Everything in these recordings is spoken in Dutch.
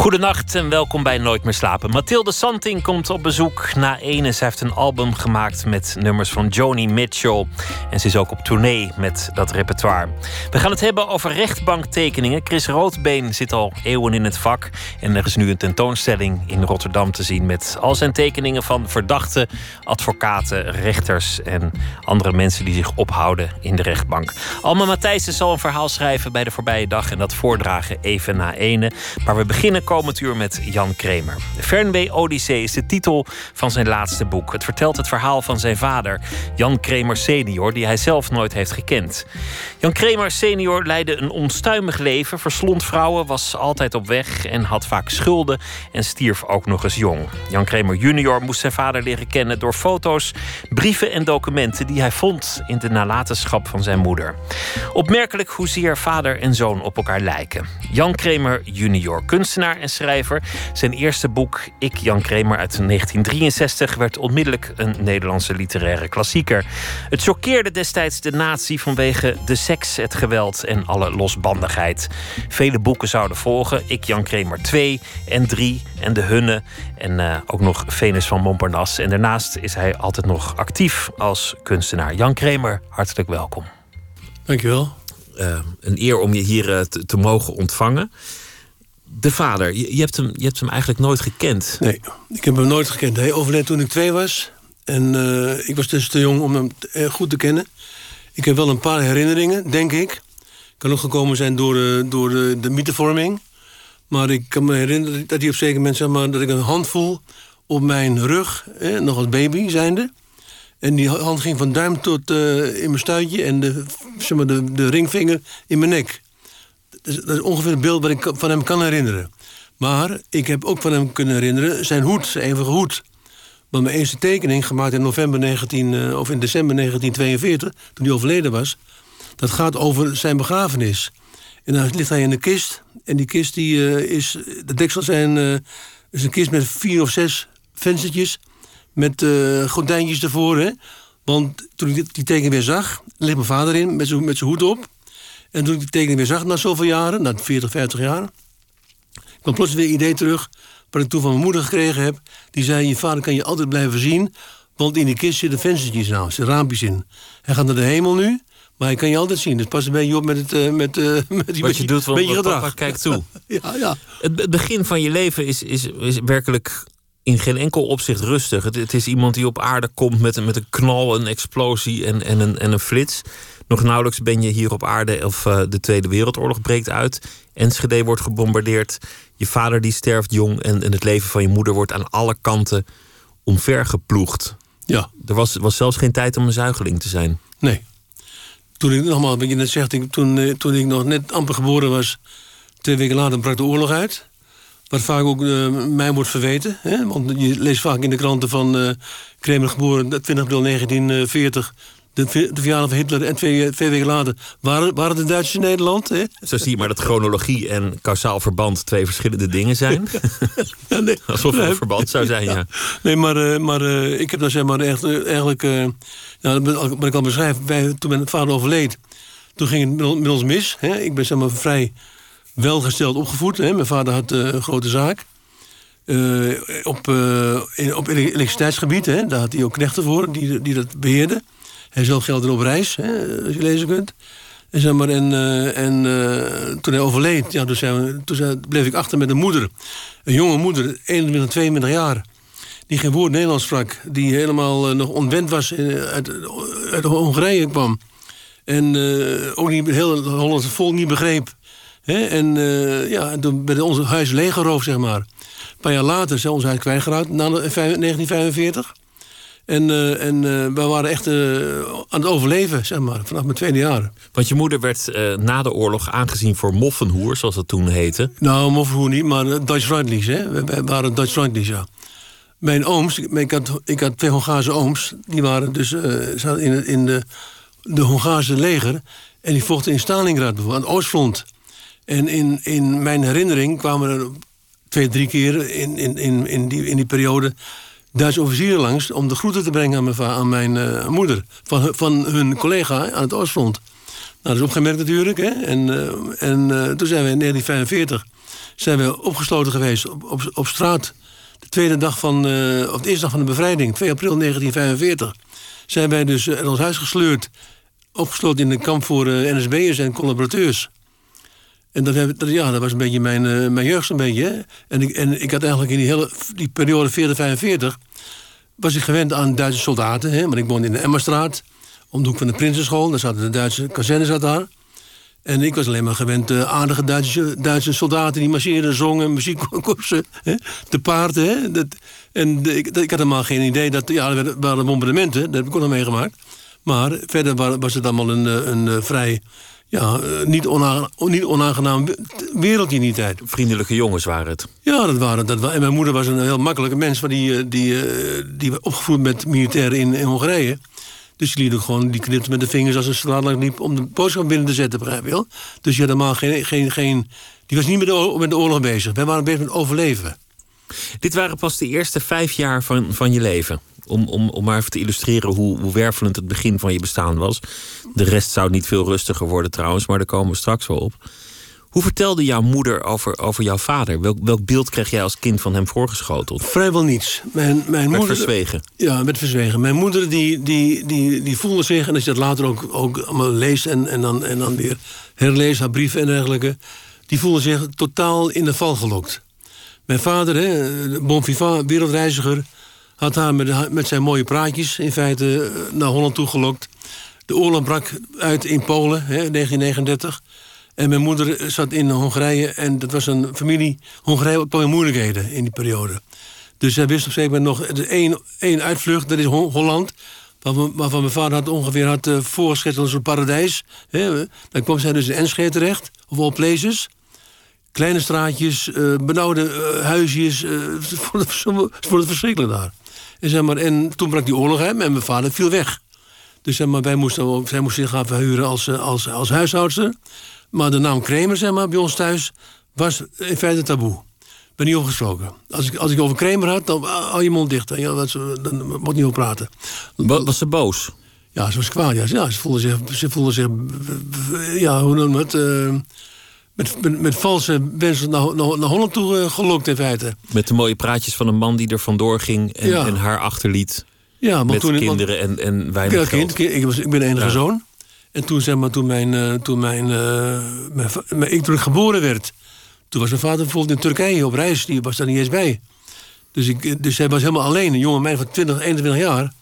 Goedenacht en welkom bij Nooit meer slapen. Mathilde Santing komt op bezoek na ene. Ze heeft een album gemaakt met nummers van Joni Mitchell. En ze is ook op tournee met dat repertoire. We gaan het hebben over rechtbanktekeningen. Chris Roodbeen zit al eeuwen in het vak. En er is nu een tentoonstelling in Rotterdam te zien... met al zijn tekeningen van verdachten, advocaten, rechters... en andere mensen die zich ophouden in de rechtbank. Alma Matthijssen zal een verhaal schrijven bij de voorbije dag... en dat voordragen even na ene. Maar we beginnen komend uur met Jan Kramer. Fernweh Odyssee is de titel van zijn laatste boek. Het vertelt het verhaal van zijn vader, Jan Kramer senior, die hij zelf nooit heeft gekend. Jan Kramer senior leidde een onstuimig leven, verslond vrouwen, was altijd op weg en had vaak schulden en stierf ook nog eens jong. Jan Kramer junior moest zijn vader leren kennen door foto's, brieven en documenten die hij vond in de nalatenschap van zijn moeder. Opmerkelijk hoezeer vader en zoon op elkaar lijken. Jan Kramer junior, kunstenaar en schrijver. Zijn eerste boek, Ik Jan Kramer uit 1963, werd onmiddellijk een Nederlandse literaire klassieker. Het choqueerde destijds de natie vanwege de seks, het geweld en alle losbandigheid. Vele boeken zouden volgen. Ik Jan Kramer 2 en 3 en De Hunne en uh, ook nog Venus van Montparnasse. En daarnaast is hij altijd nog actief als kunstenaar. Jan Kramer, hartelijk welkom. Dankjewel. Uh, een eer om je hier uh, te, te mogen ontvangen de vader, je, je, hebt hem, je hebt hem eigenlijk nooit gekend. Nee, ik heb hem nooit gekend. Hij overleed toen ik twee was. En uh, ik was dus te jong om hem goed te kennen. Ik heb wel een paar herinneringen, denk ik. Kan ook gekomen zijn door, de, door de, de mythevorming. Maar ik kan me herinneren dat hij op zeker moment, zeg maar, dat ik een hand voel op mijn rug, nog als baby zijnde. En die hand ging van duim tot in mijn stuitje en de, zeg maar, de, de ringvinger in mijn nek dat is ongeveer het beeld wat ik van hem kan herinneren. Maar ik heb ook van hem kunnen herinneren zijn hoed, zijn eeuwige hoed. Want mijn eerste tekening, gemaakt in november 19, uh, of in december 1942, toen hij overleden was, dat gaat over zijn begrafenis. En dan ligt hij in de kist. En die kist die, uh, is, de deksel zijn, uh, is een kist met vier of zes venstertjes. Met gordijntjes ervoor. Hè? Want toen ik die, die tekening weer zag, ligt mijn vader in met zijn hoed op. En toen ik die tekening weer zag na zoveel jaren, na 40, 50 jaar... kwam plots weer een idee terug wat ik toen van mijn moeder gekregen heb. Die zei, je vader kan je altijd blijven zien... want in die kist zitten venstertjes nou, zitten raampjes in. Hij gaat naar de hemel nu, maar hij kan je altijd zien. Dus pas een beetje op met, het, uh, met, uh, met die Wat je doet, van beetje gedrag. Papa kijkt toe. ja, ja. Het begin van je leven is, is, is werkelijk in geen enkel opzicht rustig. Het, het, is iemand die op aarde komt met, met een knal, een explosie en, en, een, en een flits. Nog nauwelijks ben je hier op aarde of uh, de Tweede Wereldoorlog breekt uit. Enschede wordt gebombardeerd. Je vader die sterft jong. En, en het leven van je moeder wordt aan alle kanten omvergeploegd. Ja. Er was, was zelfs geen tijd om een zuigeling te zijn. Nee. Toen ik nogmaals, wat je net zegt, ik, toen, eh, toen ik nog net amper geboren was, twee weken later brak de oorlog uit. Wat vaak ook uh, mij wordt verweten. Hè? Want je leest vaak in de kranten van uh, Kremer geboren 20 april 1940 de, de verjaardag van Hitler en twee, twee weken later waren, waren de Duitsers in Nederland. Hè? Zo zie je maar dat chronologie en kausaal verband twee verschillende dingen zijn. ja, nee, Alsof er een verband zou zijn, ja. Nee, maar, uh, maar uh, ik heb dan zeg maar echt, uh, eigenlijk... nou, wat ik al beschrijf, wij, toen mijn vader overleed... toen ging het met ons mis. Hè? Ik ben zeg maar vrij welgesteld opgevoed. Hè? Mijn vader had een grote zaak. op, in, op elektriciteitsgebied, hè? daar had hij ook knechten voor, die, die dat beheerden. Hij zelf geld op reis, hè, als je lezen kunt. En, zeg maar, en, uh, en uh, toen hij overleed, ja, toen, bleef ik achter met een moeder. Een jonge moeder, 21, 22 jaar. Die geen woord Nederlands sprak. Die helemaal uh, nog ontwend was, uit, uit Hongarije kwam. En ook niet heel het Hollandse volk niet begreep. En ja, toen werd ons huis leeggeroofd, zeg maar. Een paar jaar later zijn ons huis kwijtgeraakt, na 1945. En, uh, en uh, we waren echt uh, aan het overleven, zeg maar, vanaf mijn tweede jaar. Want je moeder werd na de oorlog aangezien voor moffenhoer, zoals dat toen heette. Nou, moffenhoer niet, maar Dutch Freundlies, hè. We, waren Dutch Freundlies, ja. Mijn ooms, ik had, ik had twee Hongaarse ooms, die waren dus zaten in, in de, de Hongaarse leger. En die vochten in Stalingrad, aan het Oostfront. En in, in mijn herinnering kwamen er twee, drie keer in, in, in, in, die, in die periode Duitse officieren langs om de groeten te brengen aan mijn, uh, moeder. Van, van hun collega aan het Oostfront. Nou, dat is opgemerkt natuurlijk. Hè? En, uh, en uh, toen zijn we in 1945 zijn we opgesloten geweest op, op, op straat. De tweede dag van, of de eerste dag van de bevrijding, 2 april 1945. Zijn wij dus in ons huis gesleurd. Opgesloten in een kamp voor NSB'ers en collaborateurs. En dat, ja, dat was een beetje mijn, uh, mijn jeugd een beetje. En, ik, en ik had eigenlijk in die, hele, die periode 40-45... was ik gewend aan Duitse soldaten. Hè? Want ik woonde in de Emmerstraat, om de hoek van de Prinsenschool. Daar zaten de Duitse kazernes zat daar. En ik was alleen maar gewend uh, aardige Duitse, Duitse soldaten... die marcheerden, zongen, muziekkorpsen, te paarden. Hè? Dat, en ik, ik, had helemaal geen idee dat... Ja, er waren bombardementen, dat heb ik ook nog meegemaakt. Maar verder was het allemaal een, een, een vrij ja, eh, niet, onaangenaam, niet onaangenaam wereldje in die tijd. Vriendelijke jongens waren het. Ja, dat waren dat. En mijn moeder was een heel makkelijke mens. Die, eh, die, eh, die opgevoed met militairen in, in Hongarije. Dus die liet ook gewoon, die knipte met de vingers als een straat lang liep om de boodschap binnen te zetten, begrijp je wel? Dus je had helemaal geen, geen, geen. Die was niet met de, met de oorlog bezig. Wij waren bezig met overleven. Dit waren pas de eerste vijf jaar van, van je leven om, om, om maar even te illustreren hoe, hoe wervelend het begin van je bestaan was. De rest zou niet veel rustiger worden trouwens, maar daar komen we straks wel op. Hoe vertelde jouw moeder over, over jouw vader? Welk, welk beeld kreeg jij als kind van hem voorgeschoteld? Vrijwel niets. Mijn, mijn moeder, verzwegen? Ja, met verzwegen. Mijn moeder die, die, die, die voelde zich, en als je dat later ook, ook allemaal leest... En, en, dan, en dan weer herleest, haar brieven en dergelijke... die voelde zich totaal in de val gelokt. Mijn vader, hè, bon vivant, wereldreiziger had haar met, zijn mooie praatjes in feite eh, naar Holland toe gelokt. De oorlog brak uit in Polen, hè, 1939. En mijn moeder zat in Hongarije en dat was een familie. Hongarije in moeilijkheden in die periode. Dus zij wist op gegeven moment nog één, één uitvlucht, dat is Holland. Waarvan, mijn vader had ongeveer had uh, voorgeschreven als een paradijs. Hè. Dan kwam zij dus in Enschede terecht, of all places. Kleine straatjes, uh, benauwde huisjes. Uh, vond het verschrikkelijk daar. En, zeg maar, en toen brak die oorlog hem en mijn vader viel weg. Dus zeg maar, wij moesten, zij moest zich gaan verhuren als, eh, als, als huishoudster. Maar de naam Kramer zeg maar, bij ons thuis was in feite taboe. Ik ben niet opgesproken. Als ik, als ik over Kramer had, dan hou je mond dicht. Ja, dat, dan moet niet over praten. Was ze boos? Ja, ze was kwaad. Ja, ze voelde zich, ze voelde zich ja, hoe noem het... Uh, met, met, valse wensen naar, naar, naar, Holland toe uh, gelokt in feite. Met de mooie praatjes van een man die er vandoor ging en, en haar achterliet. Ja, met toen, kinderen en, en weinig. Kind, ik, was, ik ben de enige zoon. En toen, zeg maar, toen, mijn, uh, toen mijn, uh, mijn, mijn, ik terug geboren werd... toen was mijn vader bijvoorbeeld in Turkije op reis. Die was daar niet eens bij. Dus, ik, dus hij was helemaal alleen. Een jonge meid van 20, 21 jaar.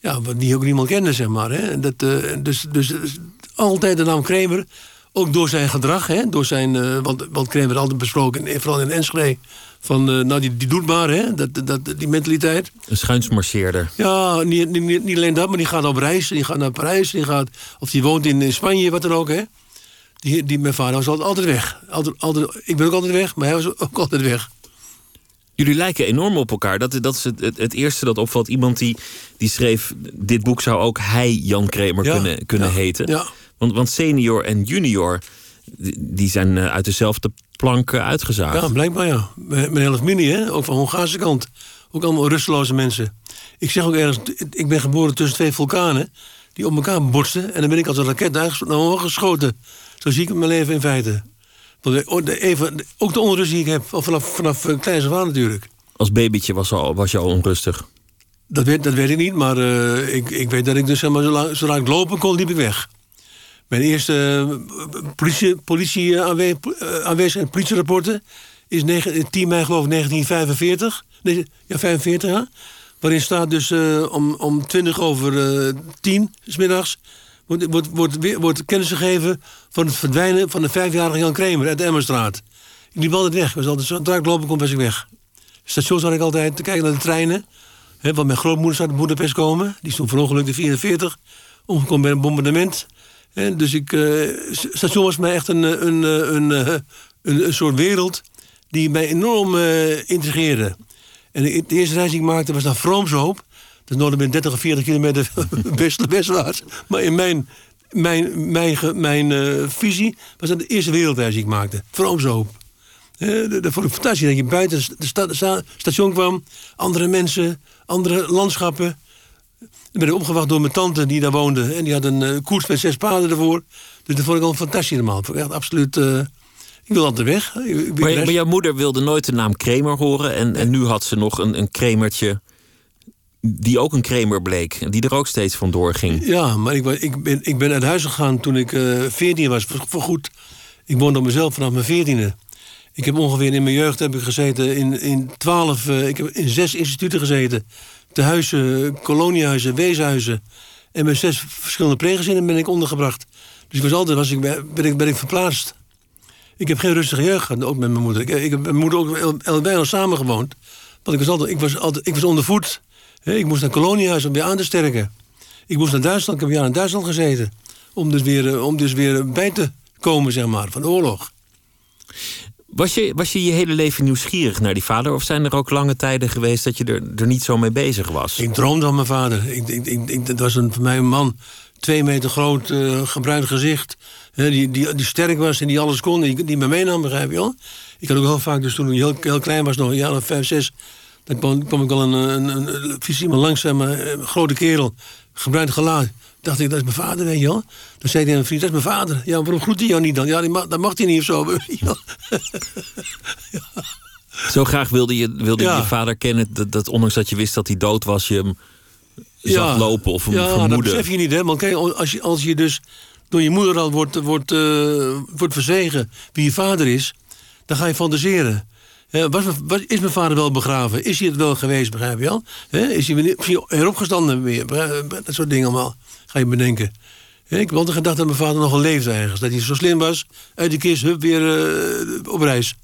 Ja, die ook niemand kende, zeg maar. Hè. Dat, dus, dus, dus altijd de naam Kramer ook door zijn gedrag, hè, door zijn, uh, want, want Kramer altijd besproken, vooral in Enschede, van uh, nou, die, die doet maar, hè, dat, dat, die mentaliteit. Een schuinsmarcheerder. Ja, niet, niet, niet alleen dat, maar die gaat op reis, die gaat naar Parijs, die gaat, of die woont in, in Spanje, wat dan ook. Hè. Die, die, mijn vader was altijd, altijd weg. Altijd, altijd, ik ben ook altijd weg, maar hij was ook altijd weg. Jullie lijken enorm op elkaar. Dat, dat is het, het, het, eerste dat opvalt. Iemand die, die schreef: Dit boek zou ook hij, Jan Kramer, kunnen, kunnen ja, heten. Ja. Want, want senior en junior, die zijn eh, uit dezelfde plank uitgezaagd. Ja, blijkbaar ja. Mijn hele familie, hè? ook van de Hongaarse kant. Ook allemaal rusteloze mensen. Ik zeg ook ergens, ik ben geboren tussen twee vulkanen... die op elkaar botsten. En dan ben ik als een raket naar geschoten. Zo zie ik mijn leven in feite. Even, ook de onrust die ik heb, vanaf, vanaf eh, kleins af aan natuurlijk. Als babytje was, al, was je al onrustig? Dat weet, dat weet ik niet, maar uh, ik, ik weet dat ik dus zeg maar, zolang, zolang ik lopen kon, liep ik weg. Mijn eerste uh, politie, politie uh, aanwe aanwezig politierapporten is 9, 10 mei geloof ik 1945. Nee, ja, 45 ja. Waarin staat dus om, om 20 over 10 s middags wordt, wordt, wordt, kennis gegeven van het verdwijnen van de vijfjarige Jan Kramer uit de Emmerstraat. Ik liep altijd weg. Ik was altijd zo draak lopen kon, was ik weg. Station zat ik altijd te kijken naar de treinen. Want mijn grootmoeder zou uit Boedapest komen. Die stond voor ongeluk de 44. Omgekomen bij een bombardement. Hè, dus ik, uh, station was mij echt een, een, een, een, een, soort wereld die mij enorm uh. En de, eerste reis die ik maakte was naar Vroomshoop. Dat is noorden 30 of 40 kilometer west, westwaarts. Maar in mijn mijn, mijn, mijn eh, visie was dat de Eerste Wereldreis die ik maakte. Vroomshoop. Eh, dat vond ik fantastisch. Dat je buiten sta- station kwam, andere mensen, andere landschappen. Ben ik opgewacht door mijn tante die daar woonde. En die had een eh, koets met zes paarden ervoor. Dus dat vond ik al fantastisch vond ik echt absoluut... eh, ik wil altijd weg. Ik, Maar, maar jouw moeder wilde nooit de naam Kramer horen. En, en nu had ze nog een, een Kramertje. Die ook een Kramer bleek. En die er ook steeds vandoor ging. Ja, maar ik, ik, ben, ik ben uit huis gegaan toen ik eh 14 was, voor, voor goed. Ik woonde op mezelf vanaf mijn 14e. Ik heb ongeveer in mijn jeugd heb ik gezeten in, in 12, ik heb in zes instituten gezeten. Tehuizen, koloniehuizen, weeshuizen. En met zes verschillende pleeggezinnen ben ik ondergebracht. Dus ik was altijd was ik, ben, ik, ben ik verplaatst. Ik heb geen rustige jeugd gehad, ook met mijn moeder. Ik, ik heb mijn moeder ook bijna samen gewoond. Want ik was altijd, ik was altijd, ik was ondervoed. Hè, Ik moest naar koloniehuis om weer aan te sterken. Ik moest naar Duitsland, ik heb jaar in Duitsland gezeten. Om dus weer, eh, om dus weer bij te komen, zeg maar, van oorlog. Was je, was je je hele leven nieuwsgierig naar die vader? Of zijn er ook lange tijden geweest dat je er, er niet zo mee bezig was? Ik droomde van mijn vader. Ik, ik, ik, dat was een, voor mij een man, twee meter groot, eh gebruind gezicht. Die, die, die sterk was en die alles kon, die, die me meenam, begrijp je wel? Ik had ook heel vaak, dus toen ik heel, klein was, nog een jaar of vijf, zes... dan kwam, ik wel een, een, een, een zeg maar, een grote kerel, gebruind gelaat. Dacht ik, dat is mijn vader, weet je wel. Dan zei hij aan een vriend, dat is mijn vader. Ja, waarom groet hij jou niet dan? Ja, die mag, dat mag hij niet of zo. Zo graag wilde je, wilde je Ja. je vader kennen... Dat, dat ondanks dat je wist dat hij dood was... je hem zag lopen of hem ja, dat vermoeden. besef je niet, hè. Want kijk, als je, als je dus door je moeder al wordt, wordt, eh, wordt verzegen wie je vader is... dan ga je fantaseren. Was, is mijn vader wel begraven? Is hij het wel geweest, begrijp je wel? Hè, is hij weer- misschien heropgestanden weer? Dat soort dingen allemaal ga je bedenken. Ik heb altijd gedacht dat mijn vader nog wel leefde ergens. Dat hij zo slim was, uit de kist, hup, weer eh, op reis.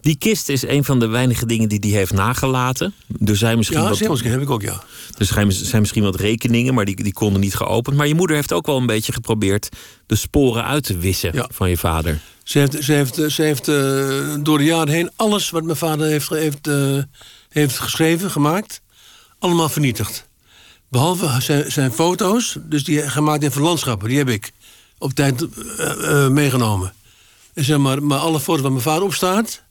Die kist is een van de weinige dingen die hij heeft nagelaten. Er zijn misschien, Ja, wat, heb ik ook, ja. er zijn, zijn misschien wat rekeningen, maar die, die konden niet geopend. Maar je moeder heeft ook wel een beetje geprobeerd de sporen uit te wissen Ja. van je vader. Ze heeft, ze heeft, ze heeft eh, door de jaren heen alles wat mijn vader heeft, heeft, eh, heeft geschreven, gemaakt, allemaal vernietigd. Behalve zijn, zijn foto's, dus die gemaakt heeft van landschappen, die heb ik op tijd eh, eh, meegenomen. En zeg maar, maar alle foto's waar mijn vader op staat,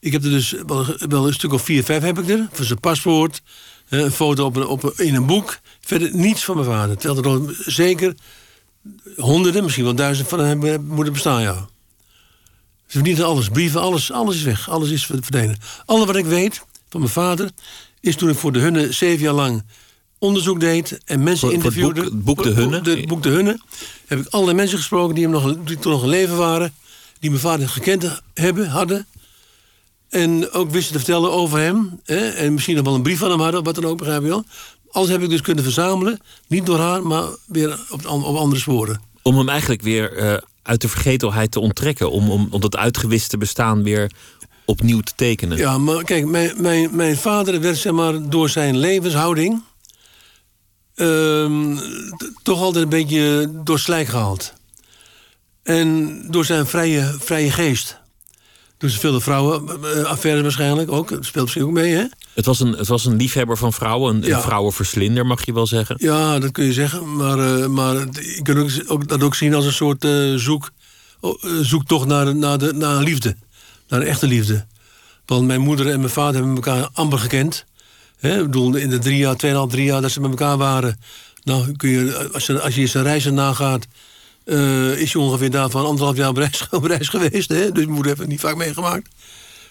ik heb er dus wel, wel een stuk of vier, vijf heb ik er, van zijn paspoort, eh, een foto op in een boek. Verder niets van mijn vader. Terwijl er zeker honderden, misschien wel duizend van hem hebben moeten bestaan, ja. Ze verdienen alles, brieven, alles, alles is weg. Alles is verdwenen. Alle wat ik weet van mijn vader is toen ik voor de Hunne zeven jaar lang onderzoek deed en mensen Voor- voor het interviewde. boek- het boek De Hunne? De, het boek De Hunne. Heb ik allerlei mensen gesproken die, hem nog, die toen nog in leven waren. Die mijn vader gekend hebben, hadden. En ook wisten te vertellen over hem. Hè, en misschien nog wel een brief van hem hadden, wat dan ook, begrijp je wel. Alles heb ik dus kunnen verzamelen. Niet door haar, maar weer op, op andere sporen. Om hem eigenlijk weer eh, uit de vergetelheid te onttrekken. Om, om, om dat uitgewiste bestaan weer opnieuw te tekenen. Ja, maar kijk, mijn, mijn, mijn vader werd zeg maar door zijn levenshouding. Ehm, toch altijd een beetje door slijk gehaald. En door zijn vrije, vrije geest. Dus veel vrouwenaffaires waarschijnlijk ook. Dat speelt misschien ook mee, hè? Het, was een, het was een liefhebber van vrouwen. Een, Ja. vrouwenverslinder, mag je wel zeggen. Ja, dat kun je zeggen. Maar, eh, maar je kunt ook, ook, dat ook zien als een soort eh, zoek, eh, zoektocht naar, naar, de, naar liefde. Naar een echte liefde. Want mijn moeder en mijn vader hebben elkaar amper gekend. Ik bedoel, in de drie jaar, tweeënhalf, drie jaar dat ze met elkaar waren. Nou, kun je, als, je, als je zijn reizen nagaat, eh, is je ongeveer daarvan anderhalf jaar op reis, geweest. Hè? Dus moeder heeft het niet vaak meegemaakt.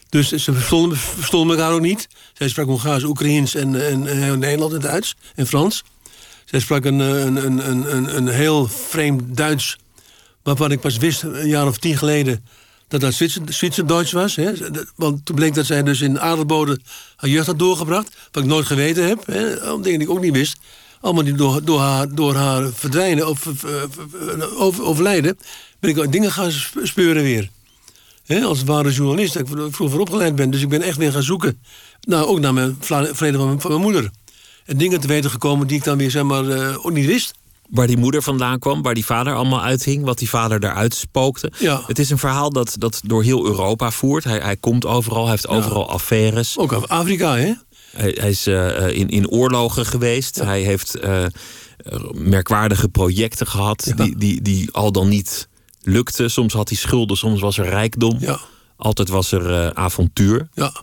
Dus ze verstonden, elkaar ook niet. Zij sprak Hongaars, Oekraïens en, en, en Nederlands en Duits en Frans. Zij sprak een, een, een, een, een heel vreemd Duits. Waarvan ik pas wist, een jaar of tien geleden, dat dat Zwitser, Zwitserduits was. Hè? Want toen bleek dat zij dus in Adelbode haar jeugd had doorgebracht. Wat ik nooit geweten heb. Hè? Dingen die ik ook niet wist. Allemaal die door, door, haar, door haar verdwijnen of eh, eh, over, overlijden... ben ik dingen gaan sp- speuren weer. Als ware journalist, dat ik vroeger opgeleid ben. Dus ik ben echt weer gaan zoeken. Nou, ook naar mijn verleden van mijn, van mijn moeder. En dingen te weten gekomen die ik dan weer zeg maar eh, ook niet wist. Waar die moeder vandaan kwam, waar die vader allemaal uithing, wat die vader daaruit spookte. Ja. Het is een verhaal dat, dat door heel Europa voert. Hij, hij komt overal, hij heeft overal affaires. Ook af Afrika, hè? Hij, hij is uh, in, in oorlogen geweest. Hij heeft uh, merkwaardige projecten gehad die, die, die al dan niet lukten. Soms had hij schulden, soms was er rijkdom. Ja. Altijd was er uh, avontuur. Ja.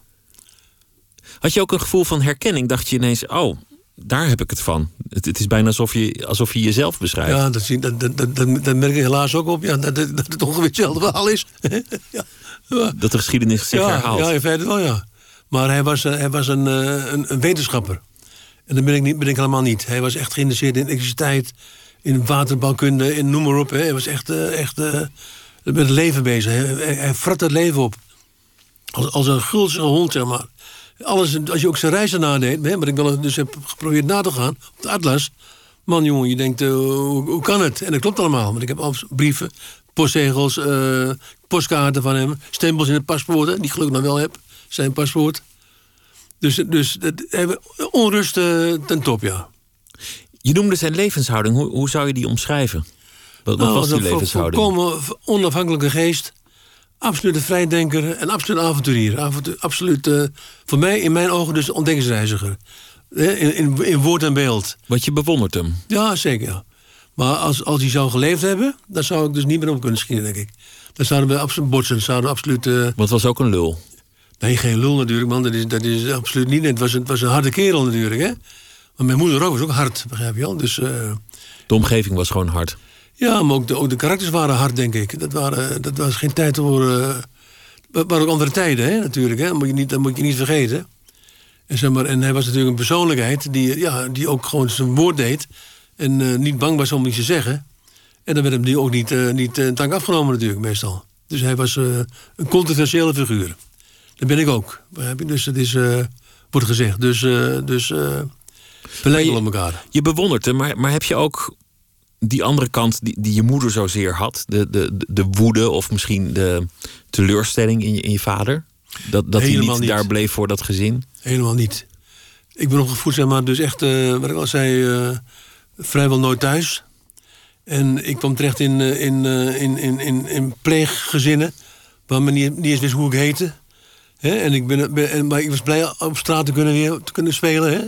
Had je ook een gevoel van herkenning? Dacht je ineens, oh, daar heb ik het van. Het, het is bijna alsof je, alsof je jezelf beschrijft. Ja, dat, zie, dat, dat, dat, dat merk ik helaas ook op. Ja, dat, dat, dat het ongeveer hetzelfde verhaal is. ja. Dat de geschiedenis zich ja, herhaalt. Ja, in feite wel, ja. Maar hij was, hij was een, een, een wetenschapper. En dat ben ik, niet, ben ik helemaal niet. Hij was echt geïnteresseerd in elektriciteit, in waterbouwkunde, in noem maar op. Hè. Hij was echt, echt uh, met het leven bezig. Hij, hij, hij frat het leven op. Als, als een gulzige hond, zeg maar. Alles, als je ook zijn reizen nadeed, hè, maar ik wel dus heb geprobeerd na te gaan op de Atlas. Man, jongen, je denkt, uh, hoe, hoe, kan het? En dat klopt allemaal. Want ik heb al brieven, postzegels, uh, postkaarten van hem, stempels in het paspoort, hè, die ik gelukkig nog wel heb, zijn paspoort. Dus, dus dat, onrust uh, ten top, ja. Je noemde zijn levenshouding. Hoe, hoe zou je die omschrijven? Wat, wat nou, was die levenshouding? Een volkomen onafhankelijke geest. Absolute vrijdenker en absoluut avonturier. Avontu absoluut, uh, voor mij, in mijn ogen, dus ontdekkingsreiziger. In, in, in, woord en beeld. Want je bewondert hem? Ja, zeker. Ja. Maar als, als hij zou geleefd hebben, dan zou ik dus niet meer om kunnen schieten, denk ik. Dan zouden we absoluut botsen. Zouden we absoluut, uh... Want het was ook een lul. Nee, geen lul natuurlijk, man. Dat is, dat is absoluut niet. Het was, een, het was een harde kerel natuurlijk, hè. Maar mijn moeder ook was ook hard, begrijp je al. Dus, uh... De omgeving was gewoon hard. Ja, maar ook de, ook de karakters waren hard, denk ik. Dat, waren, dat was geen tijd voor... Uh... Waren ook andere tijden, hè, natuurlijk. Hè. Dat, moet je niet, dat moet je niet vergeten. En, zeg maar, en hij was natuurlijk een persoonlijkheid... die, ja, die ook gewoon zijn woord deed. En uh, niet bang was om iets te zeggen. En dan werd hem die ook niet, uh, niet uh, tank afgenomen natuurlijk, meestal. Dus hij was een controversiële figuur. Dat ben ik ook. Dus dat is, wordt gezegd. Dus, dus we lijken op elkaar. Je bewondert hem, maar, maar heb je ook die andere kant die, die je moeder zozeer had? De, de, de woede of misschien de teleurstelling in je, in je vader? Dat, dat hij niet, niet, daar bleef voor dat gezin? Helemaal niet. Ik ben opgevoed, zeg maar, dus echt, wat ik al zei, vrijwel nooit thuis. En ik kwam terecht in, in, in, in, in, in pleeggezinnen... waar men niet, niet eens wist hoe ik heette. He, en ik, ben, ben, maar ik was blij op straat te kunnen, weer, te kunnen spelen. Hè?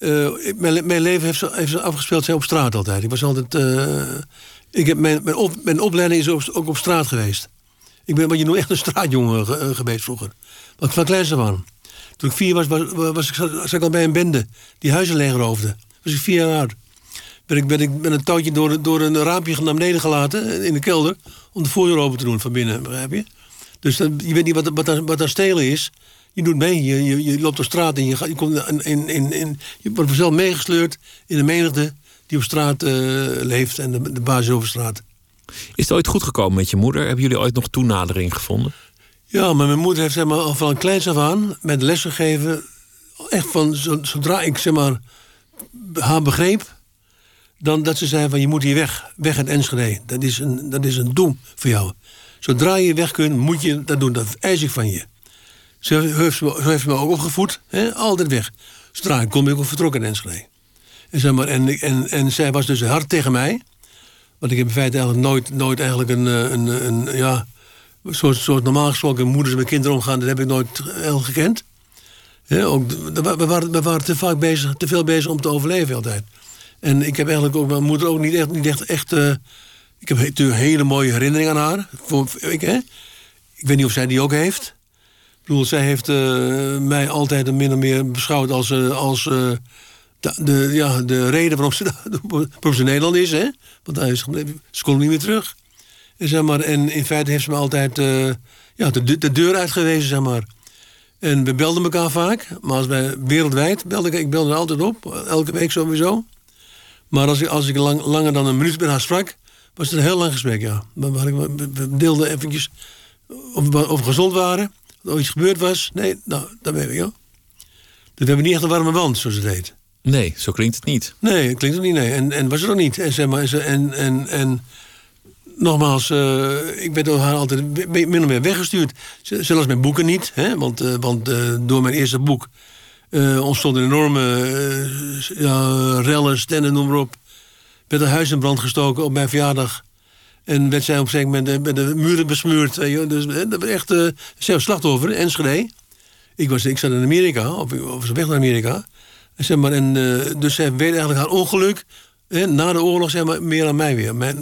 Uh, mijn, mijn, leven heeft, heeft afgespeeld zijn op straat altijd. Ik was altijd. Uh, ik heb mijn, mijn, mijn, opleiding is ook op straat geweest. Ik ben wat je noemt echt een straatjongen ge, uh, geweest vroeger. Wat van kleins af aan. Toen ik vier was, was, ik, zat ik al bij een bende die huizen leegroofde. Was ik vier jaar oud. Ben ik, ben ik ben een touwtje door, door een raampje naar beneden gelaten in de kelder. om de voordeur open te doen van binnen, begrijp je? Dus dan, je weet niet wat, wat, wat daar stelen is. Je doet mee, je, je, je loopt op straat en je, gaat, je, komt in, in, in, je wordt vanzelf meegesleurd in de menigte die op straat uh, leeft en de, de basis over straat. Is het ooit goed gekomen met je moeder? Hebben jullie ooit nog toenadering gevonden? Ja, maar mijn moeder heeft zeg maar, al van kleins af aan met les gegeven. Echt van zodra ik zeg maar, haar begreep, dan dat ze zei van je moet hier weg, weg uit Enschede. Dat is een, dat is een doem voor jou. Zodra je weg kunt, moet je dat doen. Dat eis ik van je. Zo heeft me, ook opgevoed. Hè? Altijd weg. Zodra ik kom, ben ik ook vertrokken in Enschede. En, zeg maar, en, en, zij was dus hard tegen mij. Want ik heb in feite eigenlijk nooit, nooit eigenlijk een, een, een, ja... Zoals, zoals normaal gesproken moeders met kinderen omgaan... dat heb ik nooit heel gekend. Ook, we, waren, we waren te vaak bezig, te veel bezig om te overleven altijd. En ik heb eigenlijk ook mijn moeder ook niet echt, niet echt, echt uh, ik heb natuurlijk hele mooie herinneringen aan haar. Voor, ik, ik weet niet of zij die ook heeft. Ik bedoel, zij heeft uh, mij altijd min of meer beschouwd als, uh, als uh, de, ja, de reden waarom ze, waarom Nederland is. Hè? Want hij is, ze kon niet meer terug. En, zeg maar, en in feite heeft ze me altijd ja, de, de deur uitgewezen, zeg maar. En we belden elkaar vaak. Maar als wij wereldwijd belden, ik belde er altijd op. Elke week sowieso. Maar als ik, als ik lang, langer dan een minuut met haar sprak was het een heel lang gesprek, ja. We deelden eventjes of we gezond waren, of er iets gebeurd was. Nee, nou, dat weet ik, ja. Dus we hebben niet echt een warme band, zoals het heet. Nee, zo klinkt het niet. Nee, klinkt het niet, nee. En, en was het ook niet. En, zeg maar, en, en, en nogmaals, uh, ik werd door haar altijd min of meer weggestuurd. Zelfs mijn boeken niet, hè? want, uh, want uh, door mijn eerste boek ontstond een enorme rellen, stenden, noem maar op werd een huis in brand gestoken op mijn verjaardag. En werd zij op een gegeven moment met de muren besmeurd. Dus dat was echt uh, slachtoffer, Enschede. Ik, was, ik zat in Amerika, of was op weg naar Amerika. En zeg maar, en, eh, dus zij weet eigenlijk haar ongeluk. Hè, na de oorlog zeg maar, meer aan mij weer. Mijn,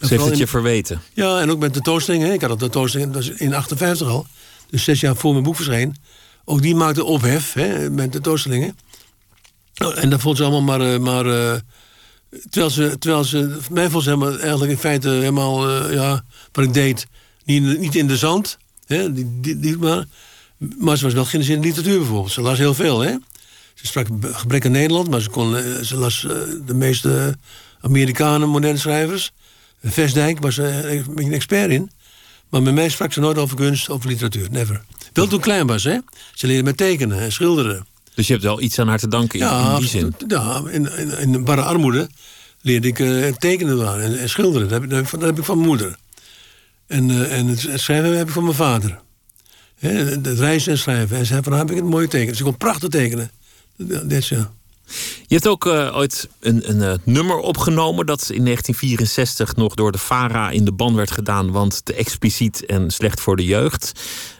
Ze heeft het in- je verweten. ja, en ook met de hè. Ik had een tentoonstelling, dat was in 58 al. Dus zes jaar voor mijn boek verscheen. Ook die maakte ophef hè, met de tentoonstellingen. Oh, En dat vond ze allemaal maar... eh, maar eh, terwijl, ze, terwijl ze... Mij ze helemaal, eigenlijk in feite helemaal... eh, ja, wat ik deed, niet, niet in de zand. Hè, die, die, maar, maar ze was wel geïnteresseerd in literatuur bijvoorbeeld. Ze las heel veel, hè. Ze sprak gebrek aan Nederland, maar ze, kon, eh, ze las eh, de meeste Amerikanen, moderne schrijvers. Vestdijk was een beetje een expert in. Maar met mij sprak ze nooit over kunst, over literatuur. Never. Wel toen klein was, hè. Ze leerde met tekenen en schilderen. Dus je hebt wel iets aan haar te danken in, die zin. Ja, in, in, in barre armoede leerde ik eh, tekenen en, en schilderen. Dat heb, dat, heb ik van- dat mijn moeder. En, eh, en het, schrijven heb ik van mijn vader. Hè, het reizen en schrijven. En ze van haar heb ik het mooie tekenen. Ze kon prachtig tekenen. Dat is ja. Je hebt ook eh, ooit een, een eh, nummer opgenomen dat in 1964 nog door de Fara in de ban werd gedaan, want te expliciet en slecht voor de jeugd.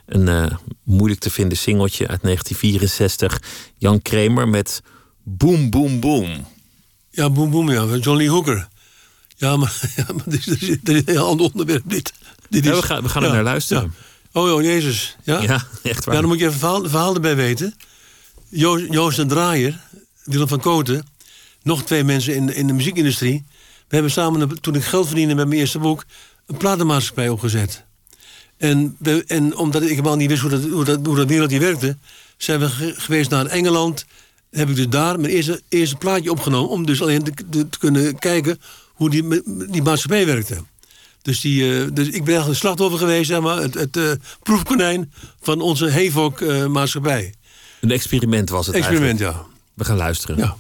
Een eh, moeilijk te vinden singeltje uit 1964. Jan Kramer met Boom Boom Boom. Ja, boem boem, ja. van John Lee Hooker. Ja, maar, ja, maar dit, is, dit is een heel ander onderwerp, dit. dit Ja, is- we gaan- we gaan er naar luisteren. Oh, oh, Jezus. Ja? Ja, echt waar. Ja, dan moet je even verhaal, verhaal erbij weten. Jo- Joost en Draaier, Willem van Koten... nog twee mensen in, in de muziekindustrie... we hebben samen, toen ik geld verdiende met mijn eerste boek... een platenmaatschappij opgezet. En, we, en omdat ik helemaal niet wist hoe dat, hoe dat, hoe dat wereldje werkte... zijn we ge- geweest naar Engeland. Heb ik dus daar mijn eerste, eerste plaatje opgenomen... om dus alleen te, kunnen kijken hoe die, die maatschappij werkte. Dus, die, eh, dus ik ben eigenlijk een slachtoffer geweest, zeg maar, het, het eh, proefkonijn van onze Hevok-maatschappij. Een experiment was het Experiment, eigenlijk. ja. We gaan luisteren. ja.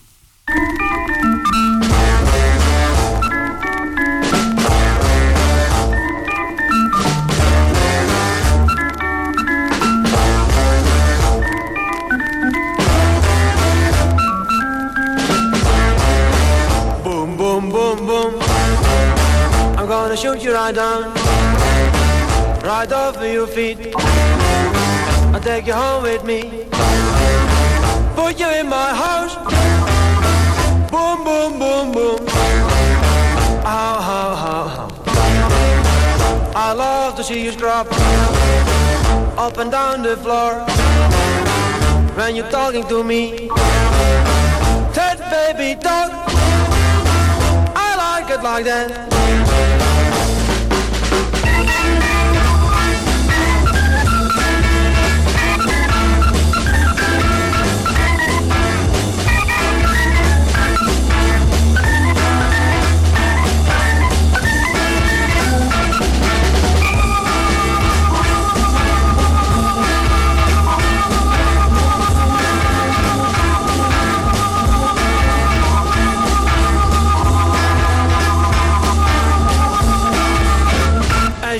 Boom, boom, boom, boom. I'm gonna shoot you right down, right off of your feet. I'll take you home with me, put you in my house. Boom, boom, boom, boom. How, how, how, how. I love to see you drop up and down the floor when you're talking to me. That baby talk. I like it like that.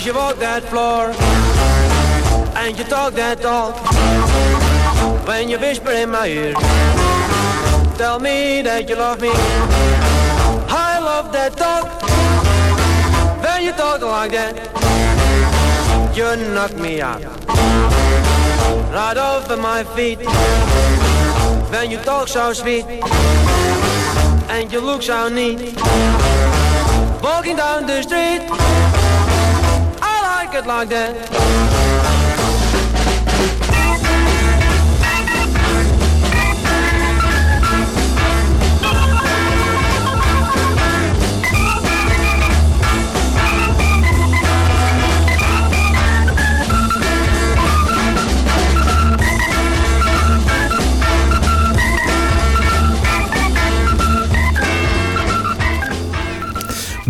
As you walk that floor and you talk that talk, when you whisper in my ear, tell me that you love me. I love that talk. When you talk like that, you knock me out. Right of my feet. When you talk so sweet and you look so neat. Walking down the street. Like it like that.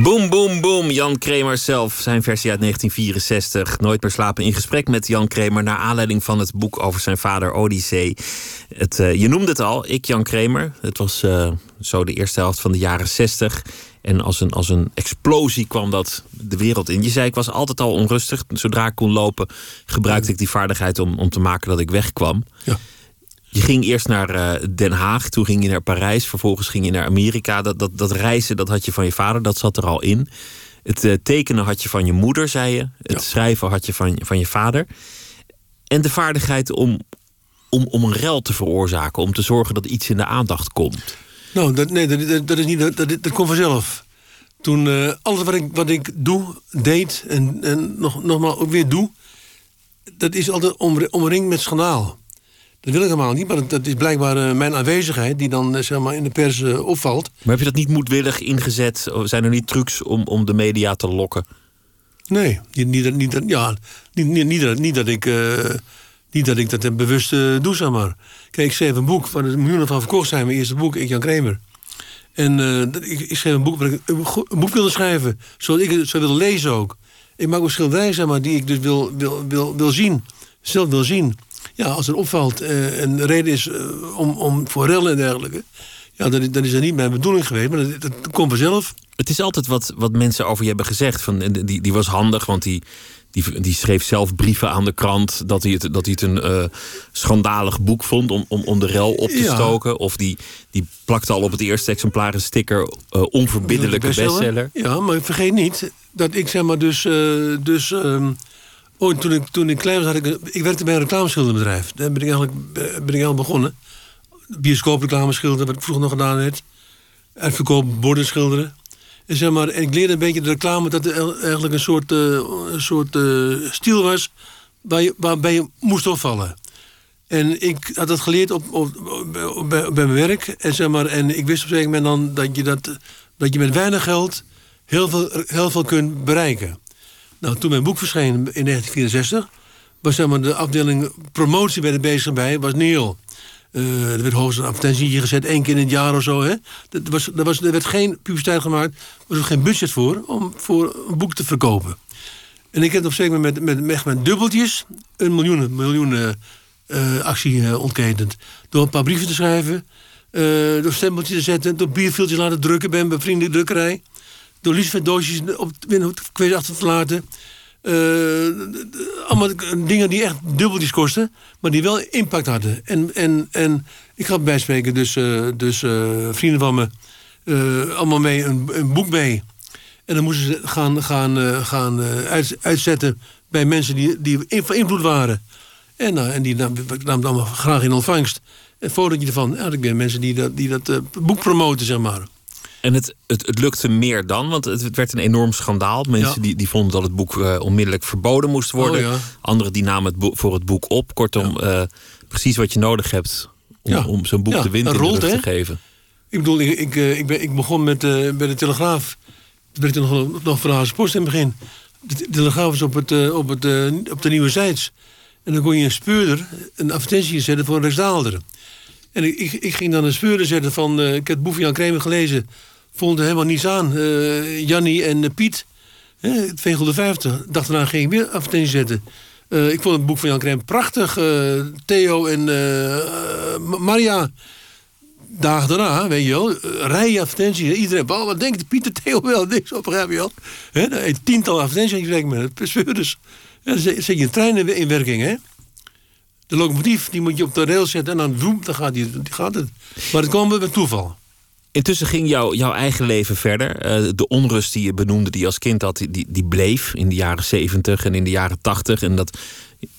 Boom, boom, boom. Jan Kramer zelf, zijn versie uit 1964. Nooit meer slapen in gesprek met Jan Kramer... naar aanleiding van het boek over zijn vader Odyssee. Het, eh, je noemde het al, ik Jan Kramer. Het was eh, zo de eerste helft van de jaren 60. En als een, als een explosie kwam dat de wereld in. Je zei, ik was altijd al onrustig. Zodra ik kon lopen, gebruikte ik die vaardigheid... om, om te maken dat ik wegkwam. Ja. Je ging eerst naar eh, Den Haag, toen ging je naar Parijs, vervolgens ging je naar Amerika. Dat, dat, dat reizen, dat had je van je vader, dat zat er al in. Het eh, tekenen had je van je moeder, zei je. Het Ja. schrijven had je van, van je vader. En de vaardigheid om om, om een rel te veroorzaken, om te zorgen dat iets in de aandacht komt? Nou, dat, nee, dat, dat, is niet, dat, dat, komt vanzelf. Toen eh, alles wat ik, wat ik doe, deed en, en nog, nogmaals ook weer doe, dat is altijd omre- omringd met schandaal. Dat wil ik helemaal niet, maar dat, is blijkbaar eh, mijn aanwezigheid die dan eh, zeg maar, in de pers eh, opvalt. Maar heb je dat niet moedwillig ingezet? Of Zijn er niet trucs om, om de media te lokken? Nee, niet, niet, dat- niet, ja, niet, niet, niet, dat, niet, dat ik, niet dat ik dat bewust doe, zeg maar. Kijk, ik schreef een boek waar er miljoenen van verkocht zijn. Mijn eerste boek, ik Jan Kramer. En ik, ik schreef een boek waar ik een, boek wilde schrijven. Zoals ik het zou willen lezen ook. Ik maak ook schilderijen, zeg maar, die ik dus wil, wil, wil, wil zien. Zelf wil zien. Ja, als er opvalt eh, en de reden is eh, om, om voor rellen en dergelijke... Ja, dan, dan is dat niet mijn bedoeling geweest, maar dat, dat komt vanzelf. Het is altijd wat, wat mensen over je hebben gezegd. Van, die, die was handig, want die, die, die schreef zelf brieven aan de krant... dat hij het, dat hij het een eh, schandalig boek vond om, om, om de rel op te Ja. stoken. Of die, die plakte al op het eerste exemplaar een sticker... eh, onverbiddelijke bestseller. Ja, maar vergeet niet dat ik zeg maar dus... eh, dus ehm, oh, toen, ik, toen ik klein was, had ik... Ik werkte bij een reclameschilderbedrijf. Daar ben ik eigenlijk, eh, ben ik eigenlijk begonnen. Bioscoopreclameschilderen, wat ik vroeger nog gedaan had. Uitverkoop, borden schilderen. En, zeg maar, en ik leerde een beetje de reclame dat er eigenlijk een soort, eh, een soort eh, stiel was... Waar je, waarbij je moest opvallen. En ik had dat geleerd op, op, bij mijn werk. En, zeg maar, en ik wist op een gegeven moment dan dat je, dat, dat je met weinig geld heel veel, heel veel kunt bereiken. Nou, toen mijn boek verscheen in 1964, was zeg maar, de afdeling promotie bij de bezig bij, was Neil. Eh, er werd hoogstens een advertentie gezet, één keer in het jaar of zo. Hè? Er, was, er, was, er werd geen publiciteit gemaakt, er was ook geen budget voor om voor een boek te verkopen. En ik heb op moment met, met, met, met dubbeltjes een miljoen, miljoen eh, eh, actie ontketend. Door een paar brieven te schrijven, door stempeltjes te zetten, door bierviltjes laten drukken bij een bevriende drukkerij. Door liefstdoosjes op kwees achter te laten. Eh, allemaal dingen die echt dubbeltjes kosten, maar die wel impact hadden. En, en, en ik had bijspreken, dus, eh, dus eh, vrienden van me, allemaal mee een, een boek mee. En dan moesten ze gaan, gaan, gaan uit- uitzetten bij mensen die, die van invloed waren. En, nou, en die nam, nam allemaal graag in ontvangst. Een fotootje ervan. Ja, ik ben mensen die dat, die dat boek promoten, zeg maar. En het, het, het lukte meer dan, want het, werd een enorm schandaal. Mensen Ja. die, die vonden dat het boek eh, onmiddellijk verboden moest worden. Oh, ja. Anderen die namen het boek, voor het boek op. Kortom, eh, precies wat je nodig hebt om, om zo'n boek de wind in rolt, te geven. Ik bedoel, ik, ik, eh, ik, ben, ik begon met, bij de Telegraaf. Toen werd ik nog, nog Haagse Post in het begin. De Te- Telegraaf was op, het, op, het, op de Nieuwe Zijds. En dan kon je een speurder een advertentie zetten voor een Rijksdaalder. En ik, ik, ik ging dan een speurder zetten van... ik heb het boek van Jan gelezen. Vond er helemaal niets aan. Eh Jannie en eh, Piet. Hè, het Vegel 50. Dag daarna ging ik weer advertentie zetten. Eh, ik vond het boek van Jan Kramer prachtig. Theo en Maria dagen daarna, weet je wel, rijen advertenties. Iedereen, oh, wat denkt Pieter Theo wel? Niks op, begrijp je wel? Hè, heb je tientallen advertenties gesprek met speurders. En dan zet je een trein in- in werking, hè? De locomotief, die moet je op de rail zetten en dan woem, dan gaat, die, gaat het. Maar het kwam bij toeval. Intussen ging jouw eigen leven verder. Eh, de onrust die je benoemde, die als kind had, die, die bleef in de jaren 70 en in de jaren 80. En dat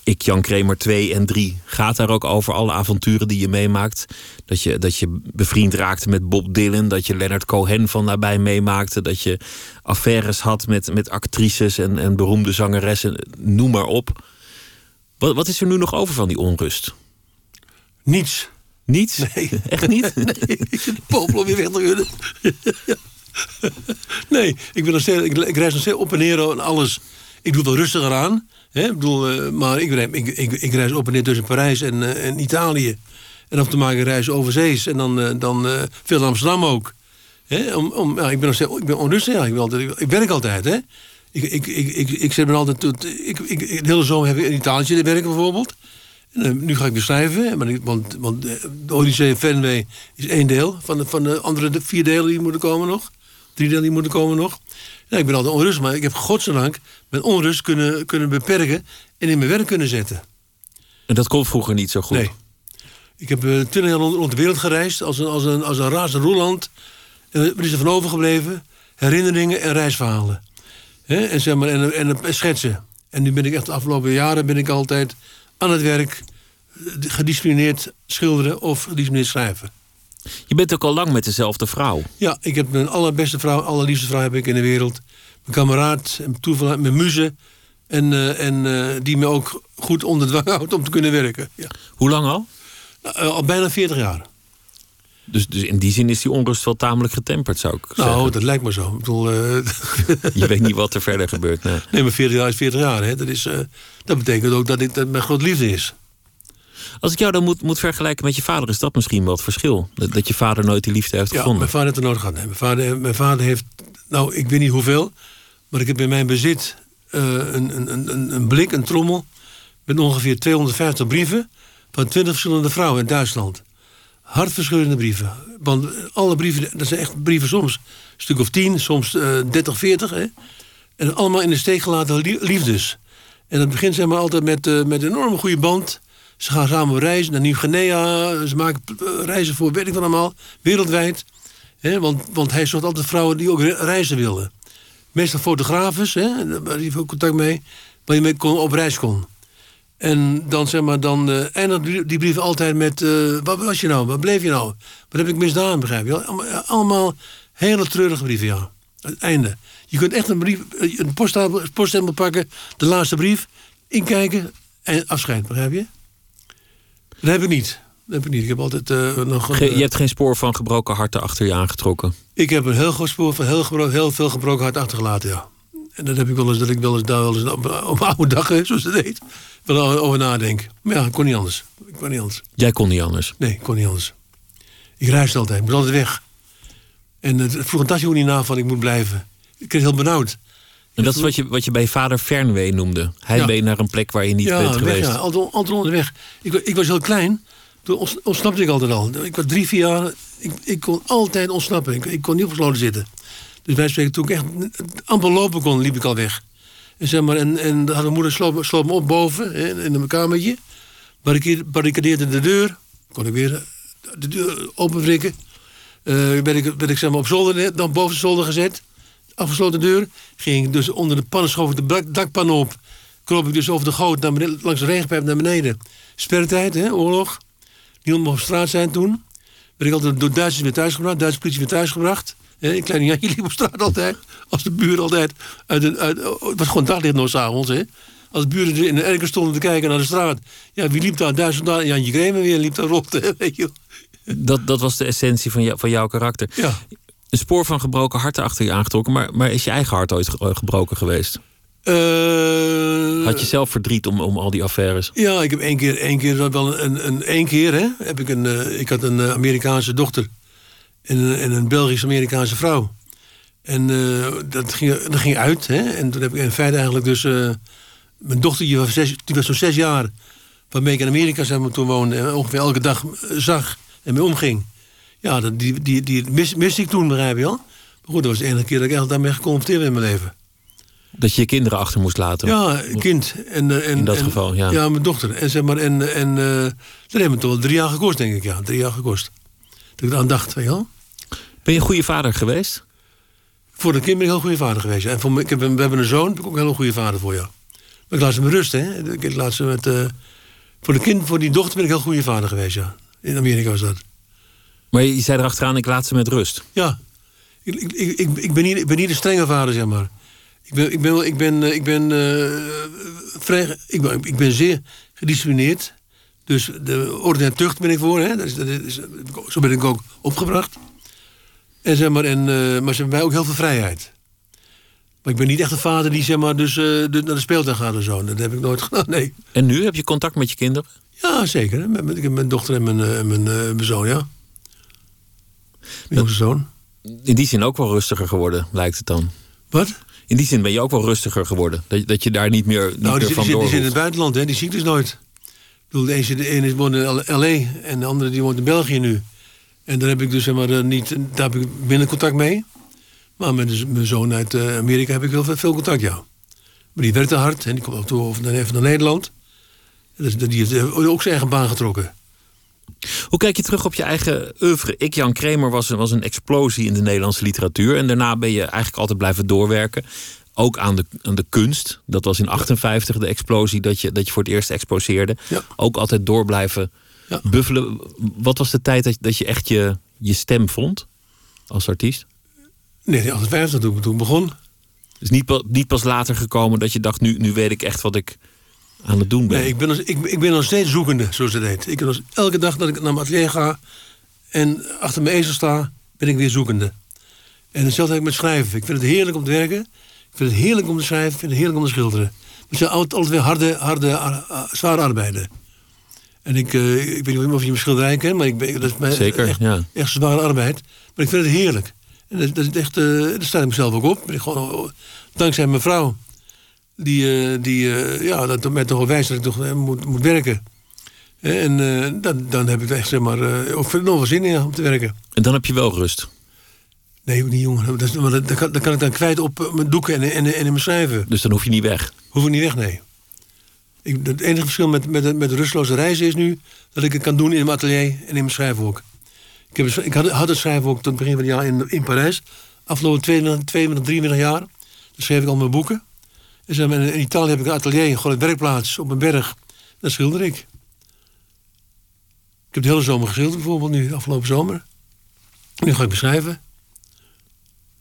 ik, Jan Kramer 2 en 3, gaat daar ook over. Alle avonturen die je meemaakt. Dat je, dat je bevriend raakte met Bob Dylan. Dat je Leonard Cohen van nabij meemaakte. Dat je affaires had met, met actrices en, en beroemde zangeressen. Noem maar op. Wat, wat is er nu nog over van die onrust? Niets. Niets? Nee. Echt niet? Nee, ik zit popel weer weg te. Nee, ik, ben nog steeds, ik, ik reis nog steeds op en neer en alles. Ik doe het wel rustiger aan. Hè? Ik bedoel, eh, maar ik, ik, ik, ik reis op en neer tussen Parijs en, eh, en Italië. En af en toe maak ik een reis overzees. En dan, eh, dan veel Amsterdam ook. Hè? Om, om, ja, ik ben nog steeds ik ben onrustig. Ja. Ik, ben altijd, ik werk altijd. Hè? Ik, ik, ik, ik, ik zet me altijd... ik, ik- de hele zomer heb ik in Italië te werken bijvoorbeeld. Eh, nu ga ik weer schrijven, maar ik- want, want eh, de Odyssee Fenway is één deel van de, van de andere de vier delen die moeten komen nog. Drie delen die moeten komen nog. Ja, ik ben altijd onrustig, maar ik heb godzijdank mijn onrust kunnen, kunnen beperken en in mijn werk kunnen zetten. En dat kon vroeger niet zo goed. Nee. Ik heb eh, twintig jaar rond, de wereld gereisd als een, als een, als een razend roeland. En wat is er van overgebleven? Herinneringen en reisverhalen. En, zeg maar, en, en, en schetsen. En nu ben ik echt de afgelopen jaren ben ik altijd aan het werk. gedisciplineerd schilderen of gedisciplineerd schrijven. Je bent ook al lang met dezelfde vrouw. Ja, ik heb mijn allerbeste vrouw, allerliefste vrouw heb ik in de wereld. Mijn kameraad, mijn toeval, mijn muze. En, eh, en eh, die me ook goed onder dwang houdt om te kunnen werken. Ja. Hoe lang al? Nou, eh, al bijna 40 jaar. Dus, dus in die zin is die onrust wel tamelijk getemperd, zou ik Nou, zeggen. dat lijkt me zo. Ik bedoel, eh, Je weet niet wat er verder gebeurt. Nee. nee, maar 40 jaar is 40 jaar. Hè. Dat, is, eh, dat betekent ook dat, ik, dat mijn groot liefde is. Als ik jou dan moet, moet vergelijken met je vader, is dat misschien wel het verschil. Dat, dat je vader nooit die liefde heeft Ja, gevonden. mijn vader heeft er nooit gehad. Nee, mijn, vader, mijn vader heeft, nou, ik weet niet hoeveel, maar ik heb in mijn bezit eh, een, een, een, een blik, een trommel, met ongeveer 250 brieven van 20 verschillende vrouwen in Duitsland. Hartverscheurende brieven. Want alle brieven, dat zijn echt brieven soms een stuk of 10, soms eh 30, 40. Hè? En allemaal in de steek gelaten lie- liefdes. En dat begint zeg maar altijd met, eh, met een enorme goede band. Ze gaan samen reis naar Nieuw-Guinea. Ze maken eh, reizen voor, weet ik wat allemaal, wereldwijd. Hè, want, want hij zocht altijd vrouwen die ook re- reizen wilden. Meestal fotografen, hè, waar hij veel contact mee, waar je mee kon, op reis kon. En dan, zeg maar, dan eh eindigt die, brieven altijd met... eh, waar was je nou? Waar bleef je nou? Wat heb ik misdaan, begrijp je? wel? Allemaal, hele treurige brieven, ja. Het einde. Je kunt echt een, brief, eh, een poststempel, pakken, de laatste brief, inkijken en afscheid, begrijp je? Dat heb ik niet. Dat heb ik niet. Ik heb altijd eh, nog... een, eh, je hebt geen spoor van gebroken harten achter je aangetrokken. ik heb een heel groot spoor van heel, heel veel gebroken hart achtergelaten, ja. En dat heb ik wel eens, dat ik wel eens daar wel eens op, op oude dag, zoals het heet, wel over nadenk. Maar ja, ik kon niet anders. Ik kon niet anders. Jij kon niet anders. Nee, ik kon niet anders. Ik reisde altijd, ik moest altijd weg. En het vroeg een tasje ook niet na van ik moet blijven. Ik kreeg heel benauwd. En dat is wat je, wat je bij je vader Fernweh noemde. Hij Ja. naar een plek waar je niet ja, bent weg, geweest. ja, altijd, altijd onderweg. Ik, ik was heel klein, toen ontsnapte ik altijd al. Ik was drie, vier jaar, ik, ik kon altijd ontsnappen. Ik, ik kon niet opgesloten zitten. Dus wij spreken, toen ik echt amper lopen kon, liep ik al weg. En, zeg maar, en, en had mijn moeder sloot, sloot me op boven, hè, in mijn kamertje. Barricade- Barricadeerde de deur. Kon ik weer de deur openwrikken. Eh werd ik, werd ik zeg maar, op zolder, dan boven de zolder gezet. Afgesloten deur. Ging ik dus onder de pannen schoof ik de dak- dakpan op. Kroop ik dus over de goot naar beneden, langs de regenpijp naar beneden. Sperrtijd, hè, oorlog. Niemand mocht op straat zijn toen. Ben ik altijd door Duitsers weer thuisgebracht. Duitse politie weer thuisgebracht. Een kleine Jantje liep op straat altijd. Als de buren altijd... Uit, een- uit, het was gewoon daglicht nog s'avonds, hè. Als de buren in de erker stonden te kijken naar de straat. Ja, wie liep daar? Duitsers daar? Jantje Kremer weer liep daar rond, hè, weet je. Dat, dat was de essentie van, jou, van jouw karakter. Ja. Een spoor van gebroken harten achter je aangetrokken. Maar, maar is je eigen hart ooit eh, gebroken geweest? Eh, Had je zelf verdriet om, om al die affaires? Ja, ik heb één keer, één keer dat wel een, een, één keer, hè, heb ik een, eh, ik had een Amerikaanse dochter en, een- en een Belgisch-Amerikaanse vrouw. En eh, dat, ging, dat ging uit, hè. En toen heb ik in feite eigenlijk dus, eh, mijn was, zes, die was zo'n zes jaar, waarmee ik in Amerika zeg maar, toen woonde, en ongeveer elke dag eh, zag en mee omging. Ja, dat, die, die, die mis, miste ik toen, begrijp je wel. Maar goed, dat was de enige keer dat ik echt daarmee geconfronteerd ben in mijn leven. Dat je je kinderen achter moest laten? Ja, een kind. En, eh, en, In dat en- geval, ja. Ja, mijn dochter. En, zeg maar, en, en eh, dat heeft me toch wel drie jaar gekost, denk ik. Ja, drie jaar gekost. Dat ik eraan dacht, weet je wel. Ben je een goede vader geweest? Voor de kind ben ik een heel goede vader geweest. En voor me, ik heb, een- we hebben een zoon, ben ik ook een hele goede vader voor, ja. Maar ik laat ze me rusten, hè. Ik laat ze met... eh, voor de kind, voor die dochter ben ik een heel goede vader geweest, ja. In Amerika was dat. Maar je zei erachteraan, ik laat ze met rust. Ja. Ik, ik, ik, ik, ben niet, ik ben niet een strenge vader, zeg maar. Ik ben, ik ben, ik ben, eh, ik ben, eh, vrij, ik ben, ik ben zeer gedisciplineerd. Dus de orde en tucht ben ik voor. Hè? Dat is, dat is, zo ben ik ook opgebracht. En, zeg maar, en, eh, maar ze hebben mij ook heel veel vrijheid. Maar ik ben niet echt een vader die zeg maar, dus, eh, naar de speeltuin gaat of zo. Dat heb ik nooit gedaan, nee. En nu heb je contact met je kinderen? Ja, zeker. hè. Met, met, ik heb mijn dochter en mijn, eh, mijn, mijn zoon, ja. Mijn jongste zoon. In die zin ook wel rustiger geworden, lijkt het dan. Wat? In die zin ben je ook wel rustiger geworden. Dat, je- dat je daar niet meer, niet Nou, die, meer zit- van die, zit, die zit in het buitenland, hè? die ziet dus nooit. Ik bedoel, de ene, zit- de ene woont in L.A. en de andere die woont in België nu. En daar heb ik dus zeg maar, eh, niet, daar heb ik minder contact mee. Maar met dus mijn zoon uit eh, Amerika heb ik heel veel, veel contact, ja. Maar die werkt te hard en die komt ook toe over naar, even naar Nederland. En die heeft eh, ook zijn eigen baan getrokken. Hoe kijk je terug op je eigen oeuvre? Ik, Jan Kramer, was, was een explosie in de Nederlandse literatuur. En daarna ben je eigenlijk altijd blijven doorwerken. ook aan de, aan de kunst. Dat was in 58 de explosie dat je, dat je voor het eerst exposeerde. Ja. Ook altijd door blijven Ja. buffelen. Wat was de tijd dat, dat je echt je, je stem vond als artiest? Nee, in 58 toen ik toen begon. Dus niet, pa- niet pas later gekomen dat je dacht, nu, nu weet ik echt wat ik aan het doen ben. Nee, ik ben, nog- ik, ik ben nog steeds zoekende, zoals het heet. Ik ben elke dag dat ik naar mijn atelier ga en achter mijn ezel sta, ben ik weer zoekende. En hetzelfde heb ik met schrijven. Ik vind het heerlijk om te werken. Ik vind het heerlijk om te schrijven. Ik vind het heerlijk om te schilderen. Maar het zijn altijd, altijd weer harde, harde, ar- ar- zware arbeiden. En ik, eh, ik weet niet of je mijn schilderij kent, maar ik ben, dat is mijn, Zeker, echt, ja. echt zware arbeid. Maar ik vind het heerlijk. En dat, dat is echt, eh daar sta ik mezelf ook op. Ik gewoon, eh, dankzij mijn vrouw, die, eh, die ja, dat mij toch wel wijst dat ik toch moet, moet werken. En dan, dan heb ik echt zeg maar, ook nog wel zin in om te werken. En dan heb je wel rust. Nee, niet jongen. Dat, dat, dat kan, dat kan ik dan kwijt op mijn doeken en, en, en in mijn schrijven. Dus dan hoef je niet weg. Hoef ik niet weg, nee. Het enige verschil met, met, met rustloze reizen is nu dat ik het kan doen in mijn atelier en in mijn schrijfhoek. Ik, heb, ik had, het schrijfhoek tot het begin van het jaar in, in Parijs. Afgelopen 22, 22, 23 jaar. Dan schreef ik al mijn boeken. Maar, in Italië heb ik een atelier, gewoon een werkplaats op een berg. Daar schilder ik. Ik heb de hele zomer geschilderd bijvoorbeeld nu, afgelopen zomer. Nu ga ik beschrijven.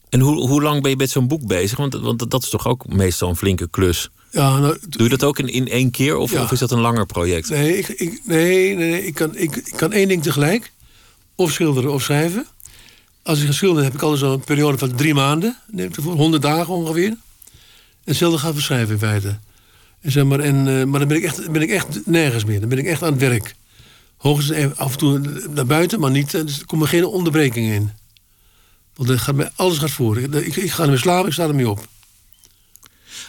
En hoe, hoe lang ben je met zo'n boek bezig? Want dat is toch ook meestal een flinke klus. Ja, nou, Doe je dat ook in, in één keer of, Ja. of is dat een langer project? Nee, ik, ik, nee, nee, nee, ik, kan, ik, ik kan één ding tegelijk. Of schilderen of schrijven. Als ik ga schilderen heb ik altijd zo'n periode van drie maanden. Neem ik ervoor, 100 dagen ongeveer. En hetzelfde gaat voor schrijven in feite. En zeg maar, en, eh, maar dan ben ik, echt, ben ik echt nergens meer. Dan ben ik echt aan het werk. Hoogstens even af en toe naar buiten, maar niet, eh, dus er komen geen onderbrekingen in. Want dan gaat mij, alles gaat voor. Ik, ik, ik ga ermee slapen, ik sta ermee op.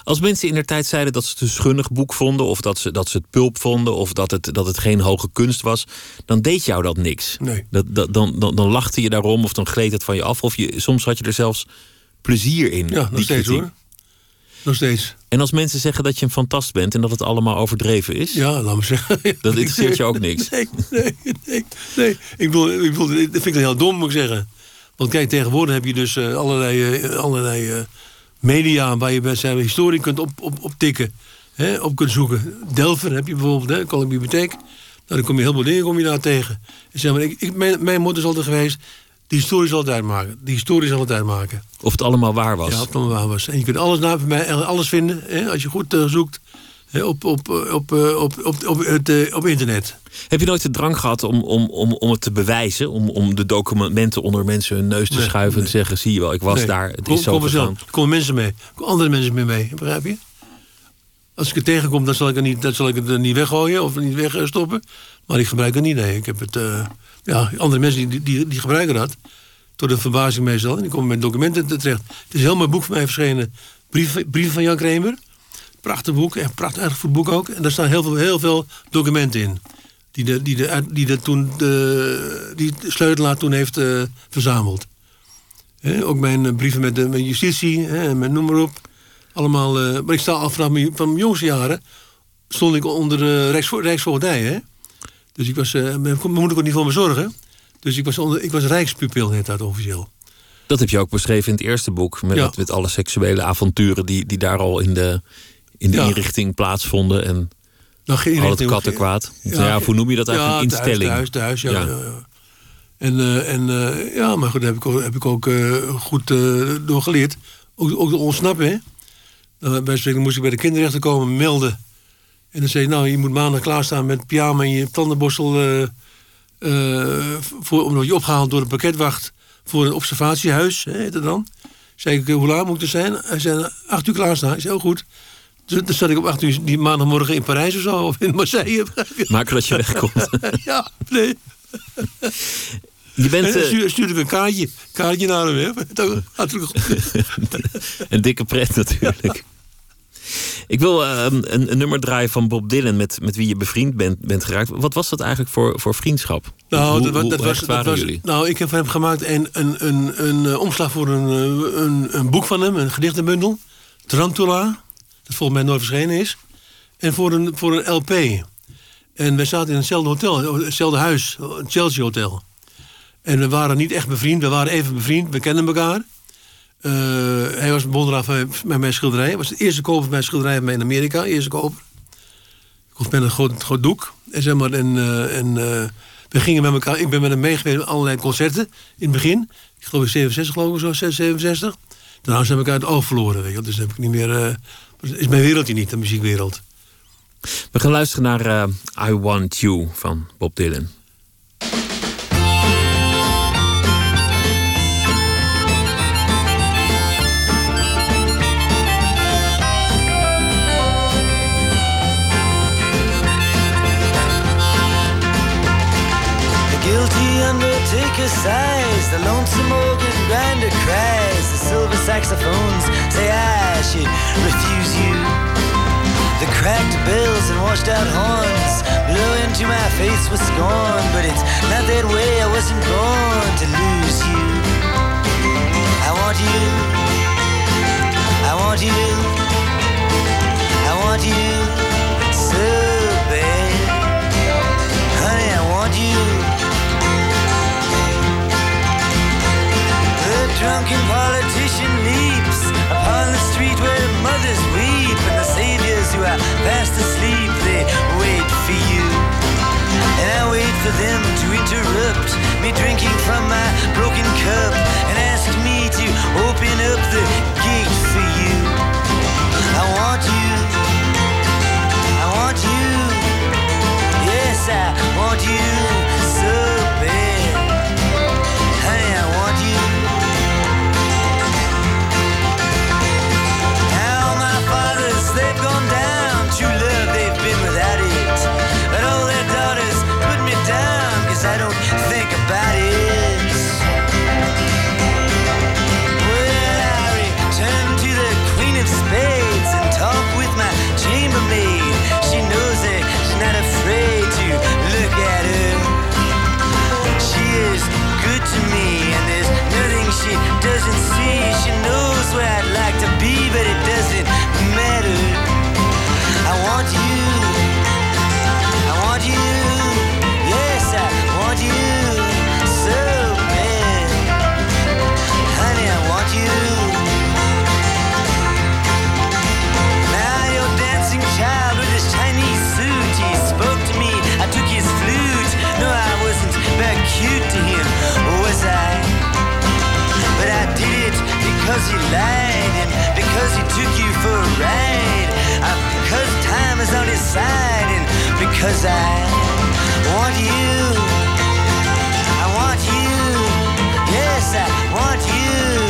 Als mensen in der tijd zeiden dat ze het een schunnig boek vonden, of dat ze, dat ze het pulp vonden, of dat het, dat het geen hoge kunst was, dan deed jou dat niks. Nee. Dat, dat, dan, dan, dan lachte je daarom, of dan gleed het van je af, of je, soms had je er zelfs plezier in. Ja, nog die steeds kritiek. hoor. Nog steeds. En als mensen zeggen dat je een fantast bent en dat het allemaal overdreven is, Ja, laat me zeggen. Dat interesseert je ook niks? Nee, nee, nee. nee. Ik, bedoel, ik bedoel, dat vind ik heel dom, moet ik zeggen. Want kijk, tegenwoordig heb je dus eh, allerlei, eh, allerlei eh, media... waar je bij zijn historie kunt op, op, op tikken. Hè, op kunt zoeken. Delver heb je bijvoorbeeld, hè, Koninklijke Bibliotheek. Nou, dan kom je heel veel dingen kom je daar tegen. En zeg maar, ik, ik, mijn, mijn motto is altijd geweest... de historie zal het uitmaken. De historie zal het uitmaken. of het allemaal waar was. Ja, of het allemaal waar was. En je kunt alles mij, alles vinden, hè, als je goed eh, zoekt... hè, op, op, eh, op, eh, op, op, op, het, eh, op internet. Heb je nooit de drang gehad om, om, om, om het te bewijzen? Om, om de documenten onder mensen hun neus te Nee, schuiven en te zeggen: zie je wel, ik was Nee, daar, het kom, is zo kom gegaan. Er komen mensen mee. Er komen andere mensen mee mee. Begrijp je? Als ik het tegenkom, dan zal ik het niet, dan zal ik het niet weggooien of niet wegstoppen. Maar ik gebruik het niet, nee. Ik heb het, eh, ja, andere mensen die, die, die gebruiken dat. Tot een verbazing meestal. En die komen met documenten terecht. Het is mooi boek van mij verschenen. Brief, brief van Jan Kramer. Prachtig boek. Echt prachtig erg boek ook. En daar staan heel veel, heel veel documenten in. Die de, die de, die de, toen de, die sleutelaar toen heeft eh, verzameld. Ook mijn eh, brieven met de met justitie, en met noem maar op. Allemaal, eh, maar ik sta al vanaf mijn, van mijn jongste jaren... stond ik onder de Rijksvo Rijksvoogdij. Hè? Dus ik was, eh, mijn mijn moeder kon niet voor me zorgen. Dus ik was, onder, ik was rijkspupil, heet dat officieel. Dat heb je ook beschreven in het eerste boek. Met, Ja. met alle seksuele avonturen die, die daar al in de, in de Ja. inrichting plaatsvonden. En Nou, geen al het kattenkwaad. Ja, hoe noem je dat eigenlijk? Ja, thuis, instelling. Thuis, thuis, ja. Ja. ja. ja. En, eh, en eh, ja, maar goed, daar heb ik ook, heb ik ook eh, goed eh door geleerd. Ook, ook de ontsnappen, hè. Dan, bij spreken moest ik bij de kinderrechter komen, melden. En dan zei je, nou, je moet maandag klaarstaan met pyjama en je tandenborstel... voor, omdat je opgehaald door de pakketwacht voor een observatiehuis, hè, heet het dan. Zei ik, hoe laat moet het zijn? Hij zei, acht uur klaarstaan. Ik zei, heel goed. Dus dan zat ik op acht uur die maandagmorgen in Parijs of zo, of in Marseille. Maken dat je wegkomt. ja, nee. Je bent En eh, stuur- ik een kaartje, kaartje naar hem. Een dikke pret natuurlijk. Ik wil eh, een, een nummer draaien van Bob Dylan, met, met wie je bevriend bent, bent geraakt. Wat was dat eigenlijk voor, voor vriendschap? Nou, hoe, dat, hoe dat was, dat was, jullie? nou, ik heb voor hem gemaakt een, een, een, een, eh, omslag voor een, eh, een, een boek van hem, een gedichtenbundel. Tarantula, dat volgens mij nooit verschenen is. En voor een, voor een LP. En wij zaten in hetzelfde hotel, hetzelfde huis, het Chelsea Hotel. En we waren niet echt bevriend, we waren even bevriend, we kenden elkaar. Eh, hij was bonderaaf met met mijn schilderij. Hij was de eerste koper van mijn schilderij van in Amerika. Eerste koper. Ik kocht met een groot, groot doek. En zeg maar, en, eh, en eh, we gingen met elkaar... Ik ben met hem meegeweest met allerlei concerten in het begin. Ik geloof in 67, geloof ik zo, 67. Daarna zijn we elkaar het oog verloren, weet je. Dus heb ik niet meer... is mijn wereldje niet, de muziekwereld. We gaan luisteren naar eh, I Want You van Bob Dylan. The guilty undertaker sighs, the lonesome saxophones say I should refuse you. The cracked bells and washed out horns blow into my face with scorn, but it's not that way. I wasn't born to lose you. I want you. I want you. I want you so bad. Honey, I want you. The drunken politician street where mothers weep, and the saviors who are fast asleep they wait for you. And I wait for them to interrupt me drinking from my broken cup and ask me to open up the gate because he took you for a ride. Uh, because time is on his side and because I want you. I want you. Yes, I want you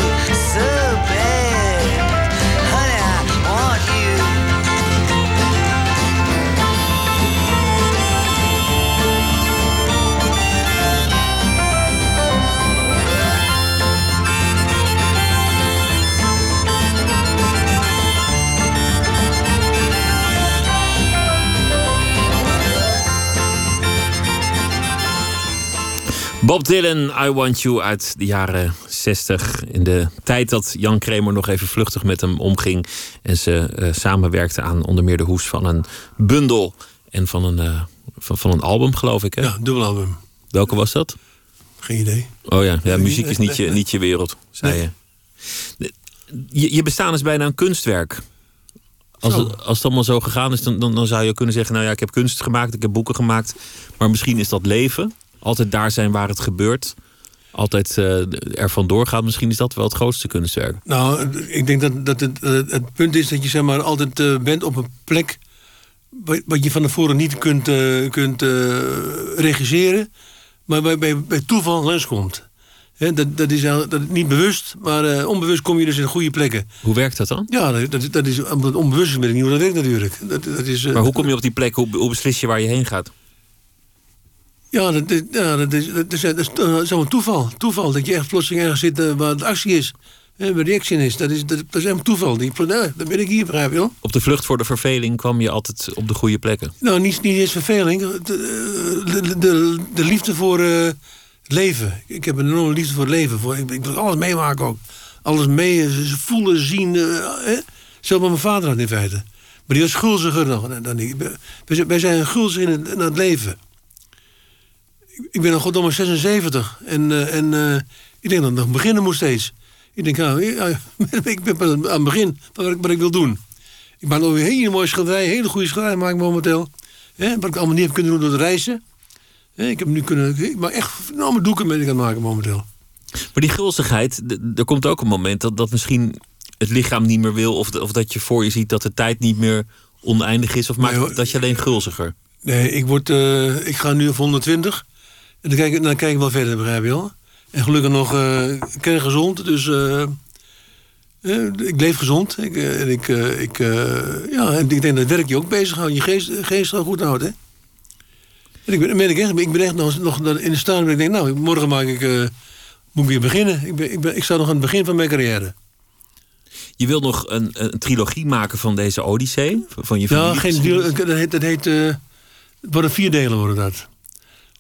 Bob Dylan, I Want You uit de jaren 60. In de tijd dat Jan Kramer nog even vluchtig met hem omging. En ze eh, samenwerkten aan onder meer de hoes van een bundel. En van een, eh, van, van een album, geloof ik. Hè? Ja, dubbelalbum. Welke was dat? Geen idee. Oh ja, ja muziek is niet je, niet je wereld, zei je. je. Je bestaan is bijna een kunstwerk. Als het, als het allemaal zo gegaan is, dan, dan, dan zou je kunnen zeggen: Nou ja, ik heb kunst gemaakt, ik heb boeken gemaakt. Maar misschien is dat leven. Altijd daar zijn waar het gebeurt. Altijd eh er vandoor gaat. Misschien is dat wel het grootste kunstwerk. Nou, ik denk dat, dat het, eh, het punt is dat je zeg maar, altijd eh, bent op een plek... wat wat je van tevoren niet kunt, eh, kunt eh, regisseren... maar bij, bij, bij toeval langskomt. Hè, dat, dat is dat niet bewust, maar eh, onbewust kom je dus in goede plekken. Hoe werkt dat dan? Ja, dat, dat, dat is, omdat onbewust is, weet ik niet hoe dat werkt natuurlijk. Dat, dat is, eh, Maar hoe kom je op die plek? Hoe, hoe beslis je waar je heen gaat? Ja, dat, is- ja, dat is, dat is, dat is, dat is gewoon toeval. Toeval, dat je echt plotseling ergens zit eh, waar de actie is. Hè, waar de action is. Dat is, dat, dat is helemaal toeval. Die, nou, dan ben ik hier, begrijp je wel? Op de vlucht voor de verveling kwam je altijd op de goede plekken. Nou, niet, niet eens verveling. De, de, de, de liefde voor eh, het leven. Ik heb een enorme liefde voor het leven. Voor, ik, ik wil alles meemaken ook. Alles mee, eh, voelen, zien. eh, hè? Zelfs mijn vader had in feite. Maar die was gulziger nog dan ik. Wij zijn- Wij zijn gulzig in het, in het leven. Ik- Ik ben al goddomme 76. En, eh, en eh, ik denk dat het nog beginnen moet steeds. Ik denk, ja, ik ben aan het begin van wat ik, wat ik wil doen. Ik maak alweer hele mooie schilderijen, hele goede schilderijen maak ik momenteel. Hè, wat ik allemaal niet heb kunnen doen door het reizen. Hè, ik heb nu kunnen, ik maak echt enorme doeken ben ik aan het maken momenteel. Maar die gulzigheid, er komt ook een moment dat, dat misschien het lichaam niet meer wil. Of, of dat je voor je ziet dat de tijd niet meer oneindig is. Of maakt Nee, dat je alleen gulziger? Nee, ik, word, eh, ik ga nu op 120. En dan kijk, ik- dan kijk ik wel verder, begrijp je wel. En gelukkig nog uh, kerngezond. Dus eh, eh, ik leef gezond. Ik, eh, en ik, eh, ik, eh, ja, en ik denk dat het werk je ook bezighoudt. Je geest, geest wel goed houdt, hè. En ik ben, ben ik, echt, ik ben echt nog, nog in de staat dat ik denk... nou, morgen maak ik, eh, moet ik weer beginnen. Ik, ben, ik, ben, ik sta nog aan het begin van mijn carrière. Je wil nog een, een trilogie maken van deze Odyssee? Van je Ja, geen, dat heet... Dat heet eh, het worden vier delen worden dat.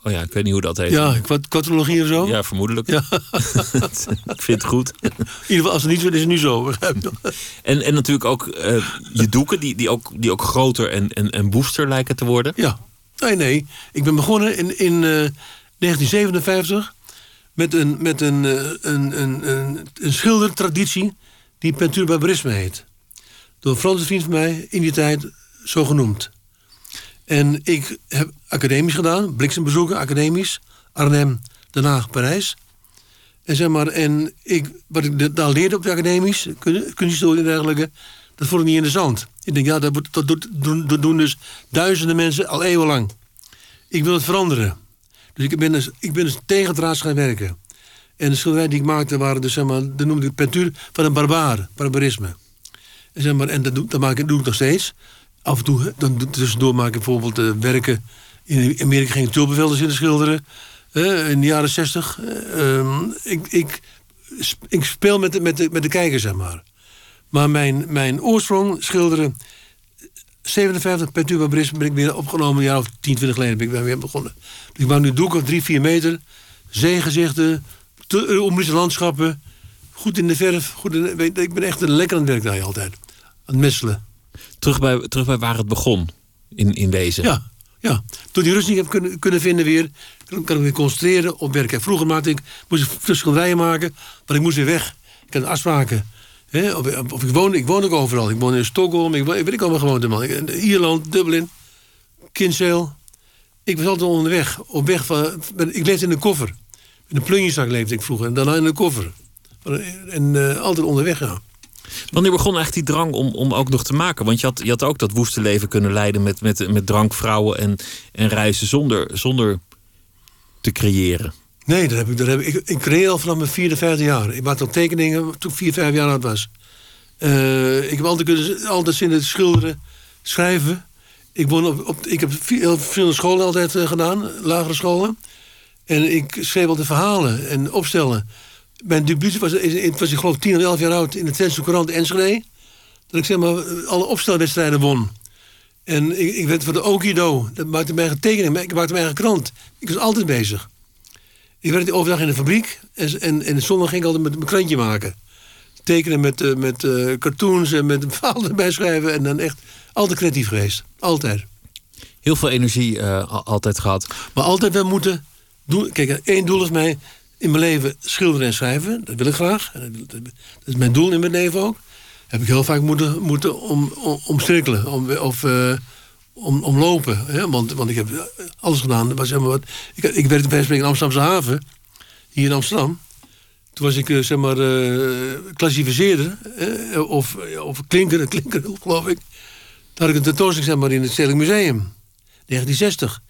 Oh ja, ik weet niet hoe dat heet. Ja, kwadrologie of zo. Ja, vermoedelijk. Ja. ik vind het goed. In ieder geval, als het niet zo is, is het nu zo. En, en natuurlijk ook eh, je doeken, die, die, ook, die ook groter en, en, en woester lijken te worden. Ja. Nee, nee. Ik ben begonnen in, in eh, 1957 met een, met een, eh, een, een, een, een schildertraditie die Penturbarisme heet. Door een Franse vriend van mij in die tijd zo genoemd. En ik heb academisch gedaan, bliksembezoeken, academisch. Arnhem, Den Haag, Parijs. En zeg maar, en ik, wat ik da- daar leerde op de academisch, kun- kunsthistorie en dergelijke, dat vond ik niet interessant. Ik denk, ja, dat, dat, dat doen dus duizenden mensen al eeuwenlang. Ik wil het veranderen. Dus ik ben dus, ik ben dus tegen het raad gaan werken. En de schilderijen die ik maakte waren dus, zeg maar, dat noemde ik pentuur van een barbaar, barbarisme. En, zeg maar, en dat, doe, dat, maak doe ik nog steeds. Af en toe, dan tussendoor maak ik bijvoorbeeld eh, werken. In Amerika ging ik tulpenvelden zitten schilderen. eh, in de jaren zestig. ik, ik, sp- ik speel met de, met, de, met de kijker, zeg maar. Maar mijn, mijn oorsprong schilderen... 57 pentubarisme ben ik weer opgenomen. Een jaar of 10, 20 geleden ben ik weer begonnen. Ik maak nu doeken van 3, 4 meter. Zeegezichten. te- Onbelichte landschappen. Goed in de verf. Goed in de- ik ben echt een lekker aan het werk daar altijd. Aan het messelen. Terug bij, terug bij waar het begon, in, in wezen. Ja, ja. Toen die rust niet heb kunnen, kunnen vinden weer, kan ik weer concentreren op werk. Vroeger maakte ik, moest ik schilderijen maken, maar ik moest weer weg. Ik had afspraken. Hè, of, of ik, woon, ik woon ook overal. Ik woon in Stockholm, ik, woon- ik weet ik allemaal gewoond. Man. Ierland, Dublin, Kinsale. Ik was altijd onderweg. Op weg van, ik leefde in een koffer. In een plunjezak leefde ik vroeger. En daarna in een koffer. En eh, altijd onderweg, ja. Wanneer begon eigenlijk die drang om, om ook nog te maken? Want je had, je had ook dat woeste leven kunnen leiden met, met, met drank, vrouwen en, en reizen zonder, zonder te creëren. Nee, dat heb ik, dat heb ik, ik, creëer al vanaf mijn vierde, vijfde jaar. Ik maakte al tekeningen toen ik vier, vijf jaar oud was. Eh, ik heb altijd, kunnen, altijd in het schilderen, schrijven. Ik, woon op, ik heb heel verschillende scholen altijd eh, gedaan, lagere scholen. En ik schreef altijd verhalen en opstellen. Mijn debuut was, ik was ik geloof 10 of 11 jaar oud in de Twentse Courant Enschede. Dat ik zeg maar alle opstelwedstrijden won. En ik, ik werd voor de Okido. Dat maakte mijn eigen tekening. Ik maakte mijn eigen krant. Ik was altijd bezig. Ik werkte overdag in de fabriek. En, en, en zondag ging ik altijd met mijn krantje maken. Tekenen met, eh, met eh, cartoons en met verhalen erbij schrijven. En dan echt altijd creatief geweest. Altijd. Heel veel energie eh, al- altijd gehad. Maar altijd wel moeten doen. Kijk, één doel is mij in mijn leven schilderen en schrijven. Dat wil ik graag. Dat, is mijn doel in mijn leven ook. Heb ik heel vaak moeten, moeten om, om, omstrikkelen. Om, of eh, om, omlopen. Hè? Want, want ik heb alles gedaan. Was zeg maar wat, ik, ik werkte bij in Amsterdamse haven. Hier in Amsterdam. Toen was ik eh, zeg maar eh, klassificeerder. eh, of, of klinker, klinker geloof ik. Daar had ik een tentoonstelling zeg maar, in het Stedelijk Museum. 1960.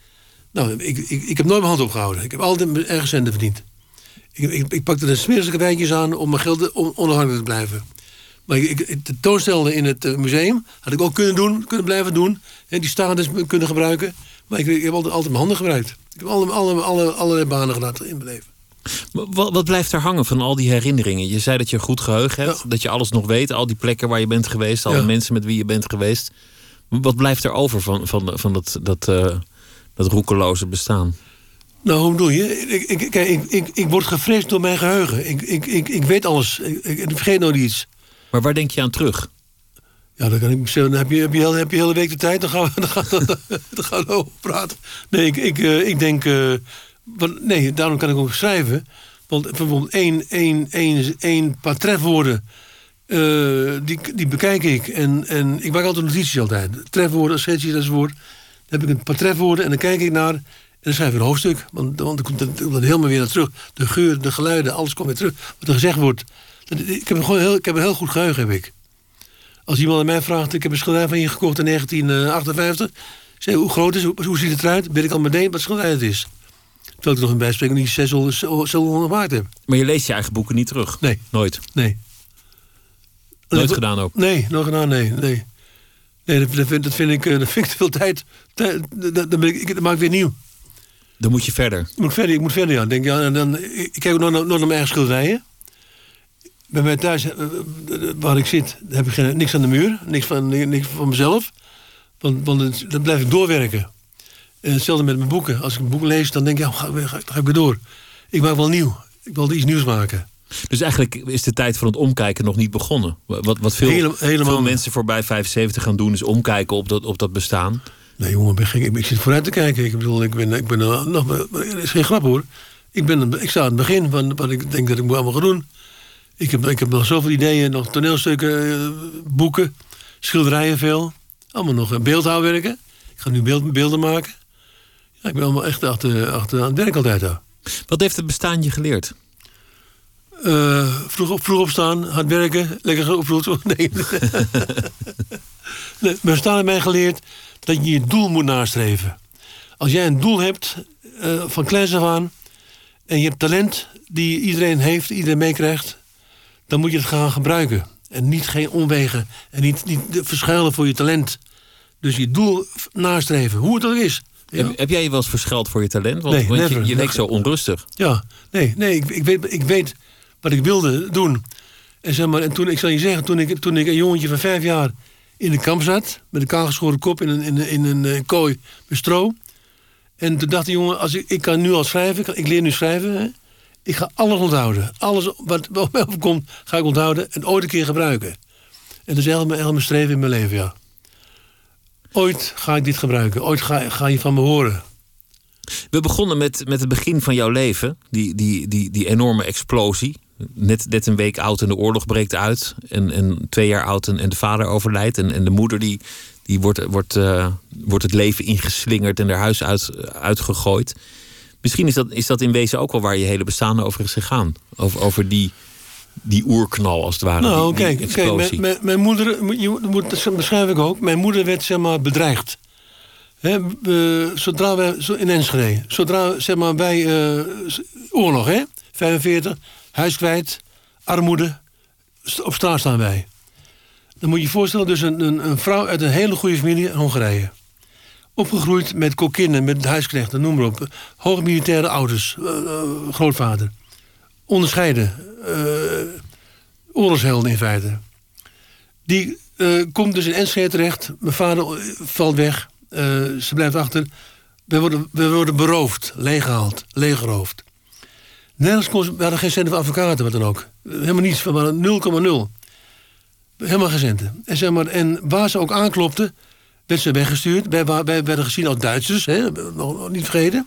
Nou, ik, ik, ik heb nooit mijn hand opgehouden. Ik heb altijd eigen centen verdiend. Ik, ik, ik pakte de smerige wijntjes aan om mijn geld on- onafhankelijk te blijven. Maar ik, ik tentoonstelde in het eh, museum. Had ik ook kunnen doen, kunnen blijven doen. En die staanders kunnen gebruiken. Maar ik, ik heb altijd, altijd mijn handen gebruikt. Ik heb alle, alle, alle, allerlei banen gedaan in mijn leven. Wat, wat blijft er hangen van al die herinneringen? Je zei dat je een goed geheugen hebt, Ja. dat je alles nog weet, al die plekken waar je bent geweest, alle Ja. mensen met wie je bent geweest. Wat blijft er over van, van, van dat, dat, eh, dat roekeloze bestaan? Nou, hoe bedoel je? Ik, ik, kijk, ik, ik, ik word gevreesd door mijn geheugen. Ik, ik, ik, ik weet alles. Ik, vergeet nooit iets. Maar waar denk je aan terug? Ja, dan kan ik dan heb je, heb je, heb je hele week de tijd, dan gaan we, dan gaan, dan, dan gaan we over praten. Nee, ik, ik, eh, ik denk, eh, nee, daarom kan ik ook schrijven. Want bijvoorbeeld één, één, één, één paar trefwoorden, eh, die, die bekijk ik. En, en ik maak altijd notities altijd. Trefwoorden, schetsjes enzovoort. Dan heb ik een paar trefwoorden en dan kijk ik naar... Dan schrijf ik een hoofdstuk. Want, want dan komt het komt helemaal weer naar terug. De geur, de geluiden, alles komt weer terug. Wat er gezegd wordt. Ik heb, een gewoon heel, ik heb een heel goed geheugen, heb ik. Als iemand aan mij vraagt... Ik heb een schilderij van je gekocht in 1958. Zeg, hoe groot is het? Hoe, ziet het eruit? Weet ik al meteen wat schilderij het is. Terwijl ik er nog een bijspreking niet 600, 600 waard heb. Maar je leest je eigen boeken niet terug? Nee. Nooit? Nee. Nooit gedaan ook? Nee, nog gedaan, nee. Nee, nee dat, vind, dat, vind ik, eh, dat vind ik te veel tijd. Tijd- Dat, dat maak ik weer nieuw. Dan moet je verder. Ik moet verder, ik moet verder, ja. Denk, ja en dan, ik, kijk ook nog, naar- nog naar mijn eigen schilderijen. Bij mij thuis, eh, eh, waar ik zit, heb ik geen, niks aan de muur. Niks van, niks van mezelf. Want, dan blijf ik doorwerken. En hetzelfde met mijn boeken. Als ik een boek lees, dan denk ik, ja, ga, ga, ga ik weer door. Ik maak wel nieuw. Ik wil iets nieuws maken. Dus eigenlijk is de tijd van het omkijken nog niet begonnen. Wat, wat veel, Hele- veel mensen voorbij 75 gaan doen, is omkijken op dat, op dat bestaan. Nee, jongen, ik, ben gek. ik, ik zit vooruit te kijken. Ik bedoel, ik ben, ik ben nog. Het is geen grap hoor. Ik, ben, ik sta aan het begin van wat ik denk dat ik moet allemaal gaan doen. Ik heb, ik heb nog zoveel ideeën, nog toneelstukken, eh, boeken, schilderijen veel. Allemaal nog eh, beeldhouwwerken. Ik ga nu beeld, beelden maken. Ja, ik ben allemaal echt achter, achter aan het werk altijd. Ja. Wat heeft het bestaan je geleerd? Eh, vroeg, vroeg opstaan, hard werken, lekker geopvloed. Nee. nee. We staan mij geleerd dat je je doel moet nastreven. Als jij een doel hebt, eh, van kleins af aan... en je hebt talent die iedereen heeft, iedereen meekrijgt... dan moet je het gaan gebruiken. En niet geen omwegen. En niet, niet verschuilen voor je talent. Dus je doel nastreven, hoe het ook is. Ja? Heb, heb jij je wel eens verscheld voor je talent? Want, Nee, want je, je leek zo onrustig. Ja, nee, nee ik, ik, weet, ik weet wat ik wilde doen. En, zeg maar, en toen, ik zal je zeggen, toen ik, toen ik een jongetje van vijf jaar in de kamp zat... met een kaalgeschoren kop in een, in, een- in een eh, kooi met stro... en toen dacht de jongen, als ik, ik kan nu al schrijven, ik, leer nu schrijven... Ik ga alles onthouden. Alles wat wat mij overkomt, ga ik onthouden en ooit een keer gebruiken. En dat is helemaal, helemaal mijn streven in mijn leven, ja. Ooit ga ik dit gebruiken. Ooit ga, ga je van me horen. We begonnen met, met het begin van jouw leven. Die, die, die, die enorme explosie. Net, net een week oud en de oorlog breekt uit. En, en twee jaar oud en, en de vader overlijdt. En, en de moeder die, die wordt, wordt, eh, wordt het leven ingeslingerd en haar huis uit, uitgegooid. Misschien is dat, is dat in wezen ook wel waar je hele bestaan over is gegaan. Over, over die, die oerknal als het ware. Nou, die, die kijk, mijn, mijn, mijn moeder, je moet, dat beschrijf ik ook. Mijn moeder werd zeg maar bedreigd. Hè, we- zodra wij, in Enschede, zodra zeg maar, wij, eh, oorlog hè, 45, huis kwijt, armoede, op straat staan wij. Dan moet je je voorstellen, dus een, een, een vrouw uit een hele goede familie in Hongarije. Opgegroeid met kokkinnen, met huisknechten, noem maar op. Hoge militaire ouders, eh, eh, grootvader. Onderscheiden. eh, oorlogshelden in feite. Die komt dus in Enschede terecht. Mijn vader valt weg. Ze blijft achter. We worden, we worden beroofd, leeggehaald, leeggeroofd. Nergens kon ze, we geen centen voor advocaten, wat dan ook. Helemaal niets, we waren 0,0. Helemaal geen centen. En, zeg maar, en waar ze ook aanklopten, werd ze weggestuurd. Wij, werden gezien als Duitsers, hè, nog, niet vergeten.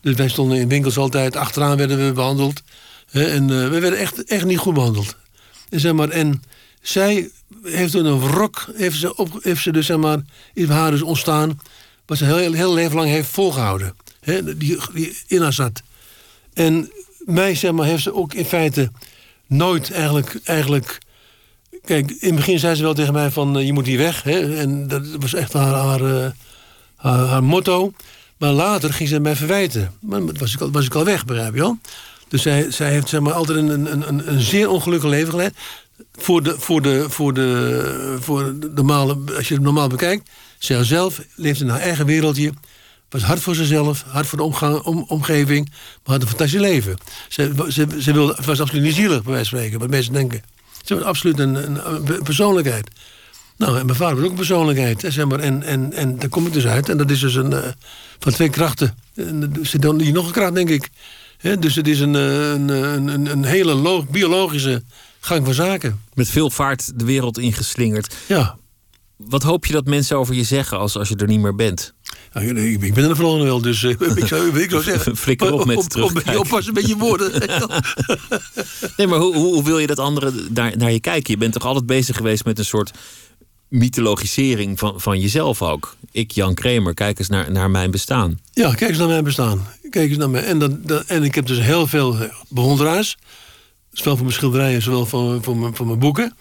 Dus wij stonden in winkels altijd, achteraan werden we behandeld. Hè, en eh, we werden echt, echt niet goed behandeld. En, zeg maar, en zij heeft toen een wrok, heeft ze, op, heeft ze dus, zeg maar, in haar dus ontstaan, wat ze heel, heel leven lang heeft volgehouden. Hè, die, die in haar zat. En mij, zeg maar, heeft ze ook in feite nooit eigenlijk, eigenlijk Kijk, in het begin zei ze wel tegen mij van eh, je moet hier weg. Hè? En dat was echt haar, haar, eh, haar, motto. Maar later ging ze mij verwijten. Maar was ik al, was ik al weg, begrijp je wel? Dus zij, zij heeft zeg maar, altijd een, een, een, een zeer ongelukkig leven geleid. Voor de, voor de, voor de, voor de normale, als je het normaal bekijkt. Zij zelf leeft in haar eigen wereldje. Was hard voor zichzelf, hard voor de omgang, om, omgeving. Maar had een fantastisch leven. Ze, ze, ze wilde, het was absoluut niet zielig, bij wijze van spreken, wat mensen denken. Ze was absoluut een, een, een persoonlijkheid. Nou, en mijn vader was ook een persoonlijkheid. Hè, zeg maar, en, en, en daar kom ik dus uit. En dat is dus een, eh, van twee krachten. En er zit dan hier nog een kracht, denk ik. Dus het is een, eh, een, een, een, een hele lo- biologische gang van zaken. Met veel vaart de wereld ingeslingerd. Ja. Wat hoop je dat mensen over je zeggen als, als je er niet meer bent? Ik, ben er nog wel, dus eh, ik, zou, ik zou zeggen... Flikker op met terugkijken. Oppassen met je woorden. Nee, maar hoe, hoe, wil je dat anderen daar, naar je kijken? Je bent toch altijd bezig geweest met een soort mythologisering van, van jezelf ook. Ik, Jan Kramer, kijk eens naar, naar mijn bestaan. Ja, kijk eens naar mijn bestaan. Kijk eens naar mij. En, en ik heb dus heel veel bewonderaars. Zowel voor mijn schilderijen, zowel voor, voor, mijn, voor mijn boeken.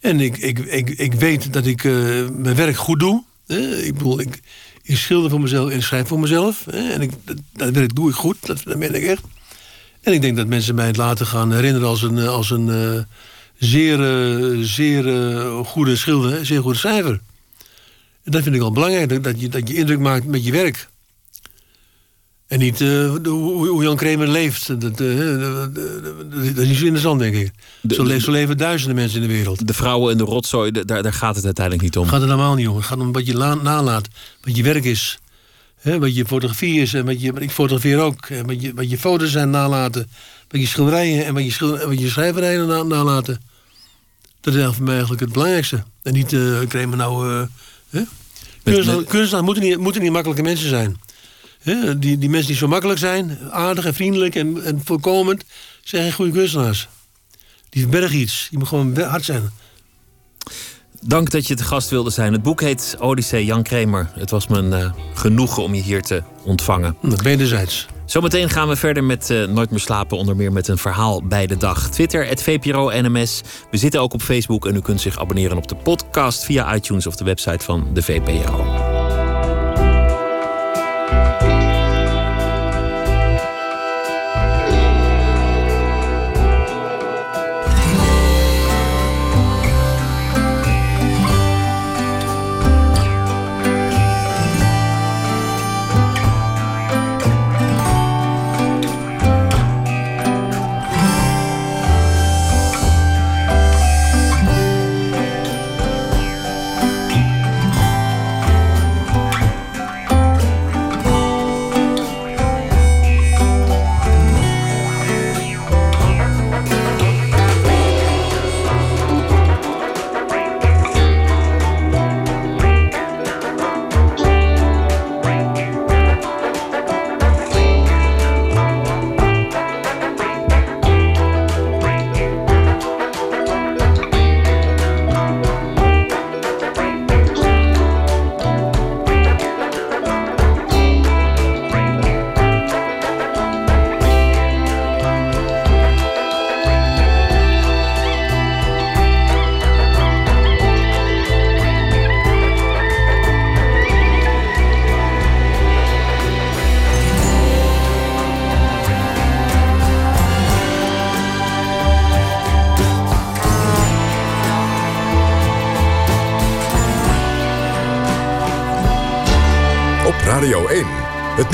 En ik, ik, ik, ik weet dat ik eh, mijn werk goed doe. hè. Ik bedoel, ik, ik schilder voor mezelf en schrijf voor mezelf. hè. En ik, dat, doe ik goed, dat, dat ben ik echt. En ik denk dat mensen mij het later gaan herinneren als een, eh, als een eh, zeer, eh, zeer goede schilder, zeer goede schrijver. En dat vind ik wel belangrijk, dat, je, dat je indruk maakt met je werk. En niet eh, hoe, hoe Jan Kramer leeft. Dat, eh, dat, dat- dat is niet zo interessant, denk ik. Zo, le- zo leven duizenden mensen in de wereld. De vrouwen en de rotzooi, daar, daar gaat het uiteindelijk niet om. Het gaat er normaal niet om. Het gaat om wat je la- nalaat. Wat je werk is. Hè, wat je fotografie is. En wat je, ik fotografeer ook. En wat, je, wat je foto's zijn nalaten. Wat je schilderijen en wat je, schil- en wat je schrijverijen na- nalaten. Dat is voor mij eigenlijk het belangrijkste. En niet uh, Kramer nou... eh hè? Kunstenaars, kunstenaars moeten, niet, moeten niet makkelijke mensen zijn. Die, die mensen die zo makkelijk zijn, aardig en vriendelijk en, en voorkomend, zijn geen goede kunstenaars. Die verbergen iets. Die moet gewoon hard zijn. Dank dat je te gast wilde zijn. Het boek heet Odyssee, Jan Kramer. Het was me een eh, genoegen om je hier te ontvangen. Nou, Wederzijds. Zometeen gaan we verder met eh, Nooit meer slapen, onder meer met een verhaal bij de dag. Twitter, het VPRO NMS. We zitten ook op Facebook en u kunt zich abonneren op de podcast via iTunes of de website van de VPRO.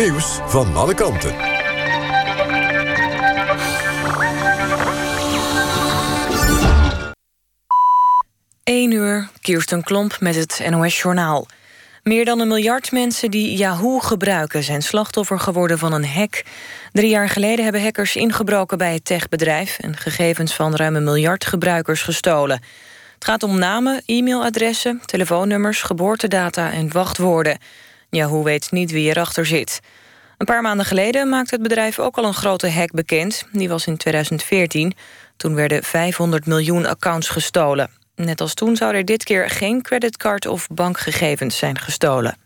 Nieuws van alle kanten. 1 uur, Kirsten Klomp met het NOS-journaal. Meer dan een miljard mensen die Yahoo gebruiken... zijn slachtoffer geworden van een hack. Drie jaar geleden hebben hackers ingebroken bij het techbedrijf... en gegevens van ruim een miljard gebruikers gestolen. Het gaat om namen, e-mailadressen, telefoonnummers... geboortedata en wachtwoorden. Yahoo weet niet wie erachter zit. Een paar maanden geleden maakte het bedrijf ook al een grote hack bekend. Die was in 2014. Toen werden 500 miljoen accounts gestolen. Net als toen zou er dit keer geen creditcard of bankgegevens zijn gestolen.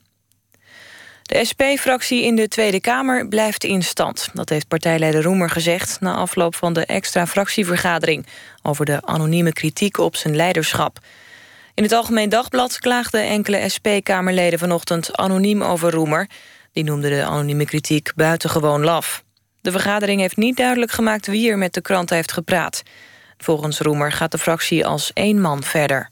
De SP-fractie in de Tweede Kamer blijft in stand. Dat heeft partijleider Roemer gezegd... na afloop van de extra fractievergadering... over de anonieme kritiek op zijn leiderschap. In het Algemeen Dagblad klaagden enkele SP-kamerleden vanochtend anoniem over Roemer. Die noemde de anonieme kritiek buitengewoon laf. De vergadering heeft niet duidelijk gemaakt wie er met de krant heeft gepraat. Volgens Roemer gaat de fractie als één man verder.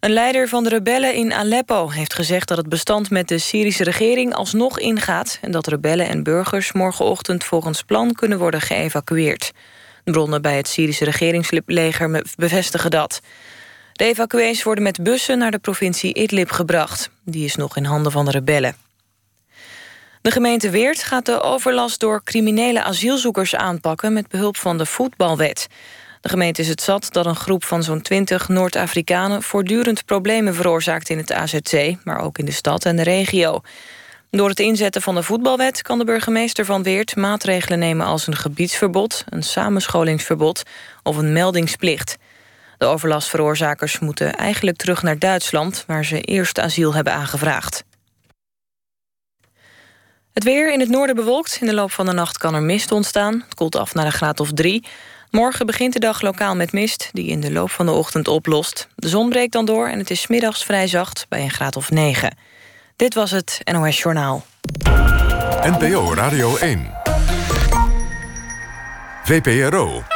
Een leider van de rebellen in Aleppo heeft gezegd dat het bestand met de Syrische regering alsnog ingaat en dat rebellen en burgers morgenochtend volgens plan kunnen worden geëvacueerd. Bronnen bij het Syrische regeringsleger bevestigen dat. De evacuees worden met bussen naar de provincie Idlib gebracht. Die is nog in handen van de rebellen. De gemeente Weert gaat de overlast door criminele asielzoekers aanpakken met behulp van de voetbalwet. De gemeente is het zat dat een groep van zo'n 20 Noord-Afrikanen... voortdurend problemen veroorzaakt in het AZC... maar ook in de stad en de regio. Door het inzetten van de voetbalwet kan de burgemeester van Weert... maatregelen nemen als een gebiedsverbod, een samenscholingsverbod... of een meldingsplicht. De overlastveroorzakers moeten eigenlijk terug naar Duitsland... waar ze eerst asiel hebben aangevraagd. Het weer in het noorden bewolkt. In de loop van de nacht kan er mist ontstaan. Het koelt af naar een graad of drie. Morgen begint de dag lokaal met mist, die in de loop van de ochtend oplost. De zon breekt dan door en het is middags vrij zacht bij een graad of 9. Dit was het NOS Journaal. NPO Radio 1. VPRO.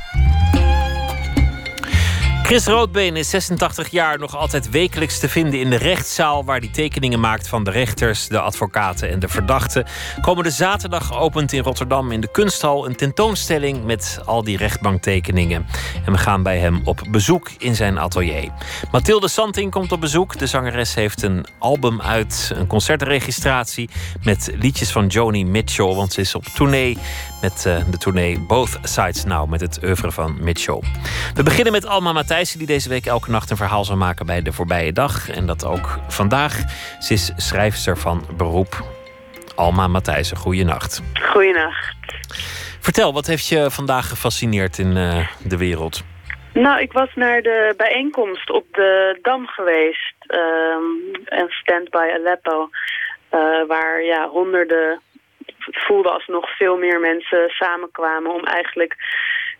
Chris Roodbeen is 86 jaar, nog altijd wekelijks te vinden in de rechtszaal... waar hij tekeningen maakt van de rechters, de advocaten en de verdachten. Komende zaterdag opent in Rotterdam in de Kunsthal... een tentoonstelling met al die rechtbanktekeningen. En we gaan bij hem op bezoek in zijn atelier. Mathilde Santing komt op bezoek. De zangeres heeft een album uit, een concertregistratie... met liedjes van Joni Mitchell, want ze is op tournee... met uh, de tournee Both Sides Now, met het oeuvre van Mitchell. We beginnen met Alma Matthijs die deze week elke nacht een verhaal zal maken bij de voorbije dag. En dat ook vandaag. Ze is schrijfster van beroep. Alma Matthijssen, goeienacht. Goeienacht. Vertel, wat heeft je vandaag gefascineerd in uh, de wereld? Nou, ik was naar de bijeenkomst op de Dam geweest. Um, en Stand by Aleppo. Uh, waar ja, honderden, het voelde alsnog veel meer mensen samenkwamen... om eigenlijk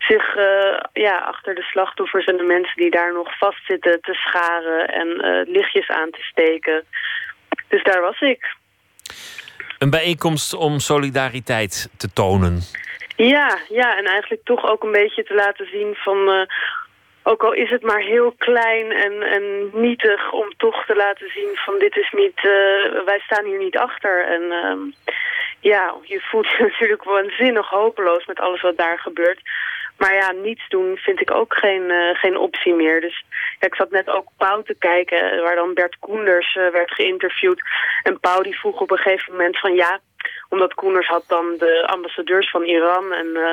zich uh, ja, achter de slachtoffers en de mensen die daar nog vastzitten te scharen en uh, lichtjes aan te steken. Dus daar was ik. Een bijeenkomst om solidariteit te tonen. Ja, ja, en eigenlijk toch ook een beetje te laten zien van... Uh, ook al is het maar heel klein en, en nietig om toch te laten zien van dit is niet... wij staan hier niet achter. En ja, je voelt je natuurlijk waanzinnig hopeloos met alles wat daar gebeurt. Maar ja, niets doen vind ik ook geen, uh, geen optie meer. Dus ja, ik zat net ook Pauw te kijken, eh, waar dan Bert Koenders uh, werd geïnterviewd. En Pauw die vroeg op een gegeven moment van ja, omdat Koenders had dan de ambassadeurs van Iran en uh,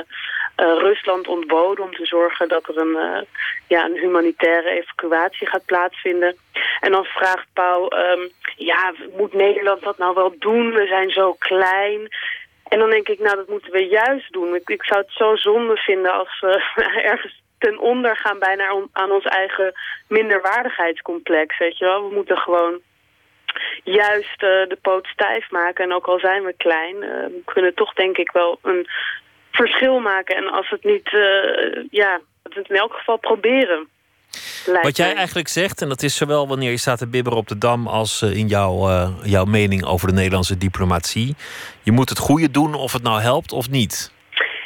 Rusland ontboden om te zorgen dat er een, ja, een humanitaire evacuatie gaat plaatsvinden. En dan vraagt Pauw, um, ja, moet Nederland dat nou wel doen? We zijn zo klein. En dan denk ik, nou dat moeten we juist doen. Ik, ik zou het zo zonde vinden als we ergens ten onder gaan bijna aan ons eigen minderwaardigheidscomplex. Weet je wel? We moeten gewoon juist uh, de poot stijf maken. En ook al zijn we klein, uh, we kunnen toch denk ik wel een verschil maken. En als het niet, uh, ja, het in elk geval proberen. Wat jij eigenlijk zegt, en dat is zowel wanneer je staat te bibberen op de Dam... als in jouw, uh, jouw mening over de Nederlandse diplomatie. Je moet het goede doen of het nou helpt of niet.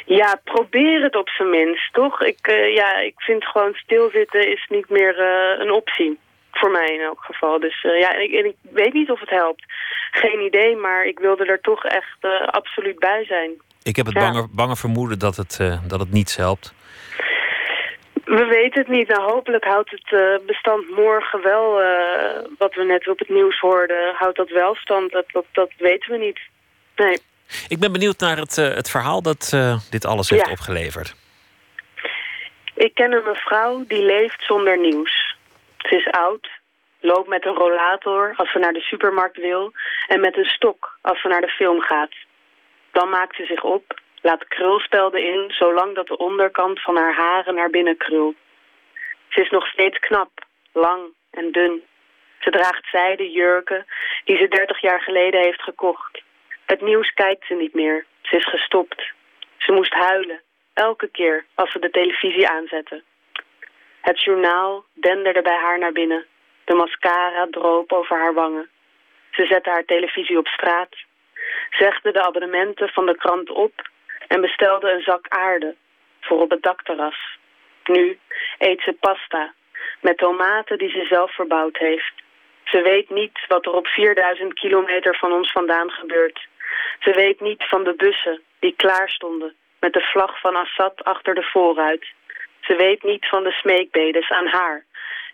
Ja, probeer het op zijn minst, toch? Ik, uh, ja, ik vind gewoon stilzitten is niet meer uh, een optie. Voor mij in elk geval. Dus ja, ik, ik, weet niet of het helpt. Geen idee, maar ik wilde er toch echt absoluut bij zijn. Ik heb het ja. bange, bange vermoeden dat het, dat het niets helpt. We weten het niet. Nou, hopelijk houdt het uh, bestand morgen wel, uh, wat we net op het nieuws hoorden, houdt dat wel stand. Dat, dat, dat weten we niet. Nee. Ik ben benieuwd naar het, uh, het verhaal dat dit alles heeft ja. opgeleverd. Ik ken een mevrouw die leeft zonder nieuws. Ze is oud, loopt met een rollator als ze naar de supermarkt wil... en met een stok als ze naar de film gaat. Dan maakt ze zich op laat krulspelden in, zolang dat de onderkant van haar haren naar binnen krult. Ze is nog steeds knap, lang en dun. Ze draagt zijden jurken die ze dertig jaar geleden heeft gekocht. Het nieuws kijkt ze niet meer. Ze is gestopt. Ze moest huilen, elke keer als ze de televisie aanzette. Het journaal denderde bij haar naar binnen. De mascara droop over haar wangen. Ze zette haar televisie op straat. Zegde de abonnementen van de krant op en bestelde een zak aarde voor op het dakterras. Nu eet ze pasta met tomaten die ze zelf verbouwd heeft. Ze weet niet wat er op 4000 kilometer van ons vandaan gebeurt. Ze weet niet van de bussen die klaar stonden met de vlag van Assad achter de voorruit. Ze weet niet van de smeekbedes aan haar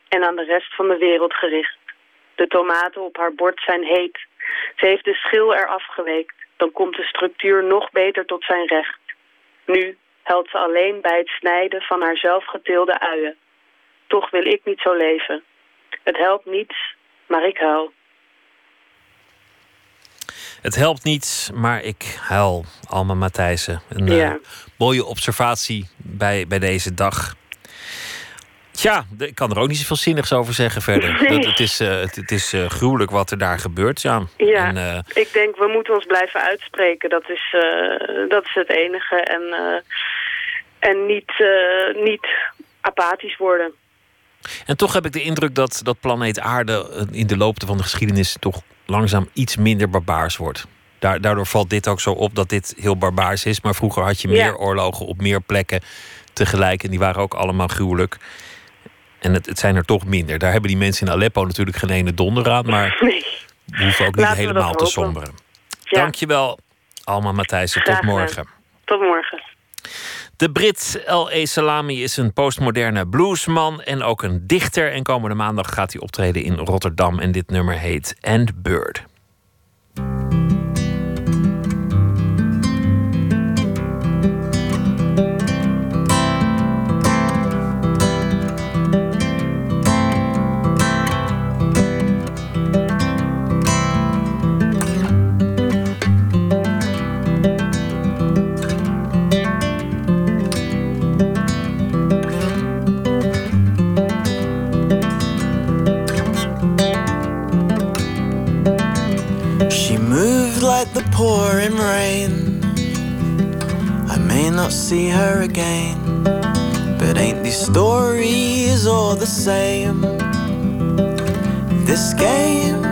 en aan de rest van de wereld gericht. De tomaten op haar bord zijn heet. Ze heeft de schil eraf geweekt. Dan komt de structuur nog beter tot zijn recht. Nu helpt ze alleen bij het snijden van haar zelfgeteelde uien. Toch wil ik niet zo leven. Het helpt niets, maar ik huil. Het helpt niets, maar ik huil. Alma Matthijssen. Een Ja. eh, mooie observatie bij, bij deze dag. Tja, ik kan er ook niet zoveel zinnigs over zeggen verder. Nee. Dat, het is, eh, het, het is eh, gruwelijk wat er daar gebeurt. Ja. Ja, En, eh, ik denk we moeten ons blijven uitspreken. Dat is, dat is het enige. En, en niet, niet apathisch worden. En toch heb ik de indruk dat, dat planeet Aarde in de loop van de geschiedenis toch langzaam iets minder barbaars wordt. Daar- Daardoor valt dit ook zo op dat dit heel barbaars is. Maar vroeger had je meer Ja. oorlogen op meer plekken tegelijk. En die waren ook allemaal gruwelijk. En het, het zijn er toch minder. Daar hebben die mensen in Aleppo natuurlijk geen ene donder aan. Maar Nee. we hoeven ook niet Laten helemaal te somberen. Ja, Dankjewel, Alma Matthijssen. Graag Tot morgen. tot morgen. De Brit L.A. Salami is een postmoderne bluesman en ook een dichter. En komende maandag gaat hij optreden in Rotterdam. En dit nummer heet And Bird. See her again, but ain't these stories all the same? This game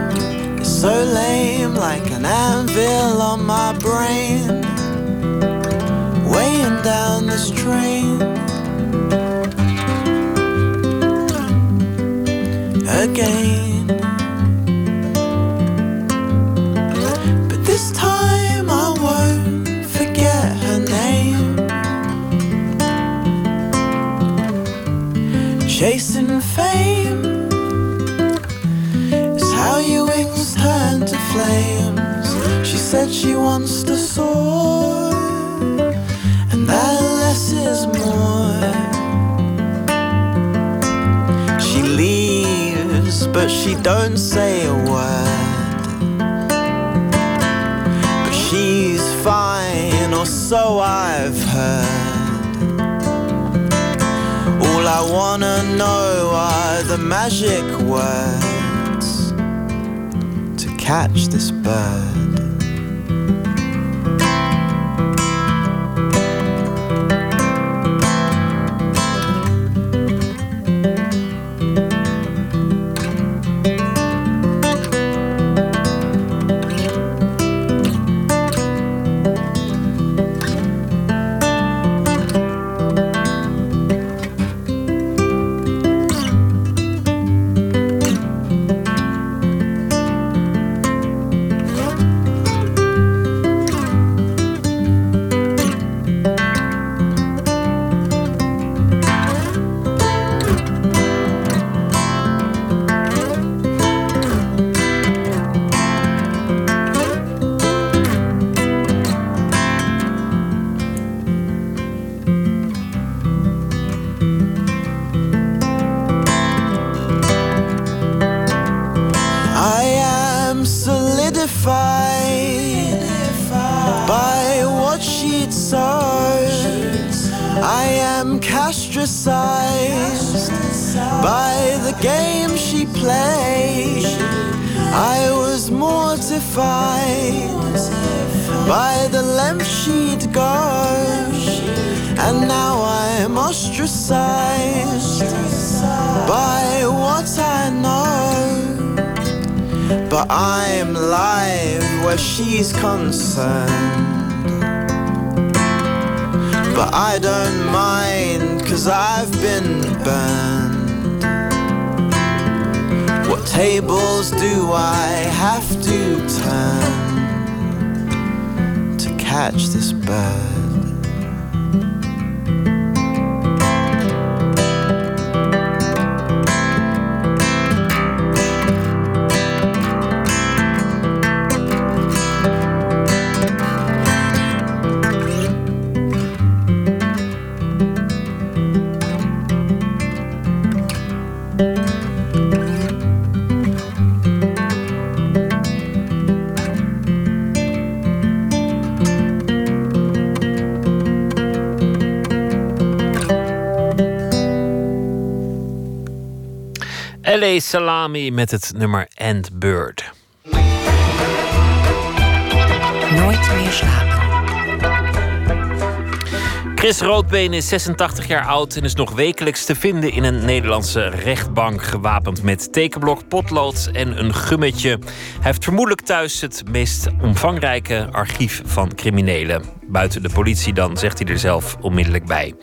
is so lame, like an anvil on my brain, weighing down this train. Again. She wants to soar, and that less is more. She leaves, but she don't say a word. But she's fine, or so I've heard. All I wanna know are the magic words to catch this bird. She's concerned. But I don't mind, cause I've been burned. What tables do I have to turn to catch this bird? L.A. Salami met het nummer End Bird. Nooit meer slapen. Chris Roodbeen is 86 jaar oud en is nog wekelijks te vinden in een Nederlandse rechtbank. Gewapend met tekenblok, potlood en een gummetje. Hij heeft vermoedelijk thuis het meest omvangrijke archief van criminelen. Buiten de politie dan, zegt hij er zelf onmiddellijk bij.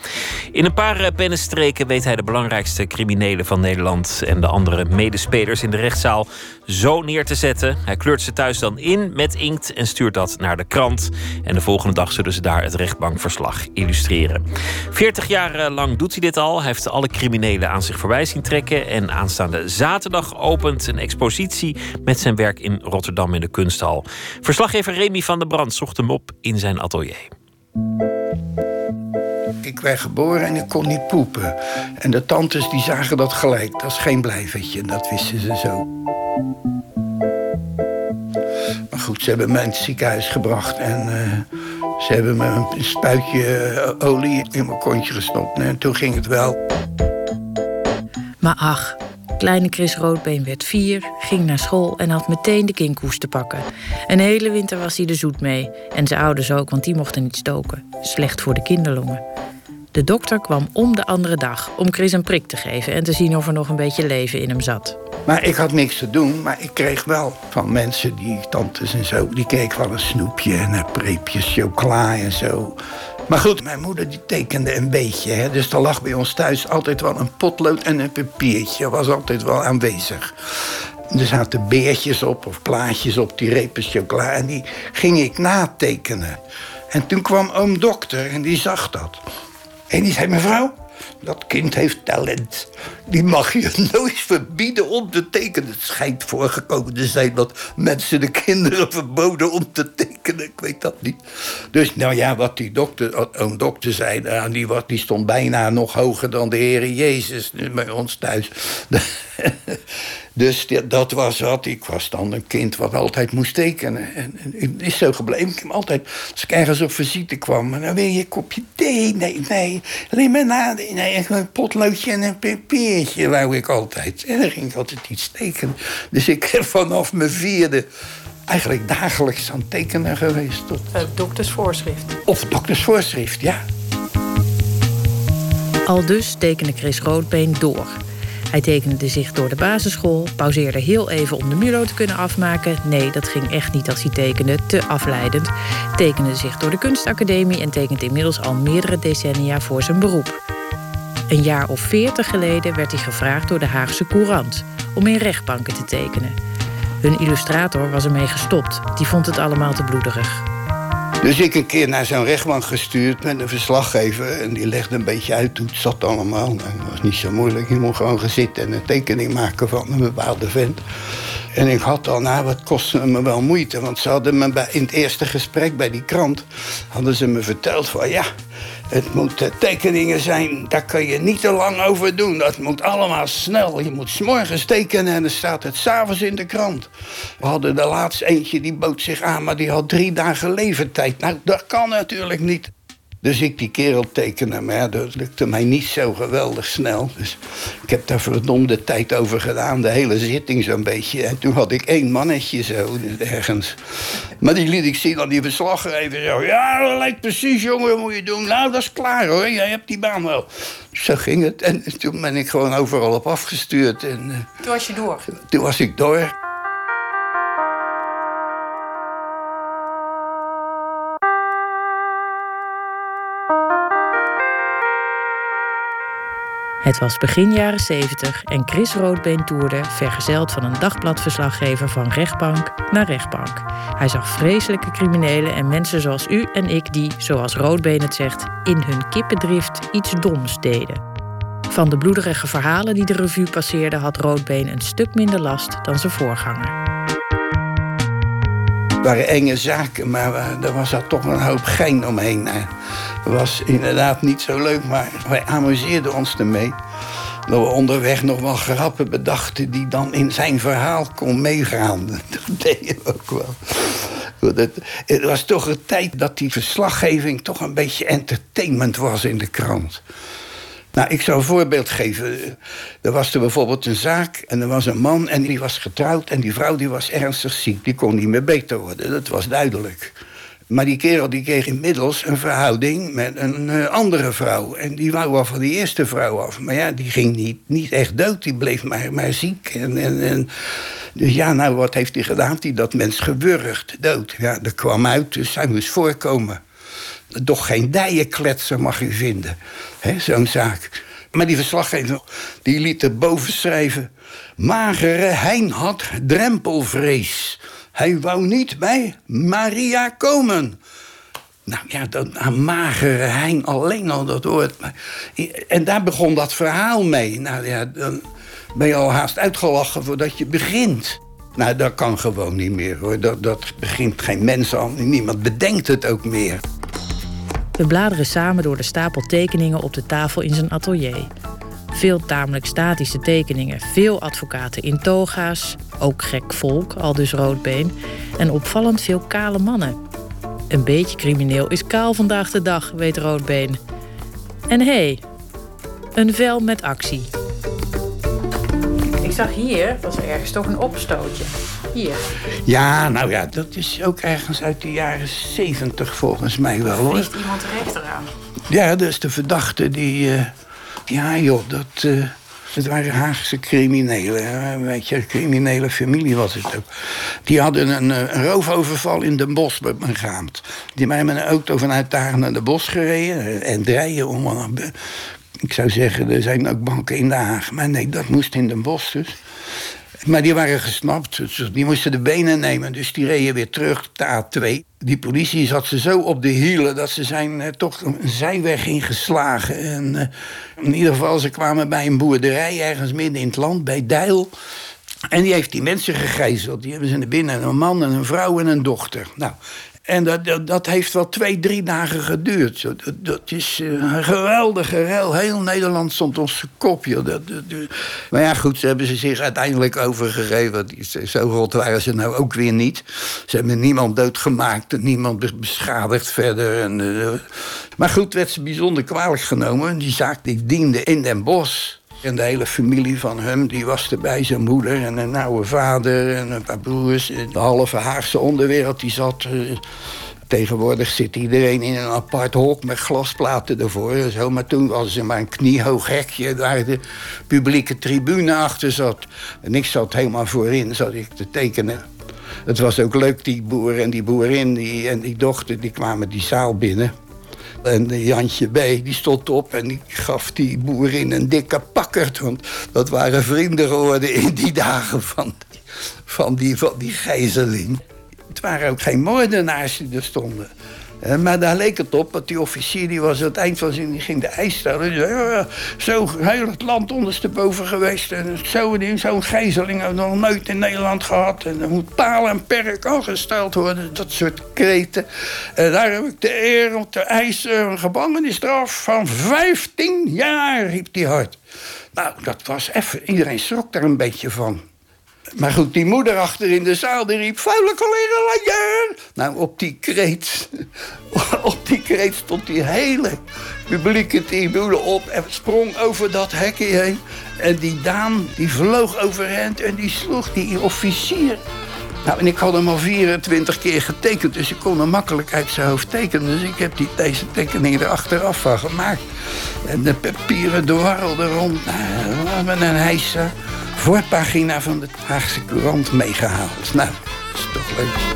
In een paar eh, pennenstreken weet hij de belangrijkste criminelen van Nederland en de andere medespelers in de rechtszaal zo neer te zetten. Hij kleurt ze thuis dan in met inkt en stuurt dat naar de krant. En de volgende dag zullen ze daar het rechtbankverslag illustreren. 40 jaar eh, lang doet hij dit al. Hij heeft alle criminelen aan zich voorbij zien trekken. En aanstaande zaterdag opent een expositie met zijn werk in Rotterdam in de Kunsthal. Verslaggever Remy van der Brand zocht hem op in zijn atelier. Ik werd geboren en ik kon niet poepen. En de tantes die zagen dat gelijk. Dat is geen blijvertje, dat wisten ze zo. Maar goed, ze hebben me in het ziekenhuis gebracht en uh, ze hebben me een spuitje eh, olie in mijn kontje gestopt. En toen ging het wel. Maar ach, Kleine Chris Roodbeen werd vier, ging naar school en had meteen de kinkhoest te pakken. Een hele winter was hij de zoet mee. En zijn ouders ook, want die mochten niet stoken. Slecht voor de kinderlongen. De dokter kwam om de andere dag om Chris een prik te geven en te zien of er nog een beetje leven in hem zat. Maar ik had niks te doen, maar ik kreeg wel van mensen, die tantes en zo, die kreeg wel een snoepje en een preepje chocola en zo. Maar goed, mijn moeder die tekende een beetje. Hè? Dus er lag bij ons thuis altijd wel een potlood en een papiertje. Was altijd wel aanwezig. Er zaten beertjes op of plaatjes op die repen chocola. En die ging ik natekenen. En toen kwam oom dokter en die zag dat. En die zei, mevrouw, dat kind heeft talent. Die mag je nooit verbieden om te tekenen. Het schijnt voorgekomen te zijn dat mensen de kinderen verboden om te tekenen. Ik weet dat niet. Dus nou ja, wat die dokter, een dokter zei, nou, die, die stond bijna nog hoger dan de Heer Jezus bij ons thuis. Dus dat was wat. Ik was dan een kind wat altijd moest tekenen. En, het is zo gebleven. Ik heb altijd, als ik ergens op visite kwam... dan wil je een kopje thee? Nee, nee. Alleen maar na, nee, een potloodje en een papiertje wou ik altijd. En dan ging ik altijd iets tekenen. Dus ik heb vanaf mijn vierde eigenlijk dagelijks aan tekenen geweest. Tot... Uh, doktersvoorschrift. Of doktersvoorschrift, ja. Al dus tekende Chris Roodbeen door... Hij tekende zich door de basisschool, pauzeerde heel even om de mulo te kunnen afmaken. Nee, dat ging echt niet als hij tekende, te afleidend. Tekende zich door de kunstacademie en tekent inmiddels al meerdere decennia voor zijn beroep. Een jaar of veertig geleden werd hij gevraagd door de Haagse Courant om in rechtbanken te tekenen. Hun illustrator was ermee gestopt. Die vond het allemaal te bloederig. Dus ik een keer naar zo'n rechtbank gestuurd met een verslaggever. En die legde een beetje uit hoe het zat allemaal. En dat was niet zo moeilijk. Je mocht gewoon gaan zitten en een tekening maken van een bepaalde vent. En ik had al, nou, wat kostte me wel moeite. Want ze hadden me bij, in het eerste gesprek bij die krant... hadden ze me verteld van, ja, het moeten tekeningen zijn, daar kan je niet te lang over doen. Dat moet allemaal snel. Je moet s'morgens tekenen en dan staat het s'avonds in de krant. We hadden de laatste eentje, die bood zich aan, maar die had drie dagen levertijd. Nou, dat kan natuurlijk niet. Dus ik die kerel tekenen, maar ja, dat lukte mij niet zo geweldig snel. Dus ik heb daar verdomde tijd over gedaan, de hele zitting zo'n beetje. En toen had ik één mannetje zo, ergens. Maar die liet ik zien aan die verslaggever. Zo, ja, dat lijkt precies, jongen, wat moet je doen? Nou, dat is klaar hoor, jij hebt die baan wel. Zo ging het. En toen ben ik gewoon overal op afgestuurd. En, eh, toen was je door? Toen was ik door. Het was begin jaren 70 en Chris Roodbeen toerde, vergezeld van een dagbladverslaggever van rechtbank naar rechtbank. Hij zag vreselijke criminelen en mensen zoals u en ik die, zoals Roodbeen het zegt, in hun kippendrift iets doms deden. Van de bloederige verhalen die de revue passeerden had Roodbeen een stuk minder last dan zijn voorganger. Het waren enge zaken, maar er was er toch een hoop gein omheen was inderdaad niet zo leuk, maar wij amuseerden ons ermee. Dat we onderweg nog wel grappen bedachten die dan in zijn verhaal kon meegaan. Dat deden we ook wel. Het, het was toch een tijd dat die verslaggeving toch een beetje entertainment was in de krant. Nou, ik zal een voorbeeld geven. Er was er bijvoorbeeld een zaak en er was een man en die was getrouwd... en die vrouw die was ernstig ziek, die kon niet meer beter worden. Dat was duidelijk. Maar die kerel die kreeg inmiddels een verhouding met een uh, andere vrouw. En die wou wel van die eerste vrouw af. Maar ja, die ging niet, niet echt dood. Die bleef maar, maar ziek. En, en, en, dus ja, nou, wat heeft hij gedaan? Die dat mens gewurgd, dood. Ja, dat kwam uit, dus hij moest voorkomen. Toch geen dijenkletser mag u vinden, zo'n zaak. Maar die verslaggever die liet erboven schrijven... Magere Hein had drempelvrees... Hij wou niet bij Maria komen. Nou ja, dat aan magere hein alleen al dat woord. En daar begon dat verhaal mee. Nou ja, dan ben je al haast uitgelachen voordat je begint. Nou, dat kan gewoon niet meer hoor. Dat, dat begint geen mens aan. Niemand bedenkt het ook meer. We bladeren samen door de stapel tekeningen op de tafel in zijn atelier. Veel tamelijk statische tekeningen, veel advocaten in toga's, ook gek volk, al dus roodbeen, en opvallend veel kale mannen. Een beetje crimineel is kaal vandaag de dag, weet roodbeen. En hé, hey, een vel met actie. Ik zag hier, was er ergens toch een opstootje. Hier. Ja, nou ja, dat is ook ergens uit de jaren zeventig volgens mij wel hoor. Is iemand terecht eraan? Ja, dat is de verdachte die. Uh, ja, joh, dat. Uh, het waren Haagse criminelen. Weet je, criminele familie was het ook. Die hadden een, eh, een roofoverval in Den Bosch begaand. Die waren met een auto vanuit daar naar de bos gereden. En draaien om. Ik zou zeggen, er zijn ook banken in Den Haag. Maar nee, dat moest in Den Bosch dus. Maar die waren gesnapt. Dus die moesten de benen nemen. Dus die reden weer terug de A2. Die politie zat ze zo op de hielen dat ze zijn eh, toch een zijweg ingeslagen. En eh, in ieder geval, ze kwamen bij een boerderij ergens midden in het land, bij Deil. En die heeft die mensen gegijzeld. Die hebben ze naar binnen. Een man en een vrouw en een dochter. Nou, en dat, dat, heeft wel twee, drie dagen geduurd. Dat, is eh, een geweldige rel. Heel Nederland stond zijn kopje. Dat, maar ja, goed, ze hebben ze zich uiteindelijk overgegeven. Zo rot waren ze nou ook weer niet. Ze hebben niemand doodgemaakt niemand beschadigd verder. En, uh, maar goed, werd ze bijzonder kwalijk genomen. Die zaak die diende in Den Bosch. En de hele familie van hem, die was erbij. Zijn moeder en een oude vader en een paar broers. De halve Haagse onderwereld, die zat... Uh, Tegenwoordig zit iedereen in een apart hok met glasplaten ervoor. Zo. Maar toen was er maar een kniehoog hekje waar de publieke tribune achter zat. En ik zat helemaal voorin, zat ik te tekenen. Het was ook leuk, die boer en die boerin die, en die dochter, die kwamen die zaal binnen. En Jantje B. die stond op en die gaf die boerin een dikke pakkerd. Want dat waren vrienden geworden in die dagen van van die, van die gijzeling. Het waren ook geen moordenaars die er stonden. Eh, maar daar leek het op, want die officier die was aan het eind van zijn... die ging de eis stellen. Die zei, zo heel het land ondersteboven geweest. En zo'n zo gijzeling hebben we nog nooit in Nederland gehad. En er moet paal en perk gesteld worden. Dat soort kreten. En daar heb ik de eer om te eisen een gevangenisstraf van 15 jaar, riep hij hard. Nou, dat was even... Iedereen schrok daar een beetje van. Maar goed, die moeder achter in de zaal die riep... vuile collega Nou, op die kreet... op die kreet stond die hele publieke tribune op... en sprong over dat hekje heen. En die daan, die vloog overhand en die sloeg die officier... Nou, en ik had hem al 24 keer getekend, dus ik kon hem makkelijk uit zijn hoofd tekenen. Dus ik heb die, deze tekening er achteraf van gemaakt. En de papieren dwarrelden rond. Nou, met een hijsa voorpagina van de Haagse Courant meegehaald. Nou, dat is toch leuk.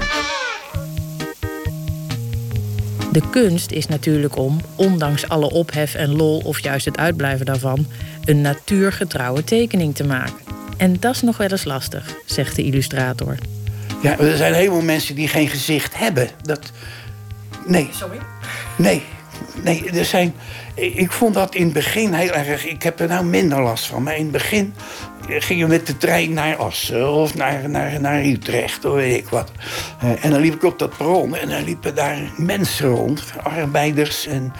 De kunst is natuurlijk om, ondanks alle ophef en lol of juist het uitblijven daarvan, een natuurgetrouwe tekening te maken. En dat is nog wel eens lastig, zegt de illustrator. Ja, er zijn helemaal mensen die geen gezicht hebben. Dat... Nee. Sorry? Nee. Nee, er zijn... Ik vond dat in het begin heel erg... Ik heb er nou minder last van. Maar in het begin ging je met de trein naar Assen of naar, naar, naar Utrecht of weet ik wat. Uh, en dan liep ik op dat perron en dan liepen daar mensen rond, arbeiders en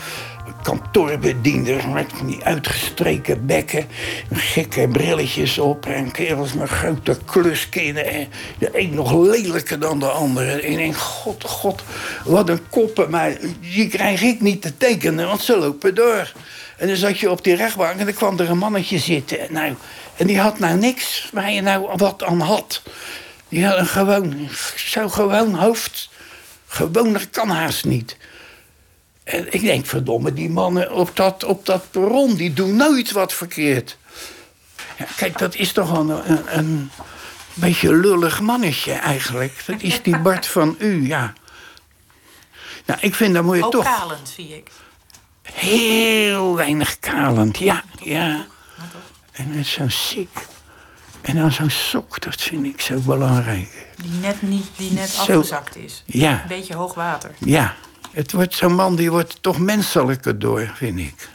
kantoorbedienders met die uitgestreken bekken, gekke brilletjes op en kerels met grote kluskinnen. De een nog lelijker dan de andere. En denk, god, god, wat een koppen, maar die krijg ik niet te tekenen, want ze lopen door. En dan zat je op die rechtbank en dan kwam er een mannetje zitten. En, nou, en die had nou niks waar je nou wat aan had. Die had een gewoon, zo gewoon hoofd. Gewoner kan haast niet. En ik denk, verdomme, die mannen op dat, op dat perron, die doen nooit wat verkeerd. Ja, kijk, dat is toch wel een, een, een beetje lullig mannetje eigenlijk. Dat is die Bart van U, ja. Nou, ik vind dat moet je Ook toch... kalend, zie ik. Heel weinig kalend, ja, ja. En met zo'n sik. En dan zo'n sok, dat vind ik zo belangrijk. Die net, niet, die net Zo. afgezakt is. Ja. Een beetje hoog water. Ja, het wordt zo'n man die wordt toch menselijker door, vind ik.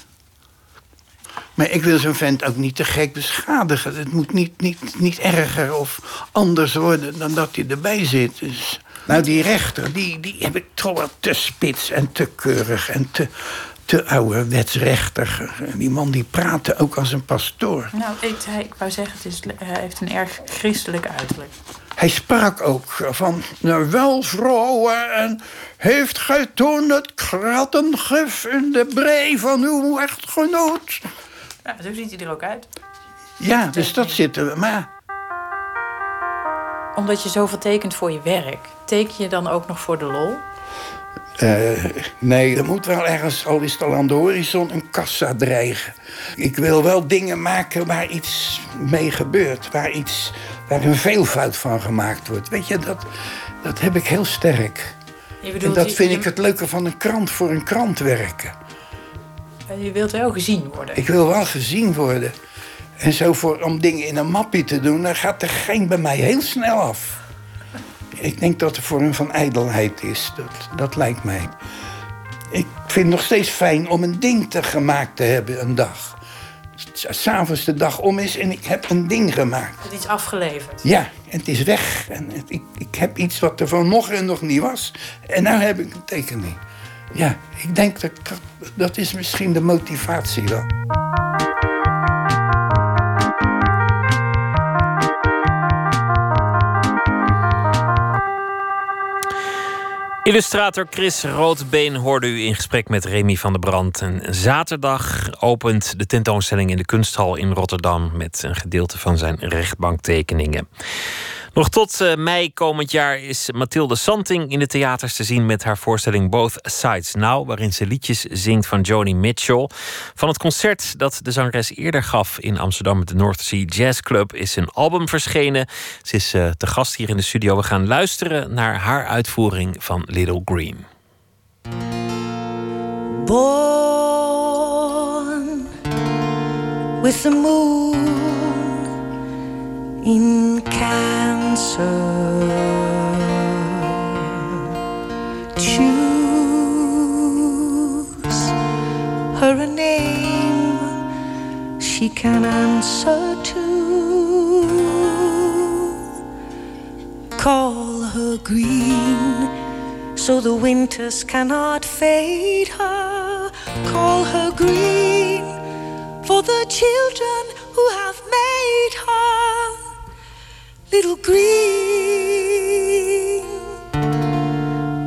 Maar ik wil zo'n vent ook niet te gek beschadigen. Het moet niet, niet, niet erger of anders worden dan dat hij erbij zit. Dus, nou, die rechter, die, die heb ik toch wel te spits en te keurig en te, te ouderwets rechter. Die man die praatte ook als een pastoor. Nou, ik, hij, ik wou zeggen, het is, hij heeft een erg christelijk uiterlijk. Hij sprak ook van, nou wel vrouwen, en heeft gij toen het krattengif in de brei van uw echtgenoot? Ja, zo ziet hij er ook uit. Ja, dus dat zit er. Maar Omdat je zoveel tekent voor je werk, teken je dan ook nog voor de lol? Eh, nee, er moet wel ergens, al is het al aan de horizon, een kassa dreigen. Ik wil wel dingen maken waar iets mee gebeurt. Waar, iets, waar een veelvoud van gemaakt wordt. Weet je, dat, dat heb ik heel sterk. En dat vind ik het leuke van een krant voor een krant werken. Je wilt wel gezien worden. Ik wil wel gezien worden. En zo voor, om dingen in een mappie te doen, dan gaat er geen bij mij heel snel af. Ik denk dat het voor een van ijdelheid is. Dat, dat lijkt mij. Ik vind het nog steeds fijn om een ding te gemaakt te hebben een dag. S'avonds de dag om is en ik heb een ding gemaakt. Het is afgeleverd. Ja, en het is weg. En het- ik, ik heb iets wat er vanochtend nog niet was. En nu heb ik een tekening. Ja, ik denk dat dat, dat is misschien de motivatie wel. Illustrator Chris Roodbeen hoorde u in gesprek met Remy van der Brand. En zaterdag opent de tentoonstelling in de Kunsthal in Rotterdam met een gedeelte van zijn rechtbanktekeningen. Nog tot eh, mei komend jaar is Mathilde Santing in de theaters te zien met haar voorstelling Both Sides Now, waarin ze liedjes zingt van Joni Mitchell. Van het concert dat de zangeres eerder gaf in Amsterdam met de North Sea Jazz Club is een album verschenen. Ze is eh, te gast hier in de studio. We gaan luisteren naar haar uitvoering van Little Green. born with the moon in Cancer. Choose her a name she can answer to. Call her green so the winters cannot fade her. Call her green for the children who have made her little green.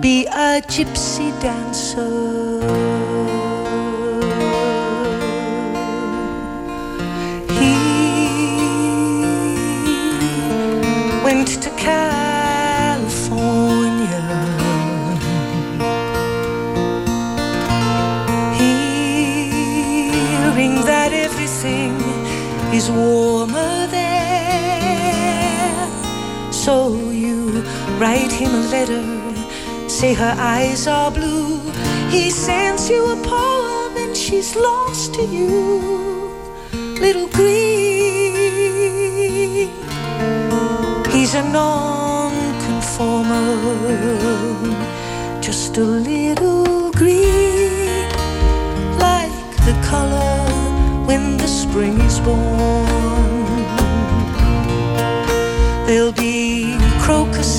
Be a gypsy dancer. He went to California. hearing that everything is warmer So you write him a letter, say her eyes are blue. He sends you a poem and she's lost to you, little green. He's a non-conformer, just a little green like the color when the spring is born. There'll be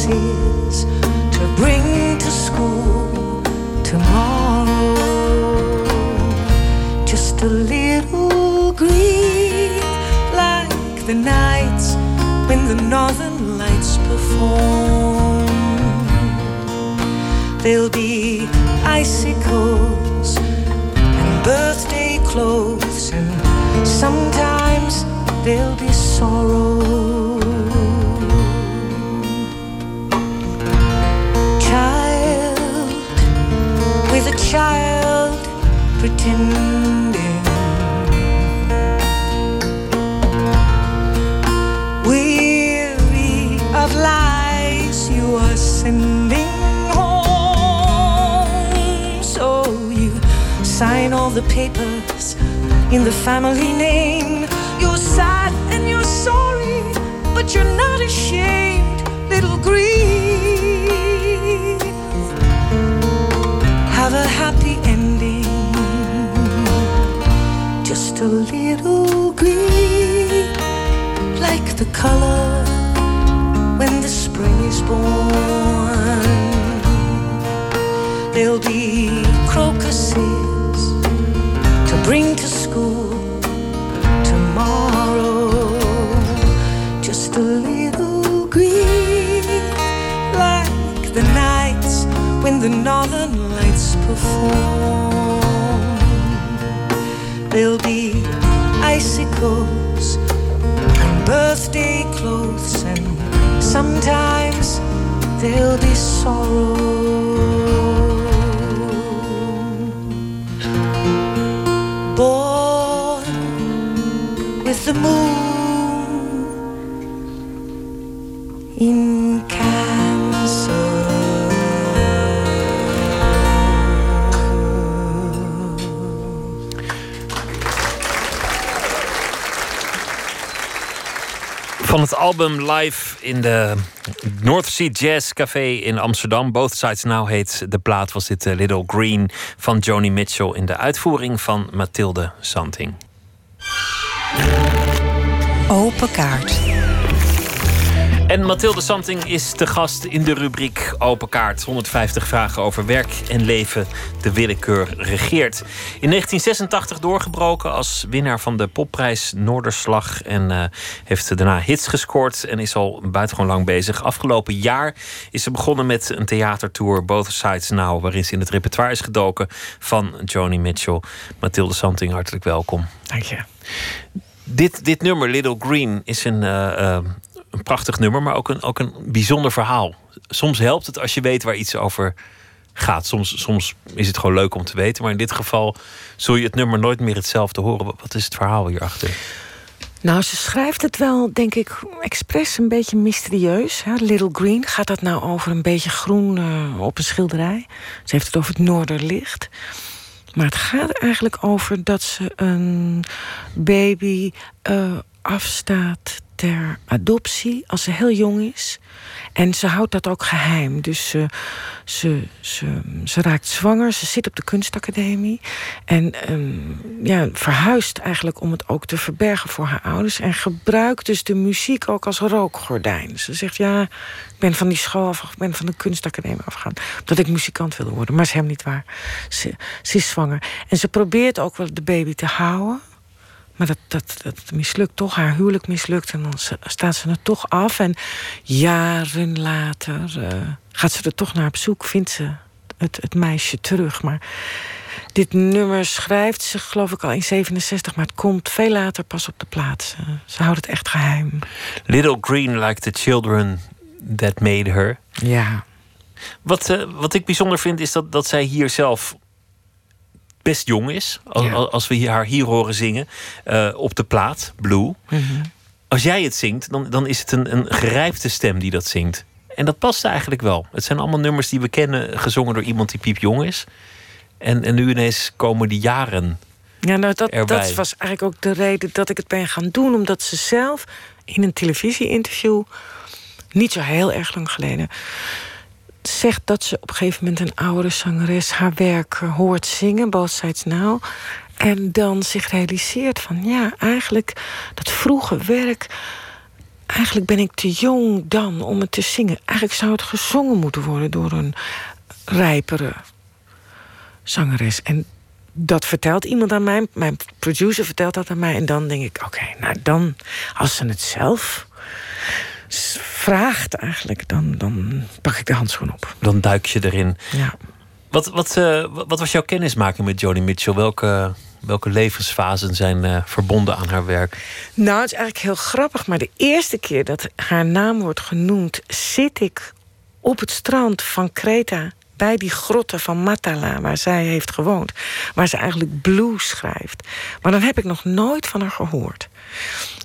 to bring to school tomorrow. Just a little green like the nights when the northern lights perform. There'll be icicles and birthday clothes, and sometimes there'll be sorrow. The papers in the family name. You're sad and you're sorry, but you're not ashamed, little grief. Have a happy ending, just a little grief, like the color when the spring is born. There'll be crocuses bring to school tomorrow. Just a little green, like the nights when the northern lights perform. There'll be icicles and birthday clothes, and sometimes there'll be sorrow. The moon in Van het album live in de North Sea Jazz Café in Amsterdam. Both Sides Now heet de plaat. Was dit eh, Little Green van Joni Mitchell in de uitvoering van Mathilde Santing. Open kaart. En Mathilde Santing is de gast in de rubriek Open Kaart. 150 vragen over werk en leven. De willekeur regeert. In 1986 doorgebroken als winnaar van de popprijs Noorderslag. En eh, heeft daarna hits gescoord en is al buitengewoon lang bezig. Afgelopen jaar is ze begonnen met een theatertour Both Sides Now. Waarin ze in het repertoire is gedoken van Joni Mitchell. Mathilde Santing, hartelijk welkom. Dank je. Dit, dit nummer, Little Green, is een, eh, eh, een prachtig nummer, maar ook een, ook een bijzonder verhaal. Soms helpt het als je weet waar iets over gaat. Soms, soms is het gewoon leuk om te weten, maar in dit geval zul je het nummer nooit meer hetzelfde horen. Wat is het verhaal hierachter? Nou, ze schrijft het wel, denk ik, expres een beetje mysterieus. Little Green, gaat dat nou over een beetje groen eh, op een schilderij? Ze heeft het over het noorderlicht. Maar het gaat eigenlijk over dat ze een baby eh, afstaat ter adoptie als ze heel jong is. En ze houdt dat ook geheim. Dus ze, ze, ze, ze raakt zwanger, ze zit op de kunstacademie. En ehm, ja, verhuist eigenlijk om het ook te verbergen voor haar ouders. En gebruikt dus de muziek ook als rookgordijn. Ze zegt, ja, ik ben van die school af, ik ben van de kunstacademie afgegaan. Omdat ik muzikant wilde worden. Maar is helemaal niet waar. Ze is zwanger. En ze probeert ook wel de baby te houden. Maar dat, dat, dat mislukt toch. Haar huwelijk mislukt. En dan staat ze er toch af. En jaren later eh, gaat ze er toch naar op zoek. Vindt ze het, het meisje terug. Maar dit nummer schrijft ze geloof ik al in 67. Maar het komt veel later pas op de plaats. Eh, ze houdt het echt geheim. Little Green like the children that made her. Ja. Wat, eh, wat ik bijzonder vind is dat, dat zij hier zelf best jong is. Als, Ja. als we hier, haar hier horen zingen eh, op de plaat, Blue. Mhm. Als jij het zingt, dan, dan is het een, een gerijpte stem die dat zingt. En dat past eigenlijk wel. Het zijn allemaal nummers die we kennen, gezongen door iemand die piepjong is. En, en nu ineens komen die jaren. Ja, nou, dat, erbij. dat was eigenlijk ook de reden dat ik het ben gaan doen. Omdat ze zelf in een televisie-interview, niet zo heel erg lang geleden, zegt dat ze op een gegeven moment een oude zangeres haar werk eh, hoort zingen, Both Now. En dan zich realiseert van ja, eigenlijk dat vroege werk. Eigenlijk ben ik te jong dan om het te zingen. Eigenlijk zou het gezongen moeten worden door een rijpere zangeres. En dat vertelt iemand aan mij. Mijn producer vertelt dat aan mij. En dan denk ik, oké, nou dan, als ze het zelf vraagt eigenlijk, dan, dan pak ik de handschoen op. Dan duik je erin. Ja. Wat, wat, eh, wat was jouw kennismaking met Joni Mitchell? Welke, welke levensfasen zijn eh, verbonden aan haar werk? Nou, het is eigenlijk heel grappig. Maar de eerste keer dat haar naam wordt genoemd... zit ik op het strand van Kreta bij die grotten van Matala, waar zij heeft gewoond. Waar ze eigenlijk blues schrijft. Maar dan heb ik nog nooit van haar gehoord.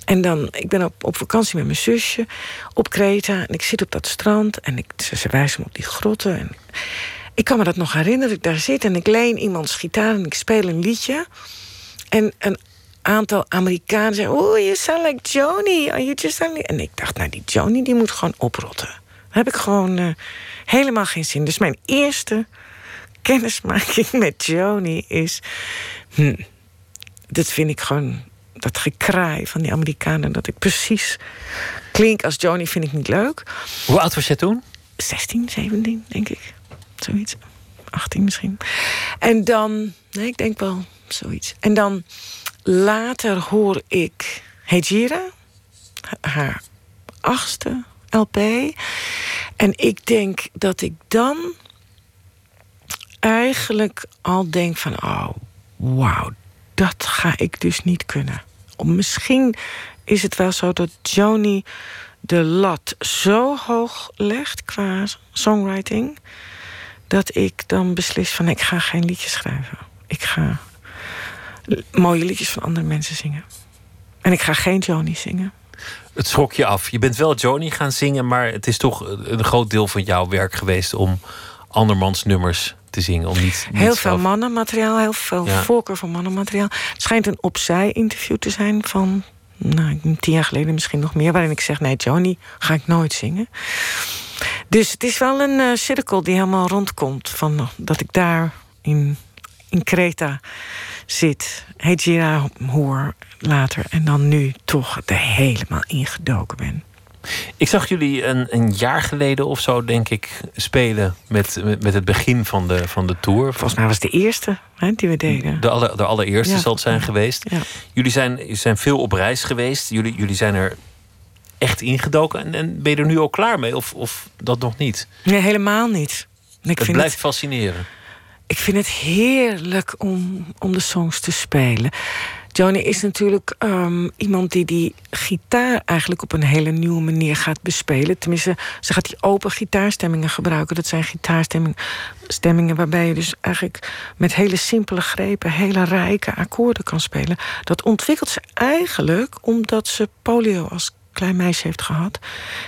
En dan, ik ben op, op vakantie met mijn zusje op Kreta. En ik zit op dat strand en ik, ze, ze wijst me op die grotten. En ik kan me dat nog herinneren. Ik daar zit en ik leen iemands gitaar en ik speel een liedje. En een aantal Amerikanen zeggen... Oh, you sound like Joni. Are you just like... En ik dacht, nou, die Joni die moet gewoon oprotten. Dan heb ik gewoon uh, helemaal geen zin. Dus mijn eerste kennismaking met Joni is... Hm, dat vind ik gewoon... Dat gekraai van die Amerikanen, dat ik precies klink als Joni, vind ik niet leuk. Hoe oud was jij toen? 16, 17, denk ik. Zoiets. 18 misschien. En dan, nee, ik denk wel zoiets. En dan later hoor ik Hejira, haar achtste LP. En ik denk dat ik dan eigenlijk al denk van... oh, wauw, dat ga ik dus niet kunnen. Misschien is het wel zo dat Joni de lat zo hoog legt qua songwriting... dat ik dan beslis van ik ga geen liedjes schrijven. Ik ga mooie liedjes van andere mensen zingen. En ik ga geen Joni zingen. Het schrok je af. Je bent wel Joni gaan zingen, maar het is toch een groot deel van jouw werk geweest om andermans nummers te zingen. Om niet, niet heel veel mannenmateriaal, heel veel ja. voorkeur van mannenmateriaal. Het schijnt een opzij-interview te zijn van nou, tien jaar geleden misschien nog meer, waarin ik zeg: Nee, Joni ga ik nooit zingen. Dus het is wel een uh, cirkel die helemaal rondkomt. Van, dat ik daar in, in Kreta zit. Hejira hoor later. En dan nu toch er helemaal ingedoken ben. Ik zag jullie een, een jaar geleden of zo, denk ik, spelen met, met, met het begin van de, van de tour. Volgens mij was het de eerste hè, die we deden. De, aller, de allereerste Ja. zal het zijn geweest. Ja. Jullie zijn, zijn veel op reis geweest. Jullie, jullie zijn er echt ingedoken. En, en ben je er nu al klaar mee? Of, of dat nog niet? Nee, helemaal niet. Ik het vind blijft het, fascineren. ik vind het heerlijk om, om de songs te spelen. Joni is natuurlijk ehm, iemand die die gitaar eigenlijk op een hele nieuwe manier gaat bespelen. Tenminste, ze gaat die open gitaarstemmingen gebruiken. Dat zijn gitaarstemmingen stemmingen waarbij je dus eigenlijk met hele simpele grepen hele rijke akkoorden kan spelen. Dat ontwikkelt ze eigenlijk omdat ze polio als klein meisje heeft gehad.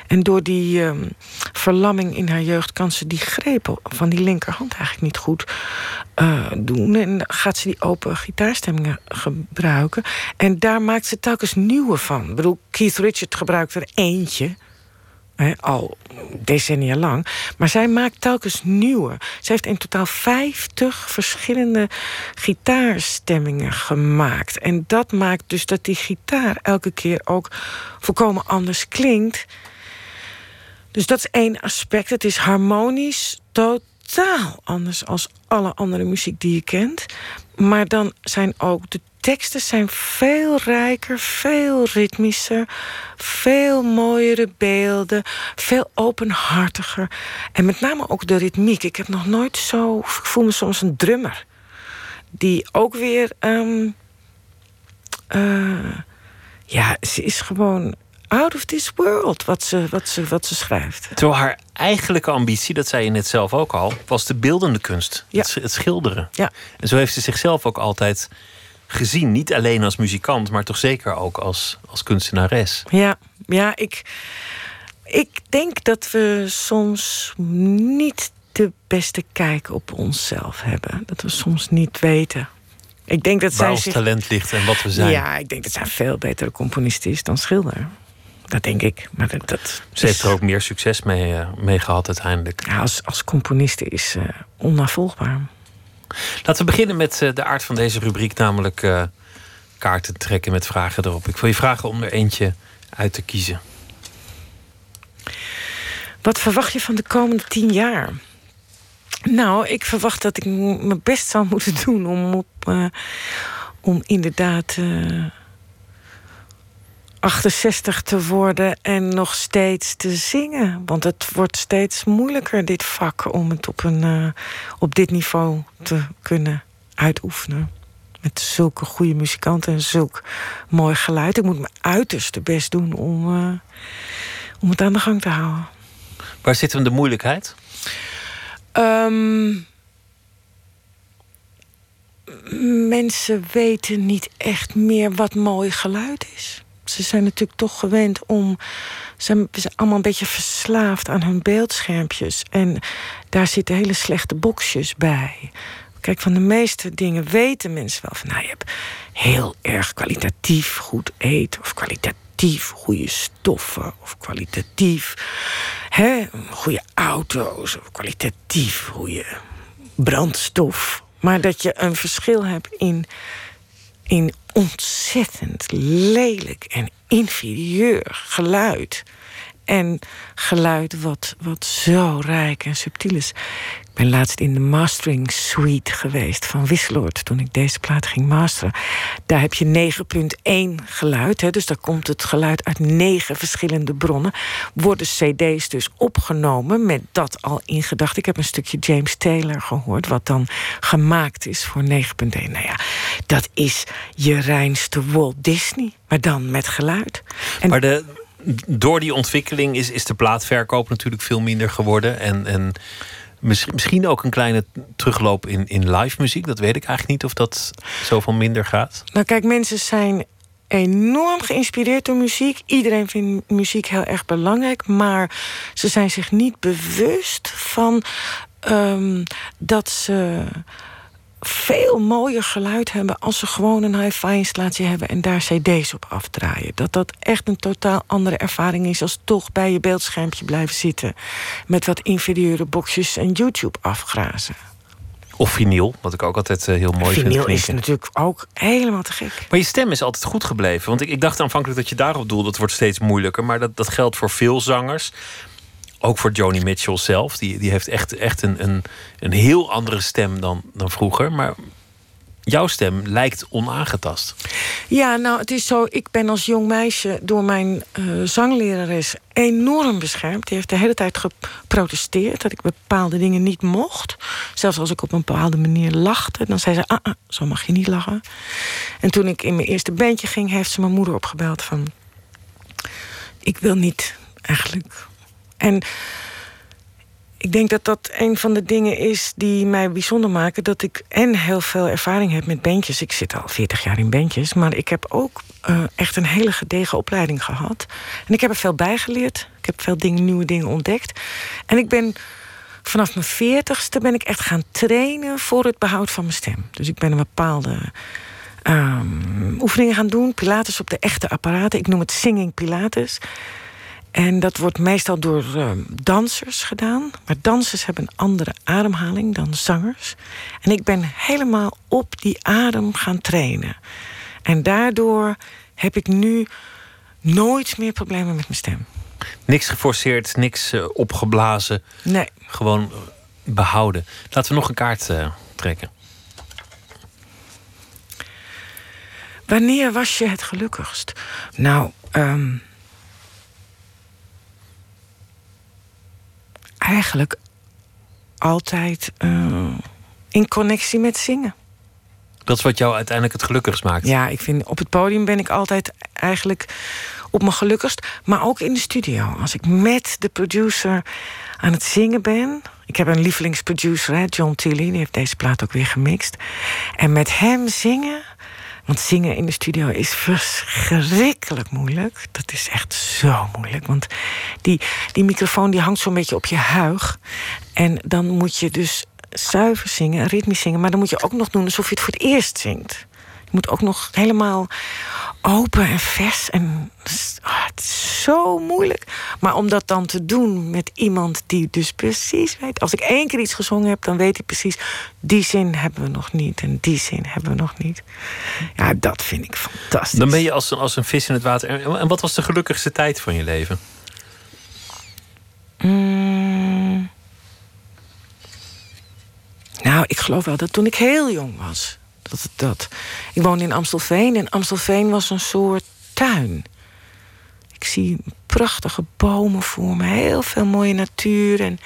En door die ehm, verlamming in haar jeugd kan ze die grepen van die linkerhand eigenlijk niet goed eh, doen. En gaat ze die open gitaarstemmingen gebruiken. En daar maakt ze telkens nieuwe van. Ik bedoel, Keith Richard gebruikt er eentje. Al decennia lang. Maar zij maakt telkens nieuwe. Ze heeft in totaal 50 verschillende gitaarstemmingen gemaakt. En dat maakt dus dat die gitaar elke keer ook volkomen anders klinkt. Dus dat is één aspect. Het is harmonisch totaal anders als alle andere muziek die je kent. Maar dan zijn ook de teksten zijn veel rijker, veel ritmischer, veel mooiere beelden, veel openhartiger. En met name ook de ritmiek. Ik heb nog nooit zo. Ik voel me soms een drummer. Die ook weer. ehm, eh, ja, ze is gewoon out of this world wat ze, wat ze, wat ze schrijft. Terwijl haar eigenlijke ambitie, dat zei je net zelf ook al, was de beeldende kunst. Ja. Het, het schilderen. Ja. En zo heeft ze zichzelf ook altijd gezien. Niet alleen als muzikant, maar toch zeker ook als, als kunstenares. Ja, ja ik, ik denk dat we soms niet de beste kijk op onszelf hebben. Dat we soms niet weten. Ik denk dat Waar zij ons zich... talent ligt en wat we zijn. Ja, ik denk dat zij veel betere componist is dan schilder. Dat denk ik. Maar dat, dat Ze heeft er ook meer succes mee, eh, mee gehad uiteindelijk. ja, als, als componiste is eh onnavolgbaar. Laten we beginnen met eh, de aard van deze rubriek, namelijk eh, kaarten trekken met vragen erop. Ik wil je vragen om er eentje uit te kiezen. Wat verwacht je van de komende tien jaar? Nou, ik verwacht dat ik mijn best zal moeten doen om, eh, om inderdaad 68 te worden en nog steeds te zingen. Want het wordt steeds moeilijker, dit vak, om het op, een, eh, op dit niveau te kunnen uitoefenen. Met zulke goede muzikanten en zulk mooi geluid. Ik moet mijn uiterste best doen om, uh, om het aan de gang te houden. Waar zit hem de moeilijkheid? Um, mensen weten niet echt meer wat mooi geluid is. Ze zijn natuurlijk toch gewend om. Ze zijn allemaal een beetje verslaafd aan hun beeldschermpjes. En daar zitten hele slechte boxjes bij. Kijk, van de meeste dingen weten mensen wel van... nou, je hebt heel erg kwalitatief goed eten... of kwalitatief goede stoffen... of kwalitatief hè, goede auto's... of kwalitatief goede brandstof. Maar dat je een verschil hebt in, in ontzettend lelijk en inferieur geluid... En geluid wat, wat zo rijk en subtiel is. Ik ben laatst in de mastering suite geweest van Wisseloord... toen ik deze plaat ging masteren. Daar heb je 9.1 geluid. Hè, dus daar komt het geluid uit negen verschillende bronnen. Worden cd's dus opgenomen met dat al in gedachten. Ik heb een stukje James Taylor gehoord... wat dan gemaakt is voor 9.1. Nou ja, dat is je reinste Walt Disney, maar dan met geluid. Maar de door die ontwikkeling is, is de plaatverkoop natuurlijk veel minder geworden. En, en misschien ook een kleine terugloop in, in live muziek. Dat weet ik eigenlijk niet of dat zoveel minder gaat. Nou, kijk, mensen zijn enorm geïnspireerd door muziek. Iedereen vindt muziek heel erg belangrijk. Maar ze zijn zich niet bewust van um, dat ze veel mooier geluid hebben als ze gewoon een hi-fi installatie hebben en daar cd's op afdraaien. Dat dat echt een totaal andere ervaring is als toch bij je beeldschermpje blijven zitten met wat inferieure boxjes en YouTube afgrazen. Of vinyl, wat ik ook altijd eh, heel mooi vind. Vinyl is natuurlijk ook helemaal te gek. Maar je stem is altijd goed gebleven. Want ik, ik dacht aanvankelijk dat je daarop doelde. Dat wordt steeds moeilijker. Maar dat, dat geldt voor veel zangers ook voor Joni Mitchell zelf. Die, die heeft echt, echt een, een, een heel andere stem dan, dan vroeger. Maar jouw stem lijkt onaangetast. Ja, nou, het is zo. Ik ben als jong meisje door mijn uh, zanglerares enorm beschermd. Die heeft de hele tijd geprotesteerd dat ik bepaalde dingen niet mocht. Zelfs als ik op een bepaalde manier lachte, dan zei ze: ah, ah, zo mag je niet lachen. En toen ik in mijn eerste bandje ging, heeft ze mijn moeder opgebeld van: ik wil niet eigenlijk en ik denk dat dat een van de dingen is die mij bijzonder maken. Dat ik en heel veel ervaring heb met bandjes. Ik zit al 40 jaar in bandjes. Maar ik heb ook uh, echt een hele gedegen opleiding gehad. En ik heb er veel bij geleerd. Ik heb veel dingen, nieuwe dingen ontdekt. En ik ben vanaf mijn veertigste ben ik echt gaan trainen voor het behoud van mijn stem. Dus ik ben een bepaalde um, oefeningen gaan doen. Pilates op de echte apparaten. Ik noem het singing Pilates. En dat wordt meestal door uh, dansers gedaan. Maar dansers hebben een andere ademhaling dan zangers. En ik ben helemaal op die adem gaan trainen. En daardoor heb ik nu nooit meer problemen met mijn stem. Niks geforceerd, niks uh, opgeblazen. Nee. Gewoon behouden. Laten we nog een kaart uh, trekken. Wanneer was je het gelukkigst? Nou, um, eigenlijk altijd uh, in connectie met zingen. Dat is wat jou uiteindelijk het gelukkigst maakt? Ja, ik vind op het podium ben ik altijd eigenlijk op mijn gelukkigst. Maar ook in de studio. Als ik met de producer aan het zingen ben. Ik heb een lievelingsproducer, John Tilly. Die heeft deze plaat ook weer gemixt. En met hem zingen want zingen in de studio is verschrikkelijk moeilijk. Dat is echt zo moeilijk. Want die, die microfoon die hangt zo'n beetje op je huig. En dan moet je dus zuiver zingen, ritmisch zingen. Maar dan moet je ook nog doen alsof je het voor het eerst zingt. Moet ook nog helemaal open en vers. En oh, het is zo moeilijk. Maar om dat dan te doen met iemand die dus precies weet. Als ik één keer iets gezongen heb, dan weet hij precies. Die zin hebben we nog niet. En die zin hebben we nog niet. Ja, dat vind ik fantastisch. Dan ben je als, als een vis in het water. En wat was de gelukkigste tijd van je leven? Mm. Nou, ik geloof wel dat toen ik heel jong was. Dat. Ik woon in Amstelveen en Amstelveen was een soort tuin. Ik zie prachtige bomen voor me, heel veel mooie natuur. En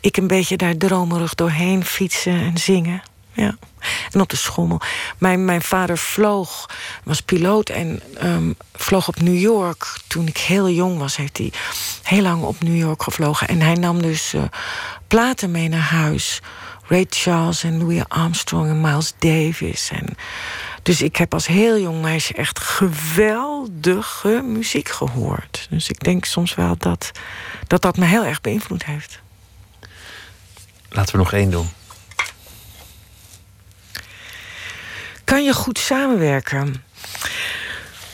ik een beetje daar dromerig doorheen fietsen en zingen. Ja. En op de schommel. Mijn, mijn vader vloog, was piloot en ehm, vloog op New York. Toen ik heel jong was, heeft hij heel lang op New York gevlogen. En hij nam dus uh, platen mee naar huis. Ray Charles en Louis Armstrong en Miles Davis. En dus ik heb als heel jong meisje echt geweldige muziek gehoord. Dus ik denk soms wel dat dat, dat me heel erg beïnvloed heeft. Laten we nog één doen. Kan je goed samenwerken?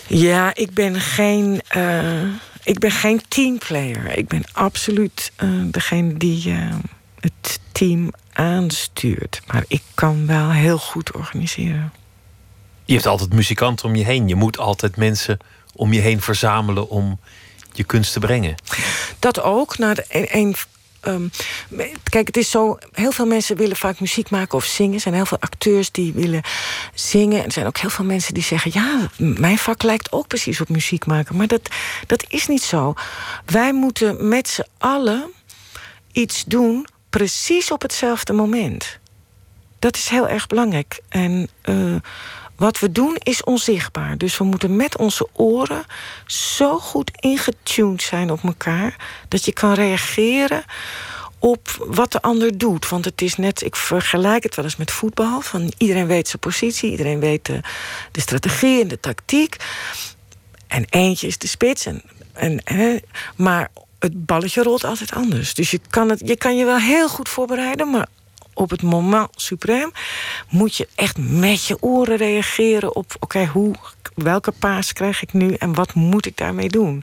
Ja, ik ben geen, uh, ik ben geen teamplayer. Ik ben absoluut uh, degene die uh, het team aanstuurt. Maar ik kan wel heel goed organiseren. Je hebt altijd muzikanten om je heen. Je moet altijd mensen om je heen verzamelen om je kunst te brengen. Dat ook. Nou, een, um, kijk, het is zo. Heel veel mensen willen vaak muziek maken of zingen. Er zijn heel veel acteurs die willen zingen. En er zijn ook heel veel mensen die zeggen: Ja, mijn vak lijkt ook precies op muziek maken. Maar dat, dat is niet zo. Wij moeten met z'n allen iets doen precies op hetzelfde moment. Dat is heel erg belangrijk. En uh, wat we doen is onzichtbaar. Dus we moeten met onze oren zo goed ingetuned zijn op elkaar dat je kan reageren op wat de ander doet. Want het is net, ik vergelijk het wel eens met voetbal. Van iedereen weet zijn positie, iedereen weet de, strategie en de tactiek. En eentje is de spits. En, en, maar het balletje rolt altijd anders. Dus je kan, het, je kan je wel heel goed voorbereiden, maar op het moment suprem moet je echt met je oren reageren op: oké, hoe, welke paas krijg ik nu en wat moet ik daarmee doen?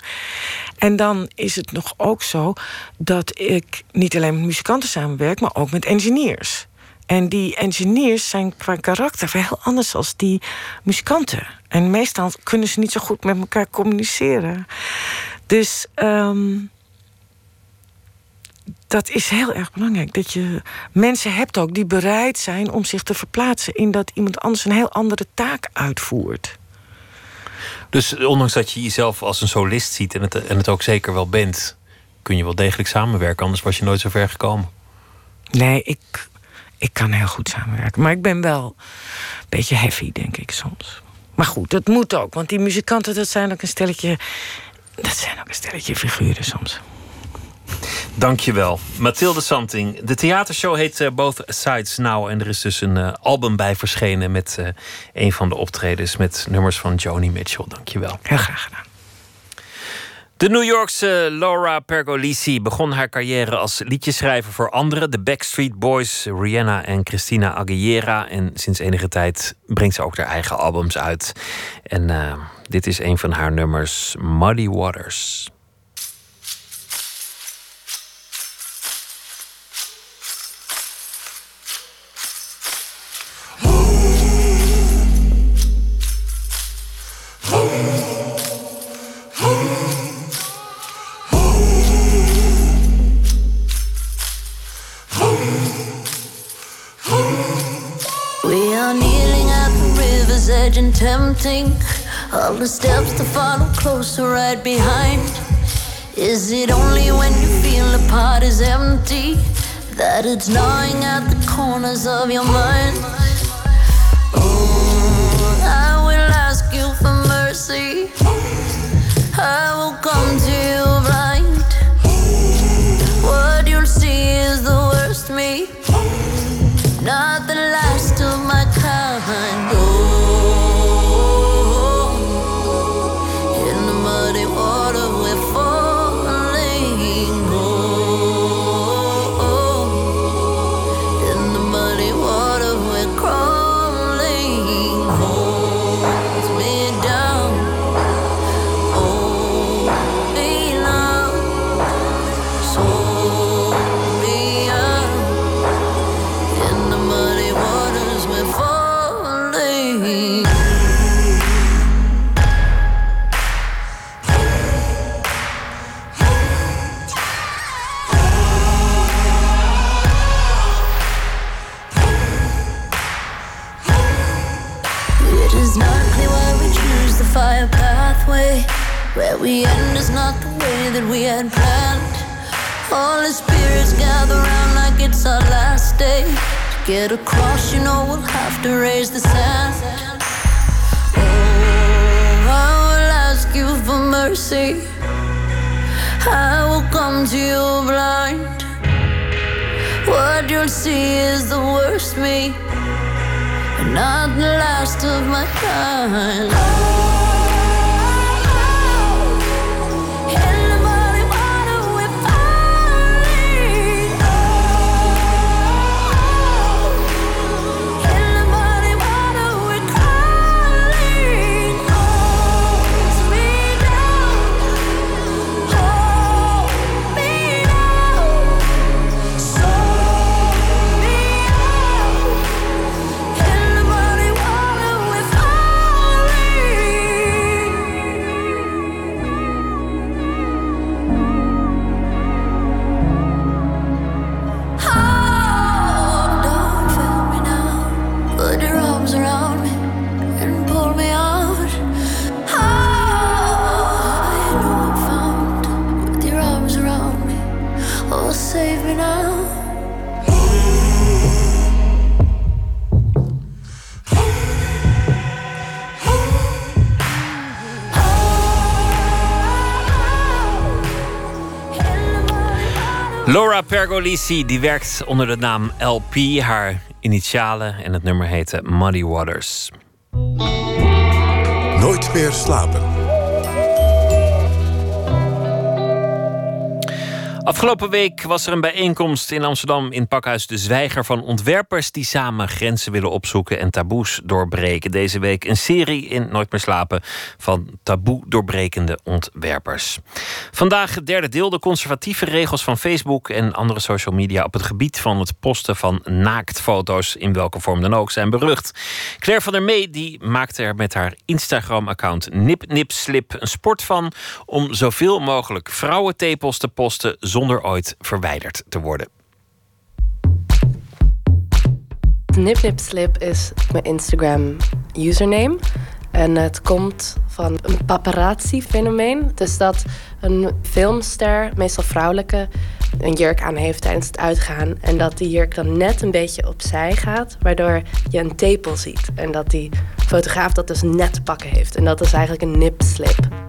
En dan is het nog ook zo dat ik niet alleen met muzikanten samenwerk, maar ook met engineers. En die engineers zijn qua karakter heel anders dan die muzikanten. En meestal kunnen ze niet zo goed met elkaar communiceren. Dus um, dat is heel erg belangrijk. Dat je mensen hebt ook die bereid zijn om zich te verplaatsen in dat iemand anders een heel andere taak uitvoert. Dus ondanks dat je jezelf als een solist ziet en het, en het ook zeker wel bent, kun je wel degelijk samenwerken, anders was je nooit zo ver gekomen. Nee, ik, ik kan heel goed samenwerken. Maar ik ben wel een beetje heavy, denk ik soms. Maar goed, dat moet ook. Want die muzikanten, dat zijn ook een stelletje. Dat zijn ook een stelletje figuren soms. Dankjewel. Mathilde Santing. De theatershow heet uh, Both Sides Now. En er is dus een uh, album bij verschenen met uh, een van de optredens met nummers van Joni Mitchell. Dankjewel. Heel graag gedaan. De New Yorkse Laura Pergolisi begon haar carrière als liedjeschrijver voor anderen. De Backstreet Boys, Rihanna en Christina Aguilera. En sinds enige tijd brengt ze ook haar eigen albums uit. En dit is een van haar nummers, Muddy Waters. And tempting. All the steps to follow closer right behind. Is it only when you feel the pot is empty that it's gnawing at the corners of your mind? Oh, I will ask you for mercy. I will come to you blind. What you'll see is the worst me, not the last of my kind. We end is not the way that we had planned. All the spirits gather round like it's our last day. To get across, you know we'll have to raise the sand. Oh, I will ask you for mercy. I will come to you blind. What you'll see is the worst me, and not the last of my kind. Laura Pergolisi die werkt onder de naam LP. Haar initialen en het nummer heette Muddy Waters. Nooit meer slapen. Afgelopen week was er een bijeenkomst in Amsterdam in Pakhuis de Zwijger van ontwerpers die samen grenzen willen opzoeken en taboes doorbreken. Deze week een serie in Nooit meer slapen van taboe doorbrekende ontwerpers. Vandaag het derde deel, de conservatieve regels van Facebook en andere social media op het gebied van het posten van naaktfoto's, in welke vorm dan ook, zijn berucht. Claire van der Mee die maakte er met haar Instagram-account Nip Nip Slip een sport van om zoveel mogelijk vrouwentepels te posten zonder ooit verwijderd te worden. Nip is mijn Instagram username. En het komt van een paparazzi-fenomeen. Dus dat een filmster, meestal vrouwelijke, een jurk aan heeft tijdens het uitgaan. En dat die jurk dan net een beetje opzij gaat, waardoor je een tepel ziet. En dat die fotograaf dat dus net pakken heeft. En dat is eigenlijk een nipslip.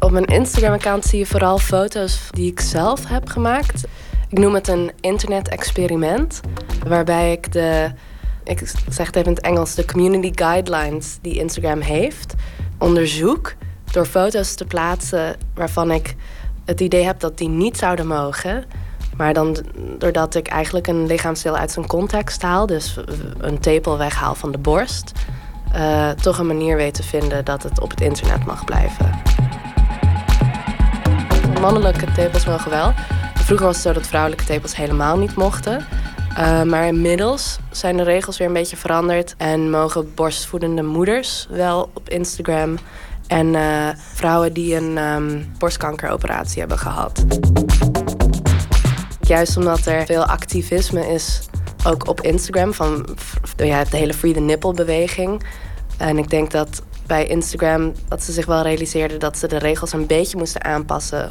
Op mijn Instagram-account zie je vooral foto's die ik zelf heb gemaakt. Ik noem het een internet-experiment, waarbij ik de, ik zeg het even in het Engels, de community guidelines die Instagram heeft, onderzoek door foto's te plaatsen waarvan ik het idee heb dat die niet zouden mogen. Maar dan doordat ik eigenlijk een lichaamsdeel uit zijn context haal, dus een tepel weghaal van de borst, uh, toch een manier weet te vinden dat het op het internet mag blijven mannelijke tepels mogen wel. Vroeger was het zo dat vrouwelijke tepels helemaal niet mochten. Uh, maar inmiddels zijn de regels weer een beetje veranderd en mogen borstvoedende moeders wel op Instagram en uh, vrouwen die een um, borstkankeroperatie hebben gehad. Juist omdat er veel activisme is, ook op Instagram, van ja, de hele Free the Nipple beweging. En ik denk dat bij Instagram dat ze zich wel realiseerden dat ze de regels een beetje moesten aanpassen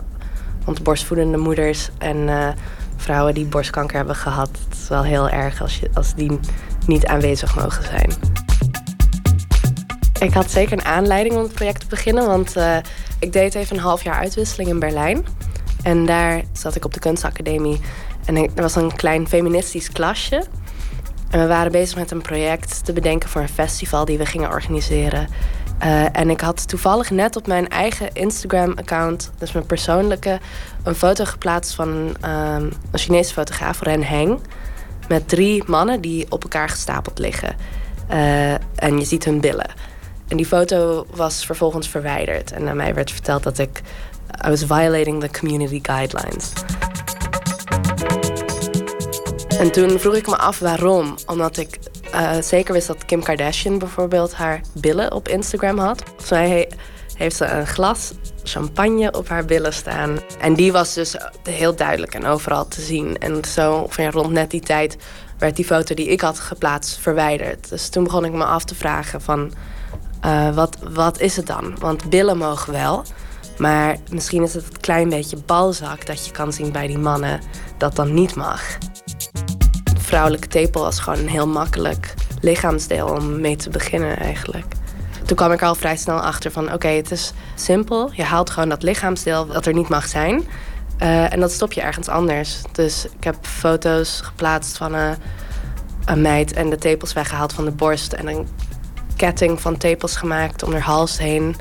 want borstvoedende moeders en eh, vrouwen die borstkanker hebben gehad, het is wel heel erg als, je, als die niet aanwezig mogen zijn. Ik had zeker een aanleiding om het project te beginnen, want uh, ik deed even een half jaar uitwisseling in Berlijn. En daar zat ik op de kunstacademie en er was een klein feministisch klasje. En we waren bezig met een project te bedenken voor een festival die we gingen organiseren. Uh, en ik had toevallig net op mijn eigen Instagram-account, dus mijn persoonlijke, een foto geplaatst van um, een Chinese fotograaf, Ren Heng. Met drie mannen die op elkaar gestapeld liggen. Uh, en je ziet hun billen. En die foto was vervolgens verwijderd. En aan mij werd verteld dat ik. I was violating the community guidelines. En toen vroeg ik me af waarom. Omdat ik uh, zeker wist dat Kim Kardashian bijvoorbeeld haar billen op Instagram had. Volgens heeft ze een glas champagne op haar billen staan. En die was dus heel duidelijk en overal te zien. En zo van, rond net die tijd werd die foto die ik had geplaatst verwijderd. Dus toen begon ik me af te vragen van... Uh, wat, wat is het dan? Want billen mogen wel. Maar misschien is het een klein beetje balzak dat je kan zien bij die mannen dat dan niet mag vrouwelijke tepel was gewoon een heel makkelijk lichaamsdeel om mee te beginnen eigenlijk. Toen kwam ik al vrij snel achter van oké, het is simpel. Je haalt gewoon dat lichaamsdeel dat er niet mag zijn. Uh, en dat stop je ergens anders. Dus ik heb foto's geplaatst van een, een meid en de tepels weggehaald van de borst. En een ketting van tepels gemaakt om haar hals heen.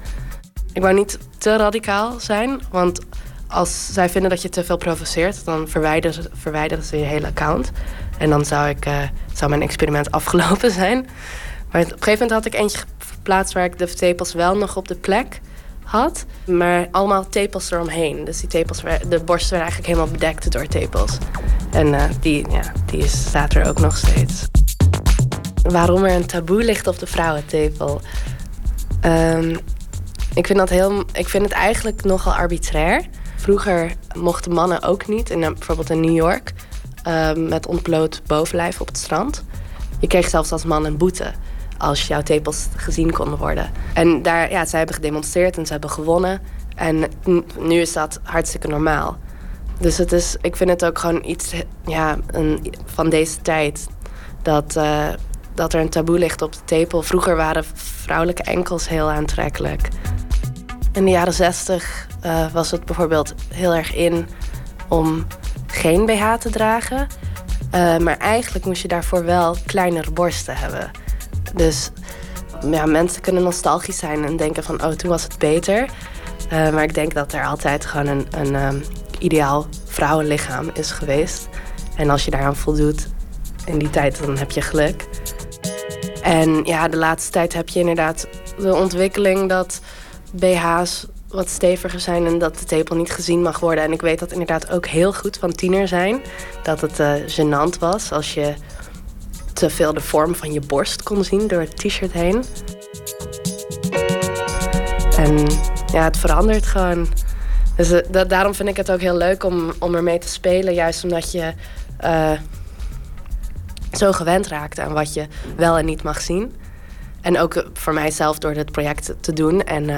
Ik wou niet te radicaal zijn, want als zij vinden dat je te veel provoceert, dan verwijderen, verwijderen ze je hele account. En dan zou, ik, uh, zou mijn experiment afgelopen zijn. Maar op een gegeven moment had ik eentje geplaatst waar ik de tepels wel nog op de plek had. Maar allemaal tepels eromheen. Dus die tepels, de borst werd eigenlijk helemaal bedekt door tepels. En uh, die, ja, die staat er ook nog steeds. Waarom er een taboe ligt op de vrouwentepel? Um, ik, vind dat heel, ik vind het eigenlijk nogal arbitrair. Vroeger mochten mannen ook niet, in, bijvoorbeeld in New York, uh, met ontbloot bovenlijf op het strand. Je kreeg zelfs als man een boete als jouw tepels gezien konden worden. En daar, ja, zij hebben gedemonstreerd en ze hebben gewonnen. En nu is dat hartstikke normaal. Dus het is, ik vind het ook gewoon iets ja, een, van deze tijd. Dat, uh, dat er een taboe ligt op de tepel. Vroeger waren vrouwelijke enkels heel aantrekkelijk. In de jaren zestig uh, was het bijvoorbeeld heel erg in om geen BH te dragen. Uh, maar eigenlijk moest je daarvoor wel kleinere borsten hebben. Dus ja, mensen kunnen nostalgisch zijn en denken van... oh, toen was het beter. Uh, maar ik denk dat er altijd gewoon een, een um, ideaal vrouwenlichaam is geweest. En als je daaraan voldoet in die tijd, dan heb je geluk. En ja, de laatste tijd heb je inderdaad de ontwikkeling dat BH's wat steviger zijn en dat de tepel niet gezien mag worden. En ik weet dat inderdaad ook heel goed van tiener zijn. Dat het uh, gênant was als je te veel de vorm van je borst kon zien door het t-shirt heen. En ja, het verandert gewoon. Dus uh, dat, daarom vind ik het ook heel leuk om, om ermee te spelen. Juist omdat je uh, zo gewend raakt aan wat je wel en niet mag zien. En ook voor mijzelf door dit project te doen en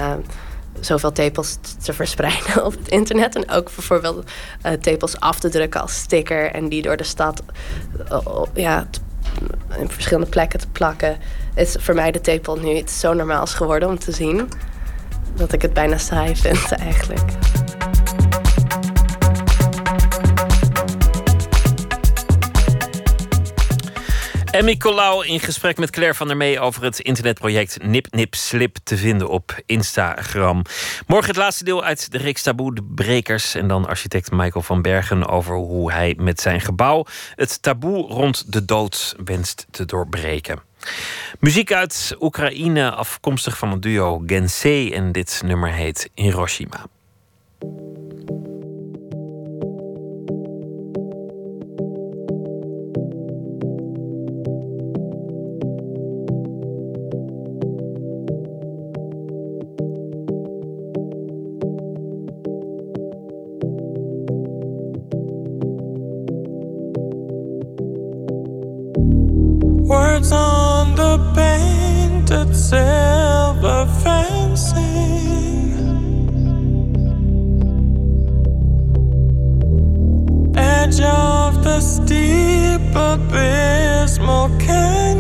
zoveel tepels te verspreiden op het internet. En ook bijvoorbeeld uh, tepels af te drukken als sticker en die door de stad uh, ja, in verschillende plekken te plakken. Is voor mij de tepel nu iets zo normaals geworden om te zien dat ik het bijna saai vind eigenlijk. Emmy Colau in gesprek met Claire van der Mee over het internetproject Nip Nip Slip te vinden op Instagram. Morgen het laatste deel uit de reeks Taboe de Brekers. En dan architect Michael van Bergen over hoe hij met zijn gebouw het taboe rond de dood wenst te doorbreken. Muziek uit Oekraïne, afkomstig van het duo Gensei. En dit nummer heet Hiroshima. abismal. Can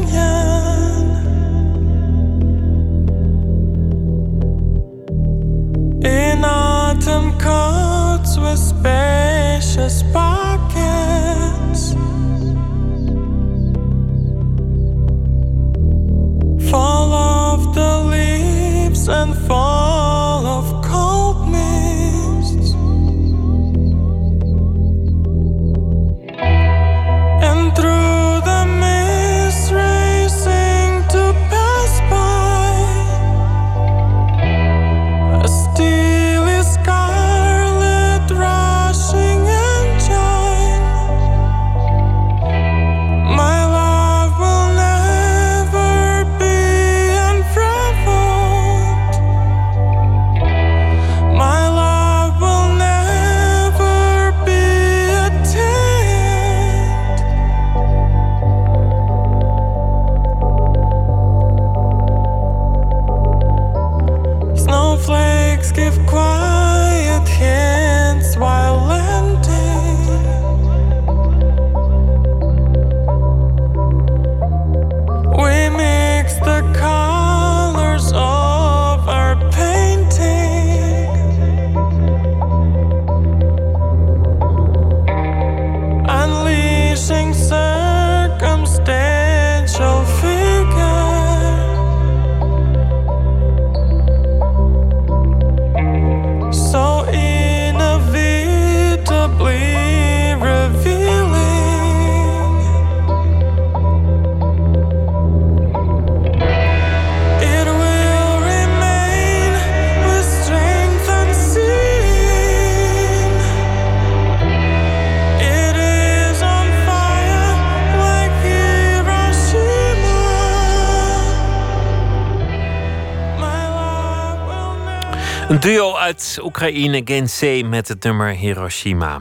Duo uit Oekraïne, Gensei, met het nummer Hiroshima.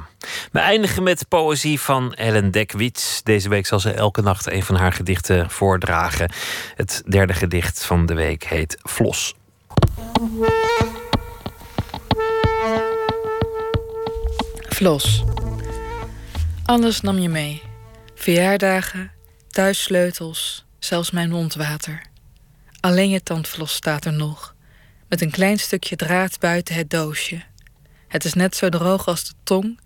We eindigen met poëzie van Ellen Dekwits. Deze week zal ze elke nacht een van haar gedichten voordragen. Het derde gedicht van de week heet Vlos. Vlos. Alles nam je mee. Verjaardagen, thuissleutels, zelfs mijn mondwater. Alleen je tandvlos staat er nog, met een klein stukje draad buiten het doosje. Het is net zo droog als de tong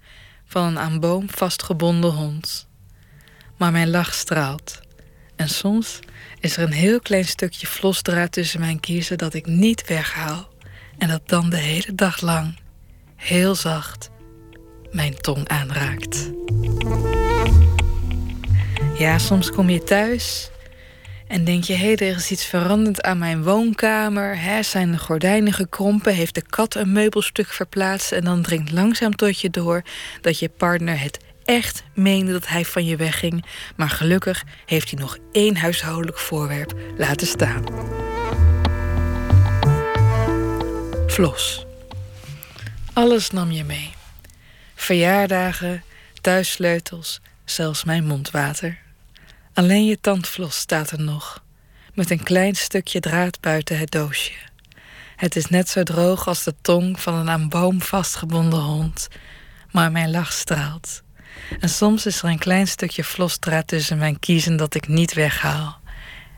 van een aan boom vastgebonden hond. Maar mijn lach straalt. En soms is er een heel klein stukje vlosdraad tussen mijn kiezen dat ik niet weghaal. En dat dan de hele dag lang, heel zacht, mijn tong aanraakt. Ja, soms kom je thuis en denk je, hé, hey, er is iets veranderd aan mijn woonkamer. Hè, zijn de gordijnen gekrompen? Heeft de kat een meubelstuk verplaatst? En dan dringt langzaam tot je door dat je partner het echt meende dat hij van je wegging. Maar gelukkig heeft hij nog één huishoudelijk voorwerp laten staan. Vlos. Alles nam je mee. Verjaardagen, thuissleutels, zelfs mijn mondwater. Alleen je tandvlos staat er nog, met een klein stukje draad buiten het doosje. Het is net zo droog als de tong van een aan boom vastgebonden hond, maar mijn lach straalt. En soms is er een klein stukje vlosdraad tussen mijn kiezen dat ik niet weghaal.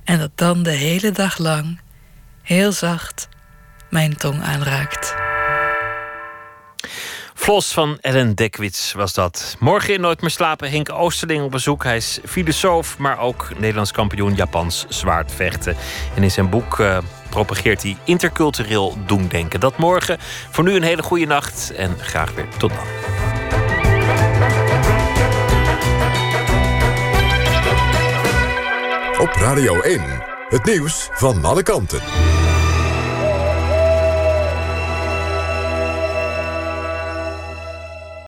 En dat dan de hele dag lang, heel zacht, mijn tong aanraakt. Vlos van Ellen Dekwits was dat. Morgen in Nooit meer slapen Henk Oosterling op bezoek. Hij is filosoof, maar ook Nederlands kampioen Japans zwaardvechten. En in zijn boek uh, propageert hij intercultureel doemdenken. Dat morgen. Voor nu een hele goede nacht en graag weer tot dan. Op Radio 1, het nieuws van alle kanten.